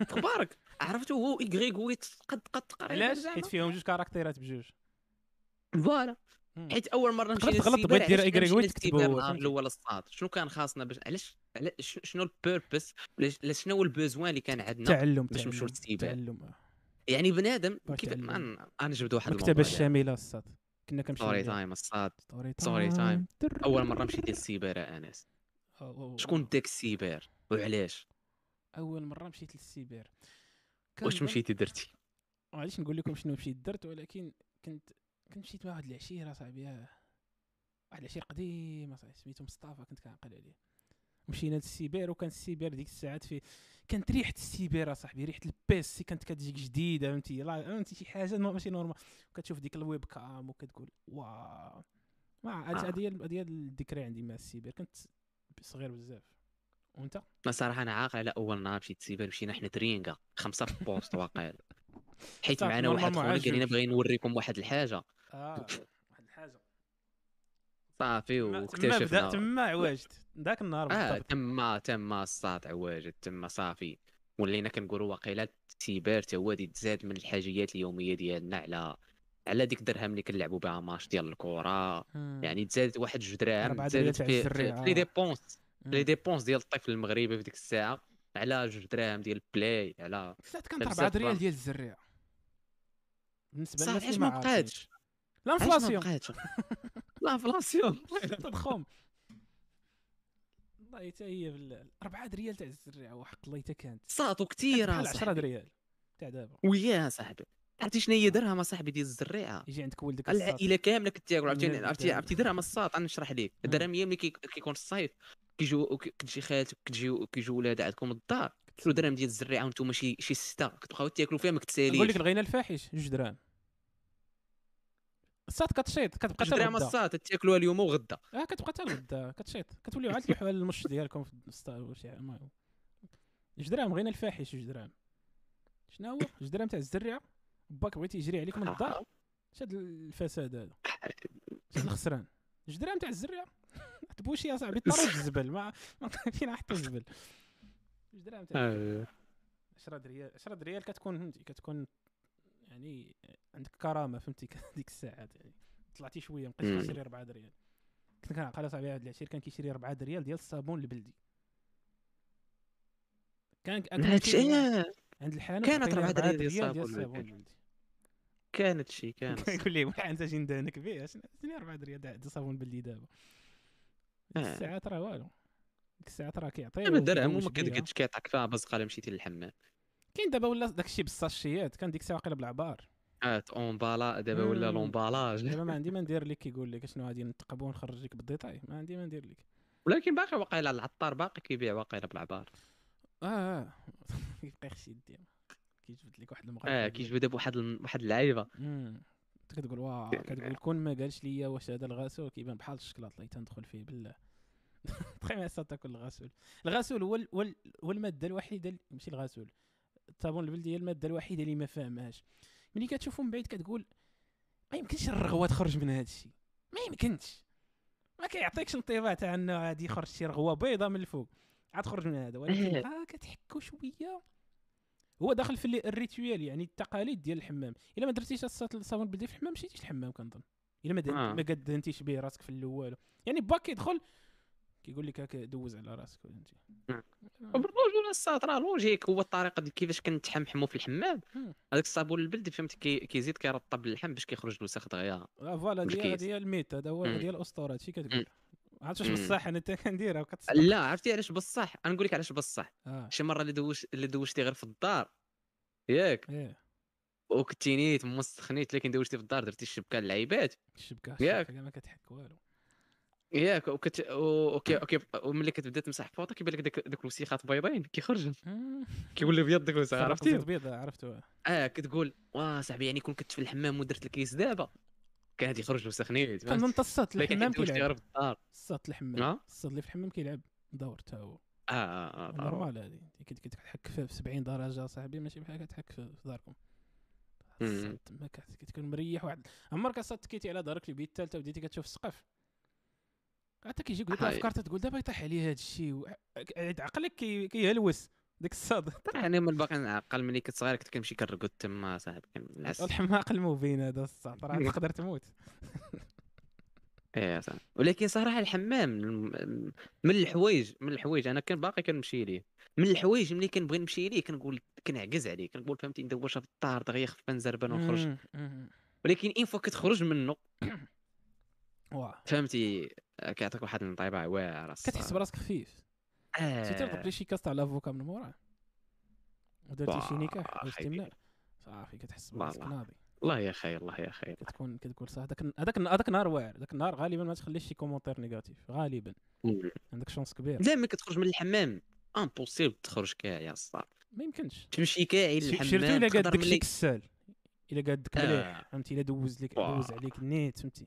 أخبارك عرفته هو i grec huit قد قد تقريبا علاش. حيت فيهم جوج كاركتيرات بجوج. voilà. حيت أول مرة تغلط للسيبر بغيت دير علاش النهار فهمتي؟ الأول الصاد. شنو كان خاصنا باش علاش علاش- شنو ال purpose ولا شنو هو ال besoin اللي كان عندنا؟ تعلم باش نمشيو للسيبر. تعلم. يعني بنادم كيف. ما نجبد واحد المكتبه الموضوع الشاملة الصاد. كنا كنمشيو story ليها. time الصاد. story story time. أول مرة مشيت للسيبر يا أنس. شكون داك السيبر وعلاش؟ أول مرة مشيت للسيبر واش مشيتي درتي؟ معليش نقول لكم شنو مشيت درت؟ ولكن كنت كنت مشيت مع واحد العشيرة صاحبي. واحد العشير قديم صاحبي سميتو مصطفى كنت كنعقل عليه. مشينا للسيبر وكان السيبر ديك الساعات في كانت ريحة السيبر صاحبي ريحة ال PC كانت كتجيك جديدة فهمتي؟ فهمتي شي حاجة ماشي normal. وكتشوف ديك ال webcam وكتقول wow. ما هذه آه. هذه هي- هذه هي الذكرى عندي مع السيبر كنت صغير بزاف. وأنت؟ أنا صراحة أنا عاقل على أول نهار مشيت للسيبر مشينا حنا ترينكا خمسة في poste واقيلا. حيت معنا واحد خونا. قال لنا بغي نوريكم واحد الحاجة. آه. *laughs* واحد الحاجة. صافي تما واكتشفنا. بدا تما عواجت ذاك النهار آه تما تما الصاد عواجد تما صافي. ولينا كنقولوا واقيلا السيبر تا هو تزاد من الحاجيات اليومية ديالنا على على ديك الدرهم اللي كنلعبوا بها ماتش ديال الكره مم. يعني تزادت واحد جوج دراهم دريال تزادت في, les dépenses. les dépenses ديال الطفل المغربي في ديك الساعة على جوج دراهم ديال البلاي على ساعات كانت بزاف 4 ريال راه. ديال الزريعه بالنسبة اللي ما. بقاتش. لا علاش ما انفلاسيون بقاتش لانفلاسيون تضخم والله حتى هي بال 4 ريال تاع الزريعه وحق الله حتى كانت. صاتو كانت كثير بحال 10 ريال تاع دابا. ويا صاحبي. عرفتي شنو هي درهم صاحبي ديال الزريعه يجي عندك ولدك. العائلة كاملة كتاكل عرفتي؟ عرفتي. عرفتي درهم الساط غنشرح لك مم. الدرهم هي ملي كي- كيكون الصيف كيجيو كتجي خالتك كتجيو كيجيو ولاد عندكم الدار. كيلو درهم ديال الزريعه وأنتم شي شي ستة. كتبقاو تاكلوا فيها ما نقول كتساليش لك الغينا الفاحش جوج دراهم الساط كتشيط كتبقى حتى الغدا. الساط تاكلوها اليوم وغدا آه كتبقى حتى الغدا كتشيط. كتوليو عاد تلوحوا على المش ديالكم في السطا وشي المهم. جوج دراهم؟ غينا الفاحش جوج دراهم؟ شنو هو؟ جوج دراهم تاع الزريعه باك بغيتي يجري عليك من الدار؟ شاد الفساد هذا. شاد الخسران. جوج دراهم تاع الزريعه *laughs* تبوشي يا صاحبي طرد *laughs* الزبل. ما ما حتى الزبل جوج دراهم تاع آه. 10 ريال 10 ريال كتكون كتكون يعني عندك كرامة فهمتي؟ *laughs* ديك الساعات يعني. طلعتي شوية مم. كتشري 4 ريال كنت كنعقل صاحبي هذا العشير كان كيشري 4 ريال ديال الصابون البلدي كان عند الحانوت كانت عطيني 4 4 ريال ديال الصابون البلدي. كانت شي *laughs* كانت. كيقول لي واحد أنت جي ندهنك به عطيني 4 ريال ديال الصابون البلدي دابا. آه. الساعات راه والو. ديك الساعات راه كيعطي دابا الدرهم وما. كتقدش كيعطيك فيها بزقه الا مشيتي للحمام. كاين دابا ولا داك الشيء بالساشيات كان ديك الساعة واقيلا بالعبار. آه emballé دابا ولا. l'emballage. دابا ما عندي ما *laughs* ندير لك كيقول لك شنو غادي نتقبو ونخرج لك بال détail. ما عندي ما ندير لك. ولكن باقي واقيلا العطار باقي كيبيع واقيلا بالعبار. آه آه. *laughs* كيبقى يخشي ديما كيجبد لك واحد المغرب. آه كيجبد بواحد واحد اللعيبة. أنت كتقول واه كتقول كون ما قالش ليا واش هذا الغسول كيبان بحال الشكلاط اللي تندخل فيه بالله تخيل ما تاكل الغسول. الغسول هو هو ال- هو المادة الوحيدة ماشي الغسول. الصابون البلدي هي المادة الوحيدة اللي ما فاهمهاش ملي كتشوفو من بعيد كتقول ما يمكنش الرغوة تخرج من هذا الشيء. ما يمكنش. ما كيعطيكش انطباع تاع انه غادي يخرج شي رغوة بيضاء من الفوق. عاد تخرج من هذا. ولكن. *laughs* آه كتحكو شوية. هو داخل في ال rituel يعني التقاليد ديال الحمام. إلا ما درتيش الصابون البلدي في الحمام مشيتيش الحمام كنظن. إلا ما آه. ما قدهنتيش به راسك في الأول يعني باك كيدخل كيقول لك هاك دوز على راسك فهمتي. وبالرجوله الصاد راه logique هو الطريقة ديال كيفاش كنتحمحمو في الحمام. هذاك الصابون البلدي فهمتي كي- كيزيد كيرطب اللحم باش كيخرج الوسخ دغيا آه voilà هذه. هذه هي ال mythe هذا هو. هذه الأسطورة هادشي كتقول. عرفت واش. بصح أنا تا كنديرها لا عرفتي علاش بصح أنا نقول لك علاش بصح آه شي مرة اللي دوش اللي دوشتي غير في الدار ياك إيه وكنتي نيت مسخنيت لكن دوشتي في الدار درتي الشبكة للعيبات الشبكة ياك. ما كتحك والو ياك وكت أوكي أوكي وملي كتبدا تمسح فوطه كيبان لك داك داك الوسيخات بيضين كيخرجوا. *laughs* كيولي بيض داك الوسخ فرق عرفتي بيضاء عرفتو آه كتقول واه صاحبي يعني كون كنت في الحمام ودرت الكيس دابا. كان غادي يخرج الوسخ نيت؟ كنظن الصات لكن الحمام كيلعب. في الدار. الصات الحمام. آه؟ الصات اللي في الحمام كيلعب. دور تا هو. آه آه ضروري. normal كنت كتحك في 70 درجة صاحبي ماشي بحال كتحك في في داركم. الصاد تما كت- كتكون مريح واحد. عمرك أصلا تكيتي على دارك البيت الثالثه وبديتي كتشوف السقف؟ حتى كيجيك high. الأفكار تقول دابا يطيح عليه هذا الشيء و- عقلك كي- كيهلوس ديك الصاد. يعني من باقي نعقل ملي كنت صغير كنت كنمشي كنرقد تما صاحبي كنعس الحماق المبين هذا الصاد راه *laughs* تقدر تموت. إيه صح. ولكن صراحة الحمام من الحوايج من الحوايج أنا كان باقي كنمشي ليه. من الحوايج ملي كنبغي نمشي ليه كنقول كنعكز عليه كنقول فهمتي ندوشها في الدار دغيا خفه نزربان ونخرج. ولكن une fois كتخرج منه *coughs* واه فهمتي؟ كيعطيك واحد الانطباع واعر كتحس. براسك خفيف. سي تضرب آه. لي شي كاس تاع l'avocat من موراه ودرتي شي نكاح. تمنع صافي كتحس براسك. ناضي. الله يا خير الله يا خير كتكون كتقول صح. هذاك هذاك هذاك النهار واعر. ذاك النهار غالبا ما تخليش شي commentaire négatif غالبا. عندك chance كبير لا ملي كتخرج من الحمام. impossible تخرج كاع يا الصاط ما يمكنش. تمشي كاعي للحمام شرتو إلا قاد داك الشيء كسال. إلا قاد داك مليح. آه. فهمتي؟ إلا دوز لك. دوز عليك النيت فهمتي؟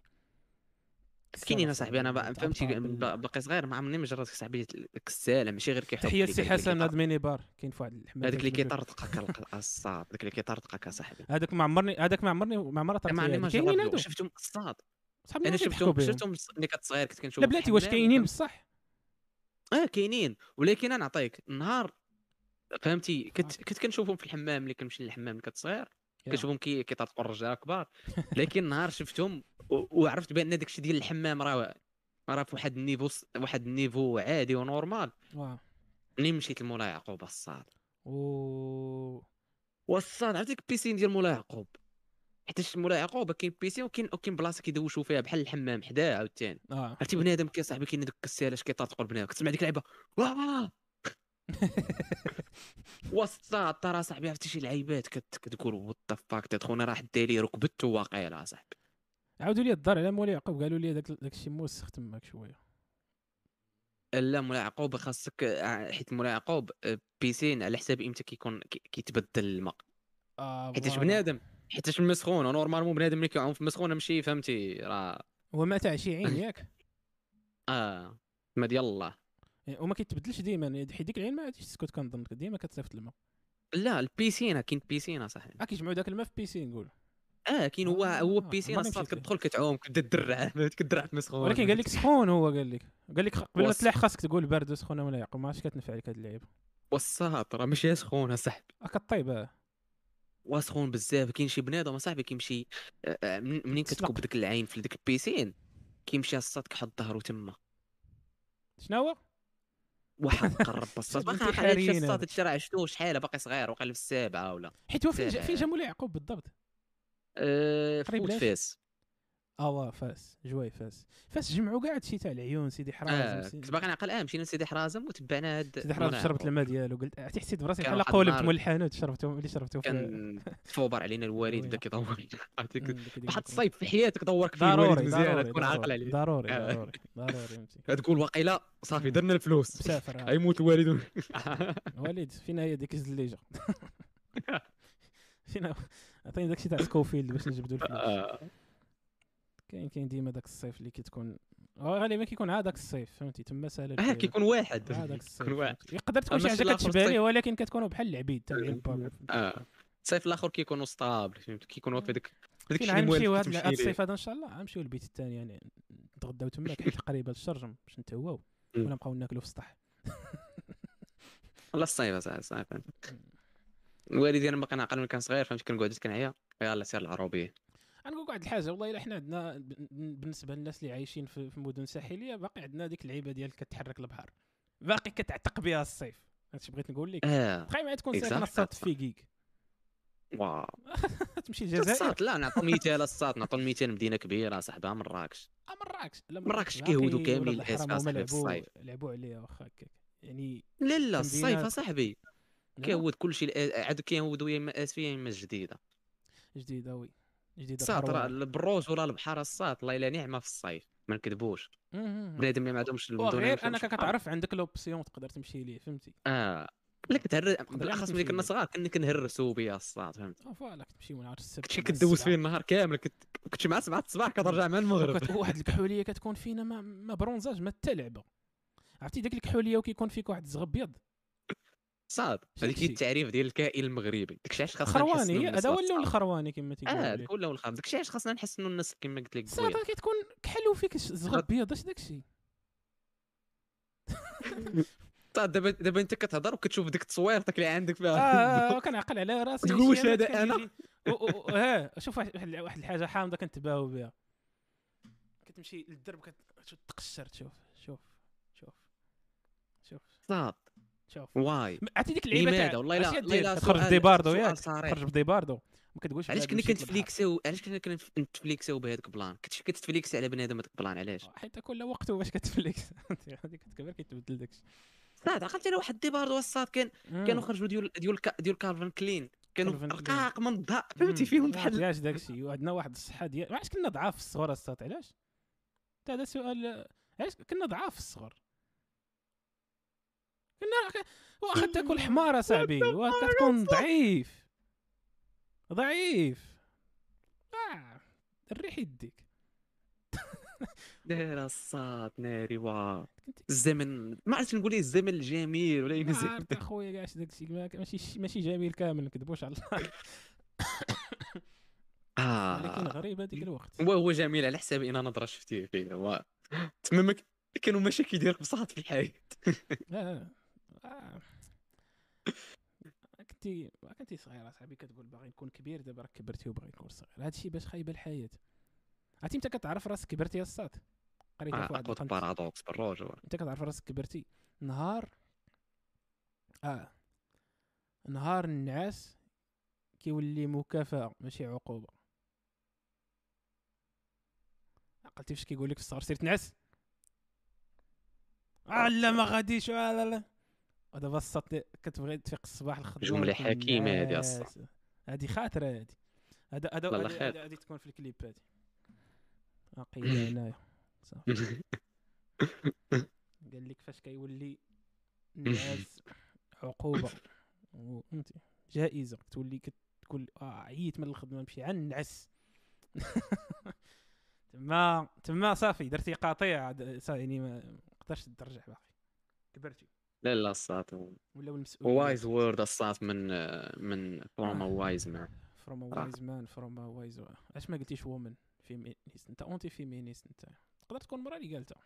كاينين اصاحبي أنا فهمتي باقي صغير ما عمرني ما جربت صاحبي الكسالة ماشي غير كيحط تحية لك لسي هذاك اللي حسن هذا ميني بار كاين في واحد الحمام هذاك اللي كيطرطقك الق- الصاد داك اللي كيطرطقك اصاحبي هذاك ما عمرني هذاك ما عمرني ما عمرها طرت ما عمرني ما هادو. شفتهم الصاد. أنا شفتهم. شفتهم ملي كنت صغير كنت كنشوف لا بلاتي واش كاينين؟ بصح. آه كاينين. ولكن أنا نعطيك النهار فهمتي؟ كنت كنت كنشوفهم في الحمام ملي كنمشي للحمام كنت صغير. كنشوفهم كي كيطرطقوا الرجال كبار. لكن نهار شفتهم وعرفت بأن داك الشيء ديال الحمام راه راه في واحد ال niveau واحد ال niveau عادي و normal. واه ملي مشيت لمولاي يعقوب؟ الصاد. و والصاد عرفتي ال piscine ديال مولاي يعقوب؟ حيت مولاي يعقوب كاين piscine وكاين وكاين بلاصة كيدوشوا فيها بحال الحمام حداه عاوتاني. آه. عرفتي بنادم كي صاحبي كاين دوك الكسالاش كيطرطقوا البنادم كتسمع ديك اللعبه واه! *laughs* والصاد ترى صاحبي عرفتي شي لعيبات كت- كتقول what the fuck خونا راه حدا لي ركبته واقيلا صاحبي. عاودوا لي الدار على مولاي يعقوب قالوا لي داك الشيء موسخ تماك شوية. لا مولاي يعقوب خاصك آه، حيت مولاي يعقوب آه، piscine على حساب إمتى كيكون كي- كيتبدل الماء. حيتاش voilà. بنادم حيتاش المسخون normalement بنادم اللي كيعوم في المسخونة ماشي فهمتي؟ راه هو ما تاع شي عين ياك؟ *coughs* آه ما ديال الله. يعني وما كيتبدلش ديما يعني حيت ديك العين ما غاديش تسكت كنظن ديما كتصيفط الماء. لا البيسينه كاين بيسينه صاحبي آه كيجمعوا داك الماء في piscine نقول. آه كاين هو آه، هو آه، عمرني الصاد. كتدخل كتعوم كتبدا تدرع *laughs* كتدرع في المسخونه ولكن قال لك سخون هو قال لك. قال لك قبل ما تلاح خاصك تقول بارد وسخون ولا يعقوب ما عرفتش كتنفع لك هاد اللعيبه والصاد راه ماشي سخونه صاحبي. آه كطيب آه. وسخون بزاف كاين شي بنادم صاحبي كيمشي آه، آه، من- منين. كتكب ديك العين في ديك ال piscine كيمشي الصاد كيحط ظهره تما. شنو هو؟ واحد *laughs* قرب بنتي باقي هادشي الصاد. هادشي راه عشتو شحال باقي صغير وقال في السابعة ولا حيت هو فين جا. فين جا مولاي يعقوب بالضبط؟ أه قريب فوت لاش؟ فاس آه واه فاس جواي فاس فاس جمعوا كاع هادشي تاع العيون سيدي حرازم سيدي- كنت باقي نعقل آه مشينا لسيدي حرازم وتبعنا هاد سيدي حرازم مولاي شربت. الماء ديالو قلت عرفتي حسيت براسي بحال واحد قولبت مول الحانوت شربته ملي شربته في كان تفوبر علينا الوالد بدا كيدور عرفتي مم، كنت- ديك- ديك واحد. الصيف في حياتك دورك فيه الوالد ضروري مزيان تكون عاقل عليه ضروري آه. ضروري ضروري *laughs* تقول واقيلا صافي. درنا الفلوس مسافر آه. غيموت الوالد *laughs* وليد فين هي ديك الزليجة *laughs* فين هو؟ عطيني داكشي تاع Scofield باش نجبدو الفلوس. آه. كاين كاين ديما داك الصيف اللي كتكون آه، غالبا كيكون عا داك الصيف فهمتي؟ تما ساهله آه. كيكون واحد. داك الصيف. يقدر تكون شي حاجة كتشبه ليه ولكن كتكونوا بحال العبيد تاع العباد آه. الصيف الآخر كيكونوا stable فهمت كيكونوا في ديك فين الشيء اللي غنمشيو ليه. الصيف هذا إن شاء الله غنمشيو للبيت الثاني يعني نتغداو تماك *laughs* حيت قريبة للشرجم باش نتهواو. ولا نبقاو ناكلو في السطح. والله الصيف اصاحبي الوالدين أنا باقي نعقل ملي كان صغير فهمت كنقعد كنعيا يلاه سير العروبية. غنقول واحد الحاجة والله إلا حنا عندنا بالنسبة للناس اللي عايشين في مدن ساحلية باقي عندنا ديك اللعيبه ديال كتحرك البحر. باقي كتعتق بها الصيف. هادشي بغيت نقول لك. آه. تخيل معايا تكون. ساكن الصاد في كيك. واو. *laughs* تمشي الجزائر لا نعطوا مثال الصات نعطوا مثال مدينة كبيرة صاحبها مراكش آه، مراكش لا مراكش كيهودوا الأسفة هما صاحبي في الصيف. لعبوا عليها واخا هكاك. يعني لا لا الصيف. أصاحبي. كيهود كلشي عاد كيهودوا يا اما اسفيه يا اما جديدة جديدة وي جديدة الصات راه. البروج ولا البحر الصات الله الا نعمة في الصيف ما نكذبوش. بنادم اللي ما عندهمش فيهمش أنك. كتعرف عندك لوبسيون تقدر تمشي ليه فهمتي آه لا كتهر بالأخص ملي كنا. صغار كنا كنهرسوا بيا الصاد فهمت آه فوالا كتمشي من عرس السبت كنتي كدوز. فيه النهار كامل كنت مع 7 الصباح كترجع مع المغرب واحد الكحولية كتكون فينا ما, ما برونزاج ما حتى لعبة عرفتي داك الكحولية وكيكون فيك واحد الزغب ابيض صاد هذيك هي. التعريف ديال الكائن المغربي. داكشي علاش خاصنا نحسنوا خرواني هذا ولا الصاد. الخرواني كما آه تيقولوا ليه. ولا والخام داكشي علاش خاصنا نحسنوا الناس كما قلت لك بويا كتكون كحل وفيك الزغب ابيض اش داكشي؟ صاد *laughs* دابا دابا انت كتهضر وكتشوف ديك التصويرتك اللي عندك آه فيها. آه، *laughs* كنعقل على راسي تقول واش شي عباد هذا و- ها شوف واحد الحاجة حامضة كنتباهوا بها. كتمشي للدرب كتقشر تشوف شوف شوف شوف صاد شوف. واي عرفتي ديك اللعيبة لماذا تاع والله لا سؤال- ب débardeur سؤال ياك. تخرج ب débardeur. ما كتقولش علاش كنا. كنتفليكسيو علاش كنا كنتفليكسيو بهذاك ال plan؟ كنت كتفليكسي على بنادم هذاك ال plan علاش؟ حيت كل وقته باش كتفليكس غادي *laughs* كتكبر كيتبدل داكشي صاد عقلت على واحد ديباردو الصاد كان كانوا خرجوا ديال ديال ديال كالفن كلين. كانوا. رقاق من الضاء فهمتي؟ فيهم بحال علاش داكشي؟ وعندنا واحد الصحة ديال علاش كنا ضعاف في الصغر الساط علاش؟ تا هذا سؤال علاش كنا ضعاف في الصغر واخا تاكل حمار صاحبي واخا كتكون ضعيف. ضعيف. آه الريح يديك. داير الصاد ناري وا. الزمن ما عرفت نقول إيه الزمن الجميل ولا ما ينزل عرفت أخويا كاع شي داكشي ما- ماشي ماشي جميل كامل نكذبوش على الله. *coughs* ولكن آه غريب هذيك الوقت. هو هو جميل على حساب أنا نظره شفتيه فيه هو تما ما كانوا مشاكل ديالك بساط في الحياة. آه آه. كنتي كنتي صغير اصاحبي كتقول باغي نكون كبير دابا راك كبرتي وباغي نكون صغير. هادشي باش خايبة الحياة. عرفتي انت كتعرف راسك كبرتي يا الصاد قريتها في واحد paradoxe ب ال rouge. انت كتعرف راسك كبرتي؟ نهار آه. نهار النعاس كيولي مكافأة ماشي عقوبة. عقلتي فاش كيقول لك في الصغر سير تنعس آه لا ما غاديش. آه لا لا. ودابا الساط كتبغي تفيق الصباح الخضر جملة حكيمة هذه الصاط. هذه خاطرة هذه هذا هذا هذه- تكون في الكليب هذه قيلها هنايا صافي. قال لك فاش كيولي النعاس عقوبة. فهمتي؟ جائزة. تولي كتقول آه عييت من الخدمة نمشي عن نعس *laughs* تما تما صافي درتي قطيع يعني ما قدرتش ترجع باقي. كبرتي. لا لا الصاط ولاو المسؤولية. wise word الصاط من من from wise man from. wise man from wise اش ما قلتيش woman féministe أنت anti féministe أنت تقدر تكون مرة اللي قالتها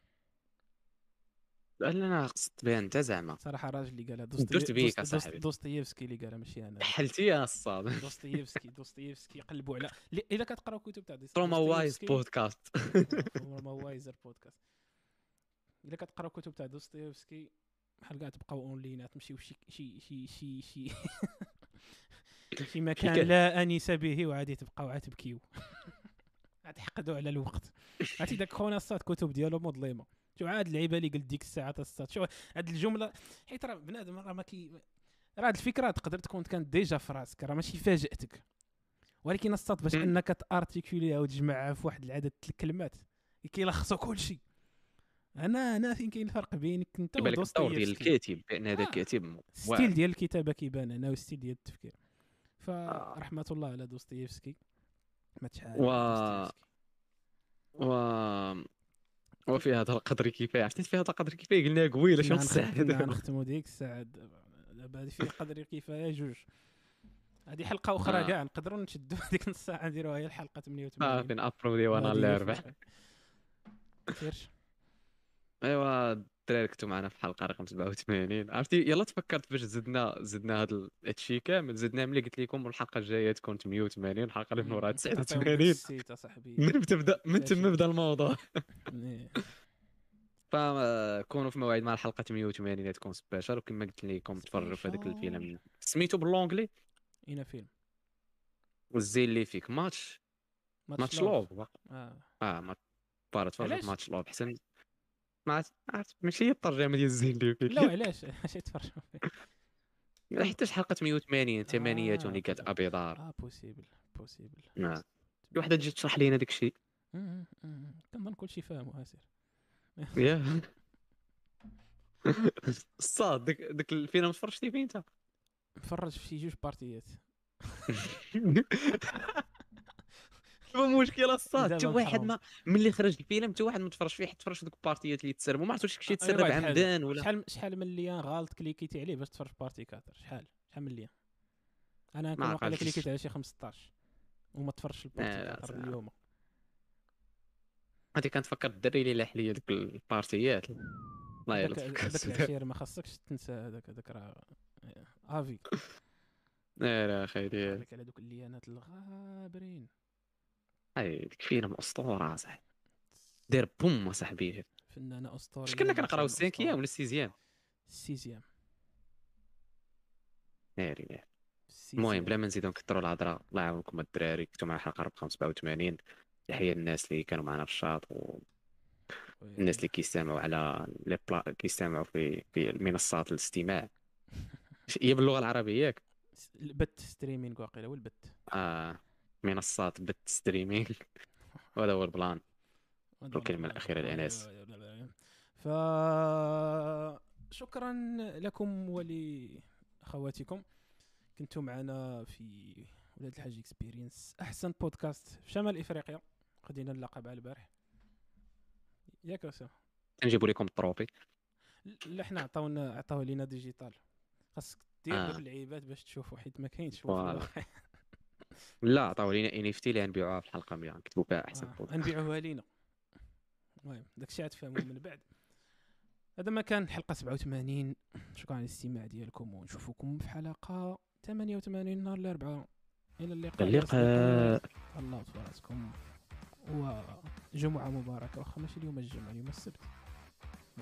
لا أنا قصدت بها أنت زعما. صراحة راجل اللي قالها *laughs* أصاحبي. دوستويفسكي اللي قالها ماشي أنا. حلتي يا الصاط. *laughs* دوستويفسكي دوستويفسكي قلبوا على إذا كتقراو كتب تاع from wise بودكاست from wiser بودكاست إذا كتقراو كتب تاع دوستويفسكي بحال كاع تبقاو اونلاين تمشيو شي شي شي شي شي *laughs* شي مكان؟ لا أنيس به وعادي تبقاو *laughs* عاد تبكيو عاد تحقدوا على الوقت. عرفتي داك خونا الصاد كتب ديالو مظلمة. شو عاد اللعيبه اللي قلت ديك الساعة الصاد. شو هاد الجمله حيت راه بنادم راه ما كي راه هاد الفكرة تقدر تكون كانت ديجا في راسك. راه ماشي فاجأتك. ولكن الصاد باش. أنك تارتيكوليها وتجمعها في واحد العدد الكلمات كيلخصوا كل شيء أنا أنا فين كاين الفرق بينك أنت يبان لك الدور ديال الكاتب بأن هذا آه. الكاتب style ديال الكتابة كيبان أنا وال style ديال التفكير. آه. فرحمه الله على دوستويفسكي ما تشحال و- و وفي هذا القدر كفايه عرفتي في هذا القدر كفايه قلنا قبيلة شنو الساعة نختموا ديك الساعة. دابا هذه في قدر كفايه جوج. هذه حلقة أخرى آه. كاع نقدروا نشدوا *laughs* هذيك نص ساعه نديروها هي الحلقة 88 صافي نابرودي وأنا وهذه اللي ربح ايوا الدراري كنتو معنا في الحلقة رقم 87 عرفتي؟ يلا تفكرت باش زدنا زدنا هذا الشيء كامل. زدنا ملي قلت لكم الحلقة الجاية تكون 88 الحلقة اللي من وراها تعطيهم 89 بالسيت اصاحبي من تبدا من. تما بدا الموضوع. *laughs* فكونوا في موعد مع الحلقة 88 اللي تكون spécial وكما قلت لكم تفرجوا في هذاك الفيلم. سميتو ب l'anglais؟ هنا فيلم. والزين اللي فيك ماتش. ماتش لوف آه. آه بارا تفرج ماتش لوف حسن ما عرفت ماشي هي الترجمه ديال الزين اللي فيك لا علاش علاش يتفرجوا فيه حتى حلقة 180 ثمانية آه، تونيكات كذا. أبي دار. آه بوسيبل بوسيبل نعم. وحدة تجي تشرح لينا داك الشيء. كنظن كلشي فاهمو اسير يا. الصاط داك داك الفيلم تفرجتي فيه انت مفرج في شي جوج بارتيات. *laughs* المشكلة الصاط. حتى واحد ما ملي خرج الفيلم حتى واحد ما تفرج فيه حتى تفرج في ذوك البارتيات اللي تسربوا ما عرفتش شي تسرب عمدان ولا. شحال شحال من lien غالط كليكيتي عليه باش تفرج partie 4 شحال؟ شحال من lien أنا؟ كنت واقيلا كليكيت على شي 15 وما تفرجش ال partie 4 اليوم. هذه كانت فكرت الدري اللي لاح لي دوك البارتيات. الله يلطفك هذاك *laughs* العشير ما خاصكش تنسى هذاك هذاك راه افي لا لا أخي ديال على دوك الليانات الغابرين. اي ديك فيلم أسطورة صاحبي. دير بوم صاحبي. فنانه اسطوريه كنا كنقراو ال cinquième ولا ال sixième ال sixième ناري ناري. المهم بلا ما نزيدو نكثروا الهضرة الله يعاونكم الدراري. كنتو مع الحلقة رقم 87 تحية للناس اللي كانوا معنا في الشاط و الناس اللي كيستمعوا على لي بلا كيستمعوا في في المنصات الاستماع. *laughs* هي باللغة العربية ياك؟ البث streaming واقيلا والبث آه. منصات بث streaming *laughs* وهذا هو ال plan. الكلمة الأخيرة لانس ف شكرا لكم ولاخواتكم كنتم معنا في ولاد الحاج Experience أحسن بودكاست في شمال إفريقيا. خدينا اللقب على البارح. ياك اسامه نجيبوا لكم ال trophée. لا حنا عطاونا عطاو لينا digital. خاصك دير آه. اللعيبات باش تشوفوا حيت ما كاينش لا عطاو لينا NFT اللي غنبيعوها في الحلقة 100 نكتبوا فيها أحسن آه. غنبيعوها لينا. المهم داكشي غتفهموا من بعد. هذا ما كان الحلقة 87 شكرا على الاستماع ديالكم ونشوفكم في حلقة 88 نهار الأربعاء. إلى اللقاء. اللقاء. الله في راسكم وجمعة مباركة واخا ماشي اليوم الجمعة اليوم السبت.